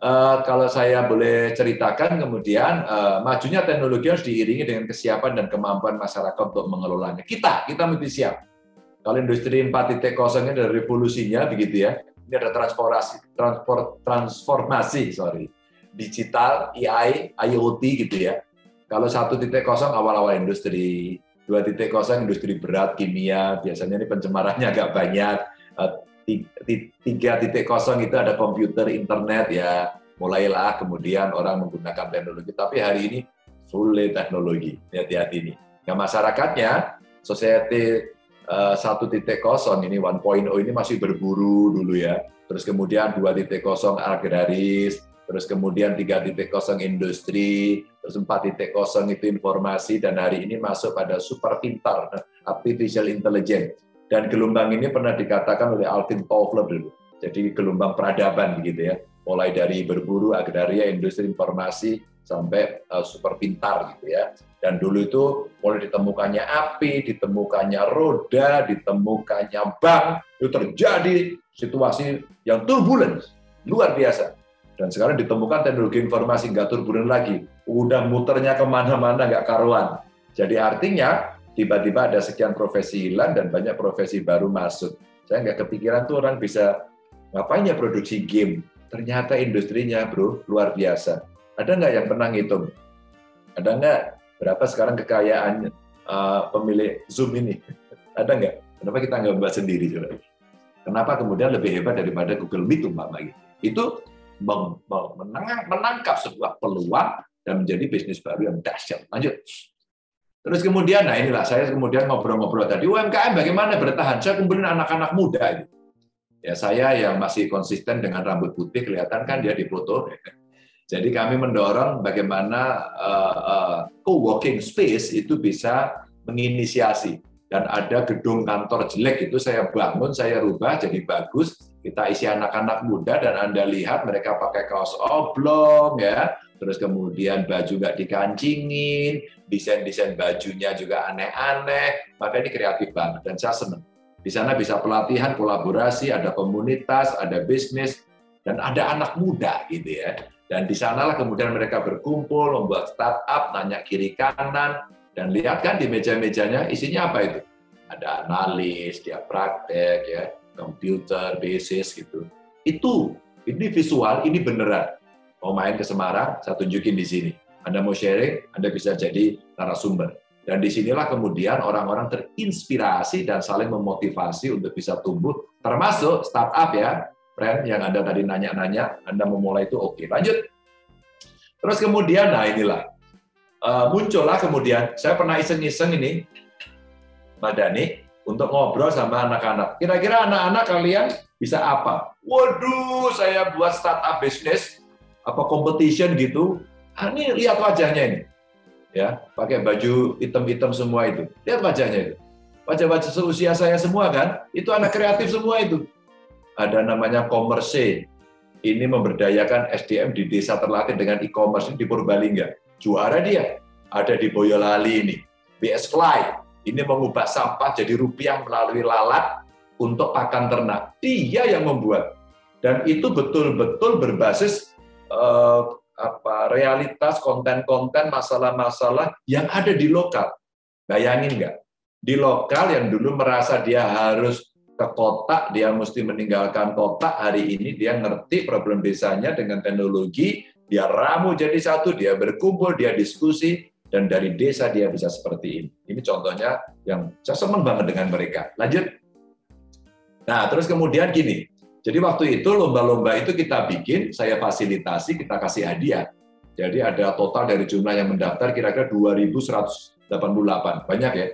uh, kalau saya boleh ceritakan kemudian uh, majunya teknologi harus diiringi dengan kesiapan dan kemampuan masyarakat untuk mengelolanya. Kita, kita mesti siap. Kalau industri 4.0 ini ada revolusinya begitu ya ini ada transformasi transport transformasi sorry digital AI IoT gitu ya kalau satu titik kosong awal-awal industri dua titik kosong industri berat kimia biasanya ini pencemarannya agak banyak. Eh, tiga titik kosong itu ada komputer internet ya. Mulailah kemudian orang menggunakan teknologi. Tapi hari ini fully teknologi. Hati-hati ini nah masyarakatnya society Eh, satu titik kosong ini 1.0 ini masih berburu dulu ya. Terus kemudian dua titik kosong agraris, terus kemudian tiga titik kosong industri, terus empat titik kosong itu informasi dan hari ini masuk pada super pintar artificial intelligence. Dan gelombang ini pernah dikatakan oleh Alvin Toffler dulu. Jadi gelombang peradaban begitu ya. Mulai dari berburu, agraria, industri informasi sampai uh, super pintar gitu ya. Dan dulu itu mulai ditemukannya api, ditemukannya roda, ditemukannya bank, itu terjadi situasi yang turbulence, luar biasa. Dan sekarang ditemukan teknologi informasi nggak turbulen lagi. Udah muternya ke mana-mana nggak karuan. Jadi artinya tiba-tiba ada sekian profesi hilang dan banyak profesi baru masuk. Saya nggak kepikiran tuh orang bisa ngapain ya produksi game. Ternyata industrinya bro luar biasa. Ada nggak yang pernah ngitung? Ada nggak berapa sekarang kekayaan uh, pemilik Zoom ini? Ada nggak? Kenapa kita nggak buat sendiri coba? Kenapa kemudian lebih hebat daripada Google Meet umpamanya? Itu menangkap sebuah peluang dan menjadi bisnis baru yang dahsyat. Lanjut. Terus kemudian, nah inilah saya kemudian ngobrol-ngobrol tadi, UMKM bagaimana bertahan? Saya kumpulin anak-anak muda. Ya saya yang masih konsisten dengan rambut putih, kelihatan kan dia di foto. Jadi kami mendorong bagaimana uh, uh, co-working space itu bisa menginisiasi dan ada gedung kantor jelek itu saya bangun, saya rubah jadi bagus. Kita isi anak-anak muda dan Anda lihat mereka pakai kaos oblong ya, terus kemudian baju nggak dikancingin, desain-desain bajunya juga aneh-aneh, maka ini kreatif banget dan saya senang. Di sana bisa pelatihan, kolaborasi, ada komunitas, ada bisnis, dan ada anak muda gitu ya. Dan di sanalah kemudian mereka berkumpul, membuat startup, nanya kiri kanan, dan lihat kan di meja-mejanya isinya apa itu? Ada analis, dia praktek, ya, komputer, basis gitu. Itu, ini visual, ini beneran mau main ke Semarang, saya tunjukin di sini. Anda mau sharing, Anda bisa jadi narasumber. Dan di sinilah kemudian orang-orang terinspirasi dan saling memotivasi untuk bisa tumbuh, termasuk startup ya, friend yang Anda tadi nanya-nanya, Anda memulai itu oke. Lanjut. Terus kemudian, nah inilah, uh, muncullah kemudian, saya pernah iseng-iseng ini, Madani, untuk ngobrol sama anak-anak. Kira-kira anak-anak kalian bisa apa? Waduh, saya buat startup bisnis, apa competition gitu. Ah, ini lihat wajahnya ini. Ya, pakai baju hitam-hitam semua itu. Lihat wajahnya itu. Wajah-wajah seusia saya semua kan? Itu anak kreatif semua itu. Ada namanya Komerse. Ini memberdayakan SDM di desa terlatih dengan e-commerce di Purbalingga. Juara dia. Ada di Boyolali ini. BS Fly. Ini mengubah sampah jadi rupiah melalui lalat untuk pakan ternak. Dia yang membuat. Dan itu betul-betul berbasis uh, apa realitas konten-konten masalah-masalah yang ada di lokal. Bayangin nggak? Di lokal yang dulu merasa dia harus ke kota, dia mesti meninggalkan kota, hari ini dia ngerti problem desanya dengan teknologi, dia ramu jadi satu, dia berkumpul, dia diskusi, dan dari desa dia bisa seperti ini. Ini contohnya yang saya senang banget dengan mereka. Lanjut. Nah, terus kemudian gini, jadi waktu itu lomba-lomba itu kita bikin, saya fasilitasi, kita kasih hadiah. Jadi ada total dari jumlah yang mendaftar kira-kira 2.188. Banyak ya.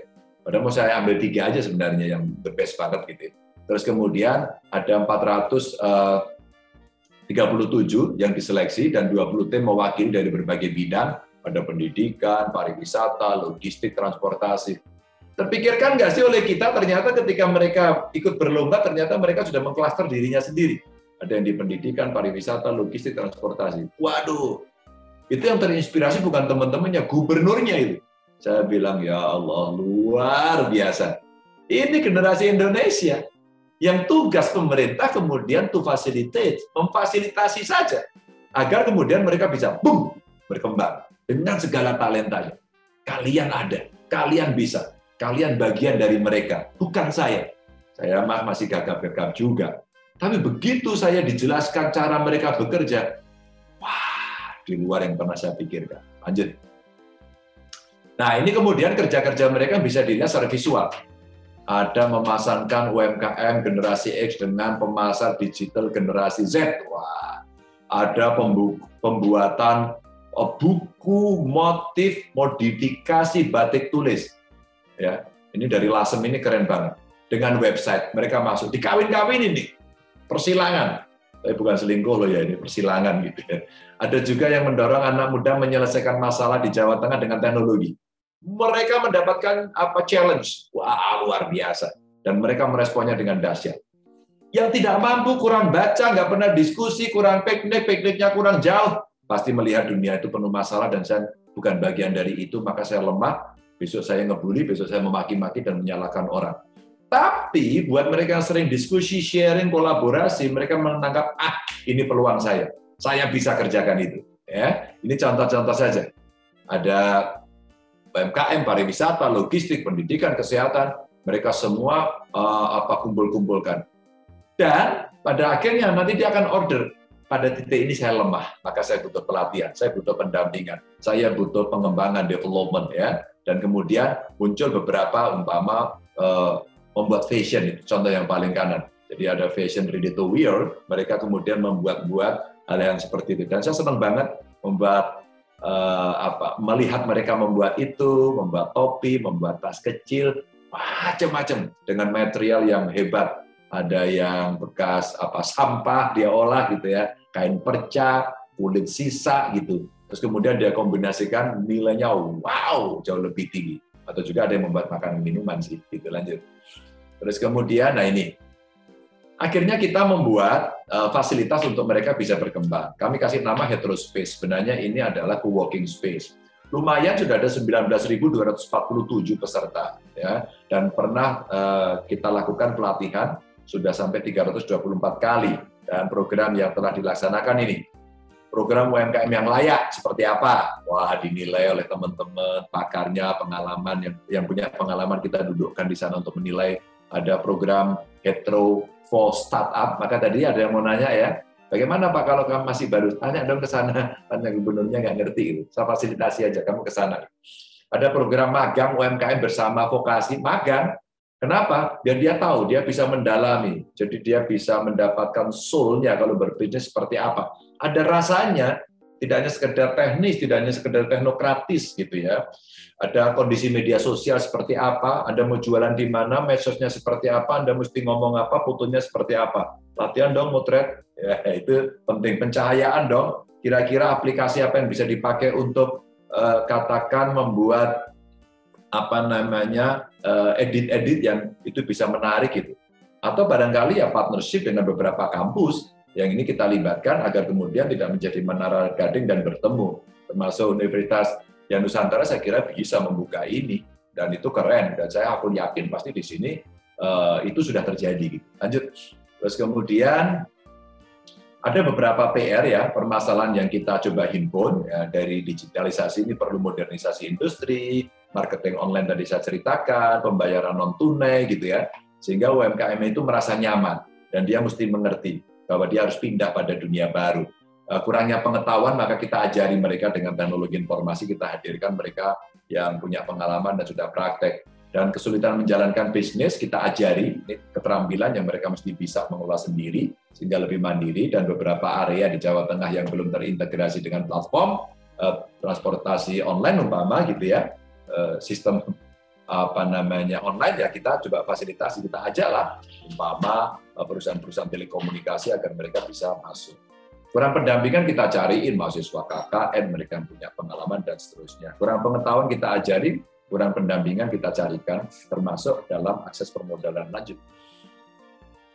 Padahal mau saya ambil tiga aja sebenarnya yang the best banget gitu. Terus kemudian ada 437 eh, yang diseleksi dan 20 tim mewakili dari berbagai bidang, ada pendidikan, pariwisata, logistik, transportasi. Terpikirkan nggak sih oleh kita ternyata ketika mereka ikut berlomba ternyata mereka sudah mengklaster dirinya sendiri. Ada yang di pendidikan, pariwisata, logistik, transportasi. Waduh, itu yang terinspirasi bukan teman-temannya, gubernurnya itu. Saya bilang, ya Allah, luar biasa. Ini generasi Indonesia yang tugas pemerintah kemudian to facilitate, memfasilitasi saja agar kemudian mereka bisa boom berkembang dengan segala talentanya. Kalian ada, kalian bisa. Kalian bagian dari mereka, bukan saya. Saya masih gagap-gagap juga. Tapi begitu saya dijelaskan cara mereka bekerja, wah, di luar yang pernah saya pikirkan. Lanjut. Nah, ini kemudian kerja-kerja mereka bisa dilihat secara visual. Ada memasangkan UMKM generasi X dengan pemasar digital generasi Z. Wah, ada pembuatan oh, buku motif modifikasi batik tulis. Ya ini dari Lasem ini keren banget. Dengan website mereka masuk dikawin-kawin ini persilangan. Tapi bukan selingkuh loh ya ini persilangan gitu ya. Ada juga yang mendorong anak muda menyelesaikan masalah di Jawa Tengah dengan teknologi. Mereka mendapatkan apa challenge. Wah luar biasa. Dan mereka meresponnya dengan dahsyat. Yang tidak mampu kurang baca nggak pernah diskusi kurang piknik pikniknya kurang jauh pasti melihat dunia itu penuh masalah dan saya bukan bagian dari itu maka saya lemah besok saya ngebully, besok saya memaki-maki dan menyalahkan orang. Tapi buat mereka yang sering diskusi, sharing, kolaborasi, mereka menangkap, ah ini peluang saya. saya bisa kerjakan itu. Ya, ini contoh-contoh saja. Ada UMKM, pariwisata, logistik, pendidikan, kesehatan, mereka semua uh, apa kumpul-kumpulkan. Dan pada akhirnya nanti dia akan order pada titik ini saya lemah, maka saya butuh pelatihan, saya butuh pendampingan, saya butuh pengembangan development ya. Dan kemudian muncul beberapa umpama uh, membuat fashion itu contoh yang paling kanan. Jadi ada fashion ready to wear, mereka kemudian membuat-buat hal yang seperti itu. Dan saya senang banget membuat uh, apa melihat mereka membuat itu, membuat topi, membuat tas kecil, macam-macam dengan material yang hebat. Ada yang bekas apa sampah dia olah gitu ya, kain perca, kulit sisa gitu. Terus kemudian dia kombinasikan nilainya wow jauh lebih tinggi. Atau juga ada yang membuat makanan minuman sih. Gitu lanjut. Terus kemudian, nah ini, akhirnya kita membuat uh, fasilitas untuk mereka bisa berkembang. Kami kasih nama Heterospace. Sebenarnya ini adalah co-working space. Lumayan sudah ada 19.247 peserta ya dan pernah uh, kita lakukan pelatihan sudah sampai 324 kali dan program yang telah dilaksanakan ini program UMKM yang layak seperti apa? Wah, dinilai oleh teman-teman pakarnya, pengalaman yang yang punya pengalaman kita dudukkan di sana untuk menilai ada program hetero for startup. Maka tadi ada yang mau nanya ya, bagaimana Pak kalau kamu masih baru? Tanya dong ke sana, tanya gubernurnya nggak ngerti. Gitu. Saya fasilitasi aja, kamu ke sana. Ada program magang UMKM bersama vokasi magang. Kenapa? Biar dia tahu, dia bisa mendalami. Jadi dia bisa mendapatkan soul-nya kalau berbisnis seperti apa. Ada rasanya, tidak hanya sekedar teknis, tidak hanya sekedar teknokratis gitu ya ada kondisi media sosial seperti apa, Anda mau jualan di mana, medsosnya seperti apa, Anda mesti ngomong apa, fotonya seperti apa. Latihan dong motret, ya itu penting. Pencahayaan dong, kira-kira aplikasi apa yang bisa dipakai untuk uh, katakan membuat apa namanya eh, edit-edit yang itu bisa menarik itu. Atau barangkali ya partnership dengan beberapa kampus yang ini kita libatkan agar kemudian tidak menjadi menara gading dan bertemu termasuk Universitas yang Nusantara saya kira bisa membuka ini dan itu keren dan saya aku yakin pasti di sini uh, itu sudah terjadi. Lanjut. Terus kemudian ada beberapa PR ya permasalahan yang kita coba himpun ya, dari digitalisasi ini perlu modernisasi industri, marketing online tadi saya ceritakan, pembayaran non tunai gitu ya, sehingga UMKM itu merasa nyaman dan dia mesti mengerti bahwa dia harus pindah pada dunia baru. Eh, kurangnya pengetahuan maka kita ajari mereka dengan teknologi informasi kita hadirkan mereka yang punya pengalaman dan sudah praktek. Dan kesulitan menjalankan bisnis kita ajari ini keterampilan yang mereka mesti bisa mengelola sendiri sehingga lebih mandiri. Dan beberapa area di Jawa Tengah yang belum terintegrasi dengan platform eh, transportasi online umpama gitu ya sistem apa namanya online ya kita coba fasilitasi kita ajaklah umpama perusahaan-perusahaan telekomunikasi agar mereka bisa masuk Kurang pendampingan kita cariin mahasiswa KKN, mereka punya pengalaman dan seterusnya. Kurang pengetahuan kita ajari, kurang pendampingan kita carikan, termasuk dalam akses permodalan lanjut.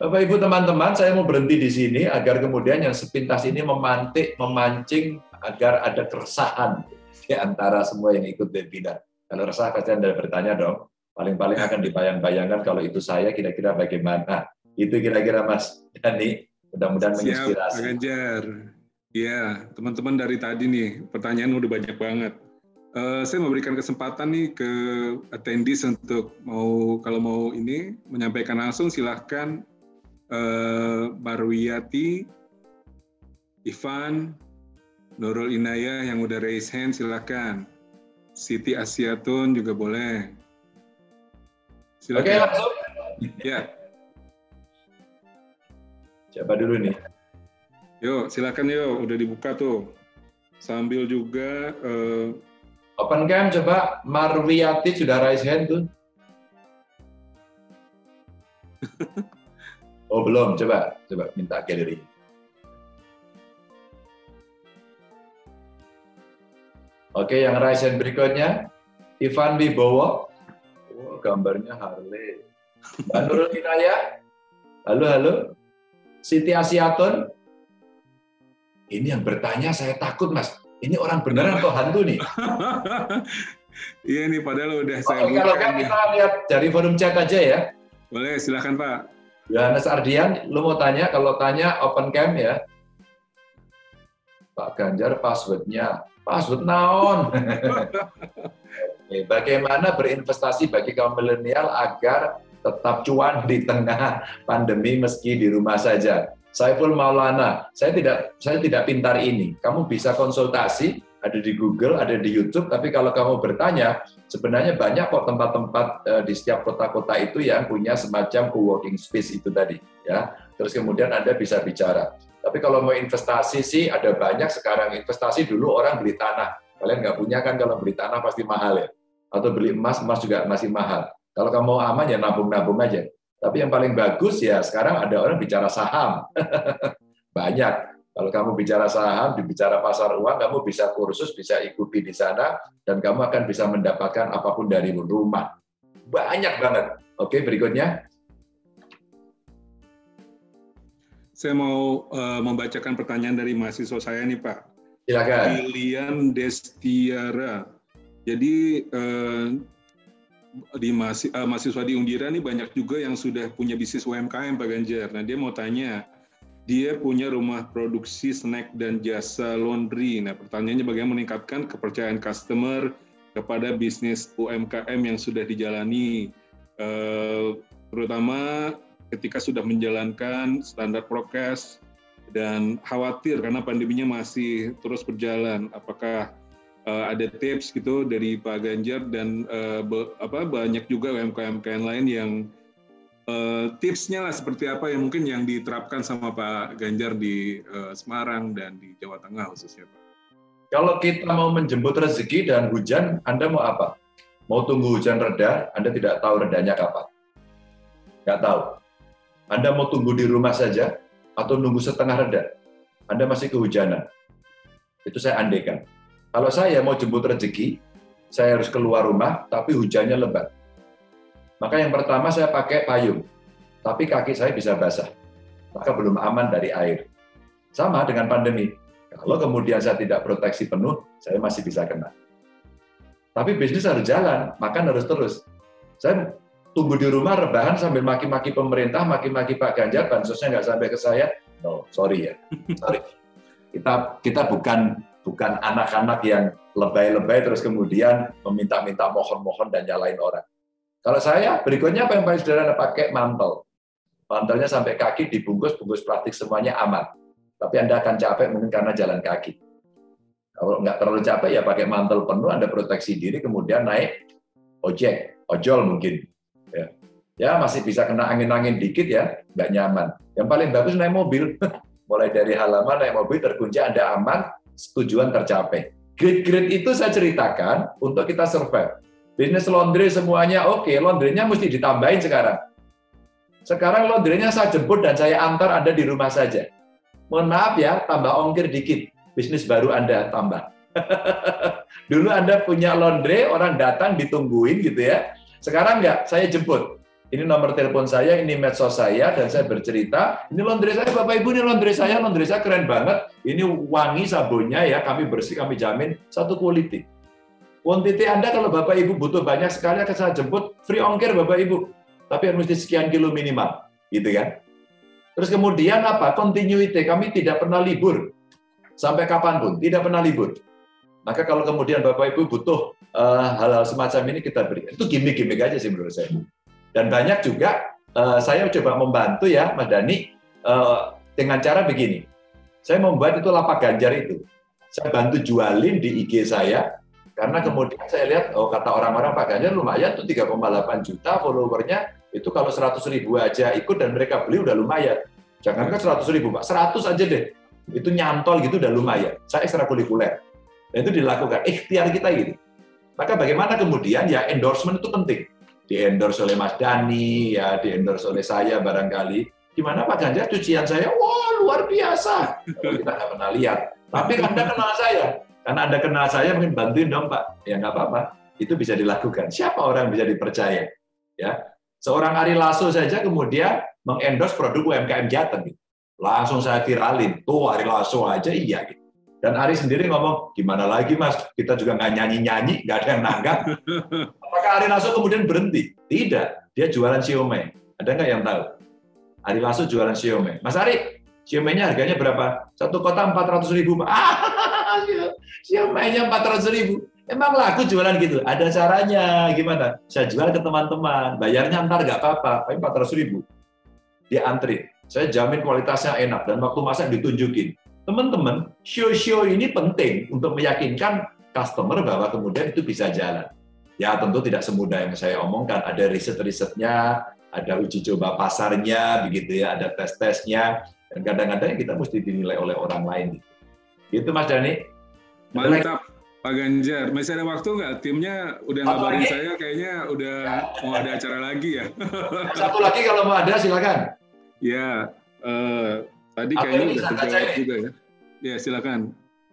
Bapak Ibu teman-teman, saya mau berhenti di sini agar kemudian yang sepintas ini memantik, memancing agar ada keresahan di antara semua yang ikut webinar. Kalau resah pasti Anda bertanya dong, paling-paling akan dibayang-bayangkan kalau itu saya kira-kira bagaimana. Itu kira-kira Mas Dani Mudah-mudahan menginspirasi. Pak Ganjar. Ya, teman-teman dari tadi nih, pertanyaan udah banyak banget. Uh, saya memberikan kesempatan nih ke attendees untuk mau kalau mau ini menyampaikan langsung silahkan uh, Barwiyati, Ivan, Nurul Inaya yang udah raise hand silahkan. Siti Asiatun juga boleh. Silakan. Oke, langsung. Ya. Siapa dulu nih? Yuk, silakan yuk. Udah dibuka tuh. Sambil juga uh... Open cam coba Marwiati sudah raise hand tuh. oh belum, coba coba minta galeri. Oke, yang hand berikutnya Ivan Wibowo. Oh, gambarnya Harley. Mbak Nurul Inaya. Halo, halo. Siti Asiatun. Ini yang bertanya saya takut mas. Ini orang beneran atau hantu nih? iya nih padahal udah saya Oke, kalau kan kita lihat dari forum chat aja ya. Boleh, silakan Pak. Yohanes Ardian, lu mau tanya? Kalau tanya open cam ya. Pak Ganjar passwordnya, password naon. Bagaimana berinvestasi bagi kaum milenial agar tetap cuan di tengah pandemi meski di rumah saja. Pun Maulana, saya tidak saya tidak pintar ini. Kamu bisa konsultasi, ada di Google, ada di YouTube, tapi kalau kamu bertanya, sebenarnya banyak kok tempat-tempat uh, di setiap kota-kota itu yang punya semacam co-working space itu tadi, ya. Terus kemudian Anda bisa bicara. Tapi kalau mau investasi sih ada banyak sekarang investasi dulu orang beli tanah. Kalian nggak punya kan kalau beli tanah pasti mahal ya. Atau beli emas, emas juga masih mahal. Kalau kamu mau aman ya nabung-nabung aja. Tapi yang paling bagus ya sekarang ada orang bicara saham. Banyak. Kalau kamu bicara saham, bicara pasar uang, kamu bisa kursus, bisa ikuti di sana, dan kamu akan bisa mendapatkan apa pun dari rumah. Banyak banget. Oke, berikutnya. Saya mau uh, membacakan pertanyaan dari mahasiswa saya nih Pak. Silakan. Pilihan Destiara. Jadi uh, di uh, mahasiswa di Undira ini banyak juga yang sudah punya bisnis UMKM Pak Ganjar. Nah dia mau tanya, dia punya rumah produksi snack dan jasa laundry. Nah pertanyaannya bagaimana meningkatkan kepercayaan customer kepada bisnis UMKM yang sudah dijalani, uh, terutama ketika sudah menjalankan standar prokes dan khawatir karena pandeminya masih terus berjalan. Apakah uh, ada tips gitu dari Pak Ganjar dan uh, be, apa banyak juga UMKM-UMKM lain yang uh, tipsnya lah seperti apa yang mungkin yang diterapkan sama Pak Ganjar di uh, Semarang dan di Jawa Tengah khususnya Pak. Kalau kita mau menjemput rezeki dan hujan, Anda mau apa? Mau tunggu hujan reda, Anda tidak tahu redanya kapan. Nggak tahu. Anda mau tunggu di rumah saja atau nunggu setengah reda? Anda masih kehujanan. Itu saya andekan. Kalau saya mau jemput rezeki, saya harus keluar rumah, tapi hujannya lebat. Maka yang pertama saya pakai payung, tapi kaki saya bisa basah. Maka belum aman dari air. Sama dengan pandemi. Kalau kemudian saya tidak proteksi penuh, saya masih bisa kena. Tapi bisnis harus jalan, makan harus terus. Saya tunggu di rumah rebahan sambil maki-maki pemerintah, maki-maki Pak Ganjar, bansosnya nggak sampai ke saya. No, sorry ya, sorry. Kita kita bukan bukan anak-anak yang lebay-lebay terus kemudian meminta-minta mohon-mohon dan nyalain orang. Kalau saya berikutnya apa yang paling sederhana pakai mantel. Mantelnya sampai kaki dibungkus bungkus plastik semuanya aman. Tapi Anda akan capek mungkin karena jalan kaki. Kalau nggak terlalu capek ya pakai mantel penuh, Anda proteksi diri, kemudian naik ojek, ojol mungkin. Ya, ya masih bisa kena angin-angin dikit ya, nggak nyaman. Yang paling bagus naik mobil. Mulai dari halaman naik mobil terkunci Anda aman, tujuan tercapai. Grid-grid itu saya ceritakan untuk kita survive. Bisnis laundry semuanya oke, okay, laundrynya mesti ditambahin sekarang. Sekarang laundrynya saya jemput dan saya antar Anda di rumah saja. Mohon maaf ya, tambah ongkir dikit. Bisnis baru Anda tambah. Dulu Anda punya laundry, orang datang ditungguin gitu ya. Sekarang enggak, saya jemput. Ini nomor telepon saya, ini medsos saya, dan saya bercerita, ini laundry saya, Bapak Ibu, ini laundry saya, laundry saya keren banget. Ini wangi sabunnya ya, kami bersih, kami jamin, satu quality. Quantity Anda kalau Bapak Ibu butuh banyak sekali, akan saya jemput, free ongkir Bapak Ibu. Tapi harus mesti sekian kilo minimal, gitu kan. Terus kemudian apa? Continuity, kami tidak pernah libur. Sampai kapan pun, tidak pernah libur. Maka kalau kemudian Bapak Ibu butuh eh, hal-hal uh, semacam ini kita berikan. Itu gimmick-gimmick aja sih menurut saya. Dan banyak juga uh, saya coba membantu ya Mas Dani uh, dengan cara begini. Saya membuat itu lapak ganjar itu. Saya bantu jualin di IG saya karena kemudian saya lihat oh kata orang-orang Pak Ganjar lumayan tuh 3,8 juta followernya itu kalau 100 ribu aja ikut dan mereka beli udah lumayan. Jangan kan 100 ribu Pak, 100 aja deh. Itu nyantol gitu udah lumayan. Saya ekstrakurikuler. Dan itu dilakukan. Ikhtiar kita gitu. Maka bagaimana kemudian ya endorsement itu penting di endorse oleh Mas Dani, ya di endorse oleh saya barangkali. Gimana Pak Ganjar cucian saya? Wah luar biasa. Kita nggak pernah lihat. Tapi Anda kenal saya. Karena Anda kenal saya mungkin bantuin dong Pak. Ya nggak apa-apa. Itu bisa dilakukan. Siapa orang yang bisa dipercaya? Ya, Seorang Ari Lasso saja kemudian mengendorse produk UMKM Jateng. Langsung saya viralin. Tuh Ari Lasso aja iya. Gitu. Dan Ari sendiri ngomong, gimana lagi mas, kita juga nggak nyanyi-nyanyi, nggak ada yang nanggap. Apakah Ari Lasso kemudian berhenti? Tidak, dia jualan siomay. Ada nggak yang tahu? Ari Lasso jualan siomay. Mas Ari, Siomay-nya harganya berapa? Satu kotak 400 ribu. Ah, siomay-nya 400 ribu. Emang laku jualan gitu? Ada caranya gimana? Saya jual ke teman-teman, bayarnya ntar nggak apa-apa, tapi 400 ribu. Dia antri. Saya jamin kualitasnya enak dan waktu masak ditunjukin. Teman-teman, show-show ini penting untuk meyakinkan customer bahwa kemudian itu bisa jalan. Ya tentu tidak semudah yang saya omongkan, ada riset-risetnya, ada uji coba pasarnya, begitu ya, ada tes-tesnya, dan kadang-kadang kita mesti dinilai oleh orang lain. Gitu Mas Dani. Mantap. Pak Ganjar, masih ada waktu nggak? Timnya udah ngabarin saya, kayaknya udah mau ada acara lagi ya. Satu lagi kalau mau ada, silakan. Ya, uh, tadi kayaknya udah terjawab juga ya. Ya, silakan.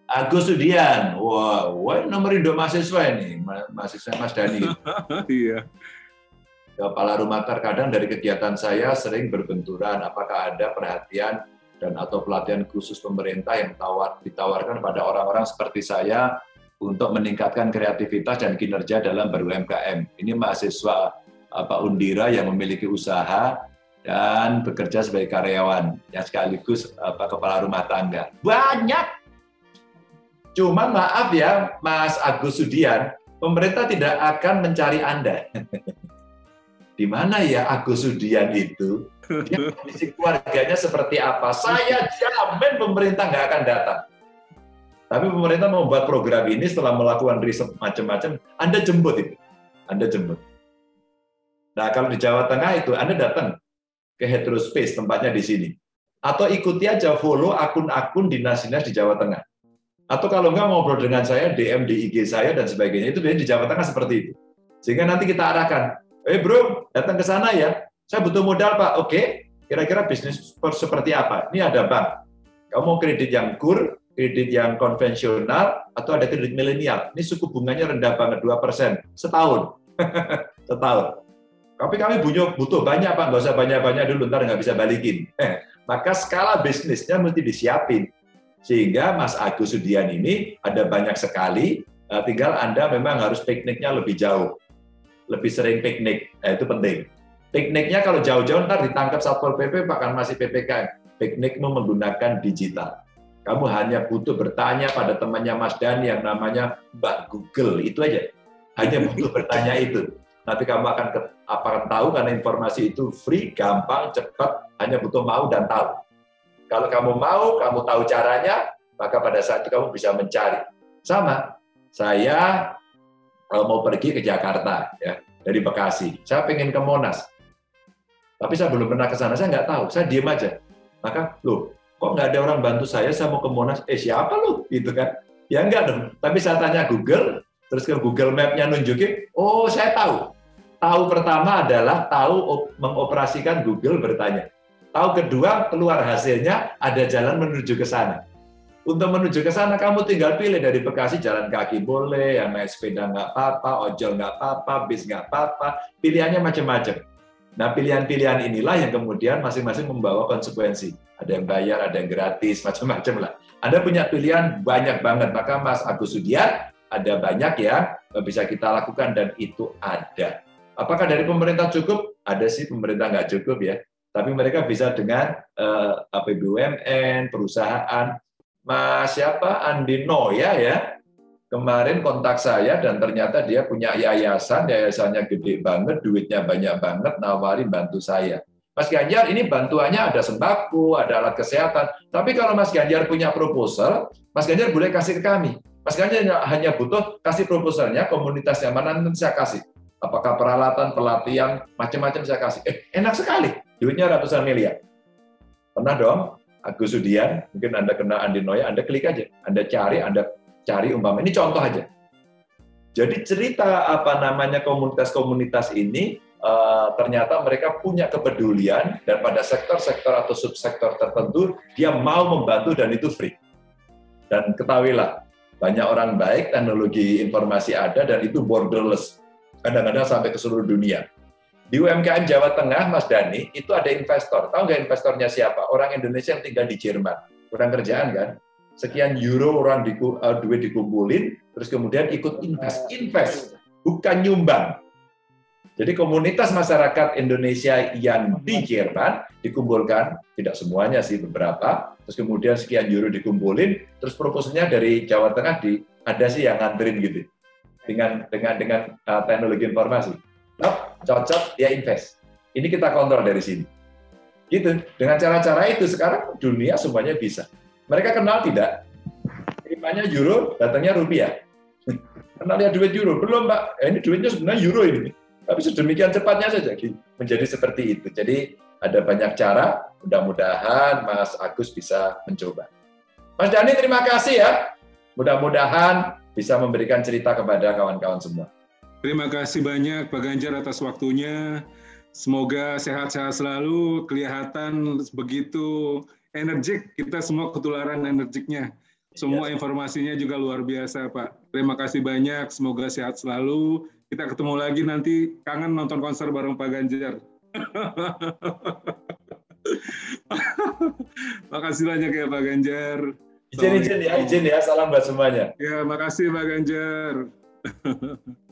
Agus Sudian, wah, wah nomor Indo mahasiswa ini, mahasiswa Mas Dani. iya. Kepala rumah terkadang dari kegiatan saya sering berbenturan, apakah ada perhatian dan atau pelatihan khusus pemerintah yang tawar, ditawarkan pada orang-orang seperti saya untuk meningkatkan kreativitas dan kinerja dalam ber-UMKM. Ini mahasiswa apa Undira yang memiliki usaha dan bekerja sebagai karyawan yang sekaligus apa kepala rumah tangga. Banyak. Cuman maaf ya, Mas Agus Sudian, pemerintah tidak akan mencari Anda. Di mana ya Agus Sudian itu? Dia kondisi keluarganya seperti apa? Saya jamin pemerintah nggak akan datang tapi pemerintah membuat program ini setelah melakukan riset macam-macam, Anda jemput itu. Anda jemput. Nah, kalau di Jawa Tengah itu Anda datang ke Heterospace, tempatnya di sini. Atau ikuti aja follow akun-akun dinas-dinas di Jawa Tengah. Atau kalau nggak ngobrol dengan saya, DM di IG saya dan sebagainya, itu di Jawa Tengah seperti itu. Sehingga nanti kita arahkan, eh bro, datang ke sana ya, saya butuh modal Pak, oke, kira-kira bisnis seperti apa? Ini ada bank, kamu mau kredit yang kur, kredit yang konvensional atau ada kredit milenial. Ini suku bunganya rendah banget, 2% setahun. setahun. Tapi kami butuh, banyak, Pak. Nggak usah banyak-banyak dulu, ntar nggak bisa balikin. Eh, maka skala bisnisnya mesti disiapin. Sehingga Mas Agus Sudian ini ada banyak sekali, eh, tinggal Anda memang harus pikniknya lebih jauh. Lebih sering piknik, eh, itu penting. Pikniknya kalau jauh-jauh ntar ditangkap Satpol PP, bahkan masih PPKM. Piknikmu menggunakan digital kamu hanya butuh bertanya pada temannya Mas Dani yang namanya Mbak Google, itu aja. Hanya butuh bertanya itu. Nanti kamu akan akan tahu karena informasi itu free, gampang, cepat, hanya butuh mau dan tahu. Kalau kamu mau, kamu tahu caranya, maka pada saat itu kamu bisa mencari. Sama, saya mau pergi ke Jakarta ya dari Bekasi. Saya pengen ke Monas, tapi saya belum pernah ke sana. Saya nggak tahu. Saya diem aja. Maka, loh, kok nggak ada orang bantu saya, saya mau ke Monas, eh siapa lu? Gitu kan. Ya enggak dong. Tapi saya tanya Google, terus ke Google Map-nya nunjukin, oh saya tahu. Tahu pertama adalah tahu mengoperasikan Google bertanya. Tahu kedua, keluar hasilnya, ada jalan menuju ke sana. Untuk menuju ke sana, kamu tinggal pilih dari Bekasi jalan kaki boleh, yang naik sepeda nggak apa-apa, ojol nggak apa-apa, bis nggak apa-apa, pilihannya macam-macam. Nah, pilihan-pilihan inilah yang kemudian masing-masing membawa konsekuensi. Ada yang bayar, ada yang gratis, macam-macam lah. Anda punya pilihan banyak banget. Maka Mas Agus Sudian, ada banyak ya bisa kita lakukan dan itu ada. Apakah dari pemerintah cukup? Ada sih pemerintah nggak cukup ya. Tapi mereka bisa dengan eh, APBUMN, perusahaan. Mas siapa? Andi Noya ya, kemarin kontak saya dan ternyata dia punya yayasan, yayasannya gede banget, duitnya banyak banget, nawarin bantu saya. Mas Ganjar ini bantuannya ada sembako, ada alat kesehatan. Tapi kalau Mas Ganjar punya proposal, Mas Ganjar boleh kasih ke kami. Mas Ganjar hanya butuh kasih proposalnya, komunitasnya mana nanti saya kasih. Apakah peralatan, pelatihan, macam-macam saya kasih. Eh, enak sekali. Duitnya ratusan miliar. Pernah dong, Agus Sudian, mungkin Anda kenal Andi Noya, Anda klik aja. Anda cari, Anda cari umpama ini contoh aja. Jadi cerita apa namanya komunitas-komunitas ini uh, ternyata mereka punya kepedulian dan pada sektor-sektor atau subsektor tertentu dia mau membantu dan itu free. Dan ketahuilah banyak orang baik, teknologi informasi ada dan itu borderless. Kadang-kadang sampai ke seluruh dunia. Di UMKM Jawa Tengah, Mas Dani, itu ada investor. Tahu nggak investornya siapa? Orang Indonesia yang tinggal di Jerman. Kurang kerjaan kan? sekian euro orang di, uh, duit dikumpulin, terus kemudian ikut invest, invest, bukan nyumbang. Jadi komunitas masyarakat Indonesia yang di Jerman dikumpulkan, tidak semuanya sih beberapa, terus kemudian sekian euro dikumpulin, terus proposalnya dari Jawa Tengah di ada sih yang nganterin gitu dengan dengan dengan uh, teknologi informasi. Nah, cocok ya invest. Ini kita kontrol dari sini. Gitu. Dengan cara-cara itu sekarang dunia semuanya bisa. Mereka kenal tidak? Kirimanya euro, datangnya rupiah. Kenal lihat duit euro? Belum, Pak. Eh, ini duitnya sebenarnya euro ini tapi sedemikian cepatnya saja menjadi seperti itu. Jadi ada banyak cara, mudah-mudahan Mas Agus bisa mencoba. Mas Dani terima kasih ya. Mudah-mudahan bisa memberikan cerita kepada kawan-kawan semua. Terima kasih banyak Pak Ganjar atas waktunya. Semoga sehat-sehat selalu, kelihatan begitu energik, kita semua ketularan energiknya. Semua iya. informasinya juga luar biasa, Pak. Terima kasih banyak, semoga sehat selalu. Kita ketemu lagi nanti kangen nonton konser bareng Pak Ganjar. Makasih banyak ya Pak Ganjar. Izin izin ya, izin ya. Salam buat semuanya. Ya, makasih Pak Ganjar.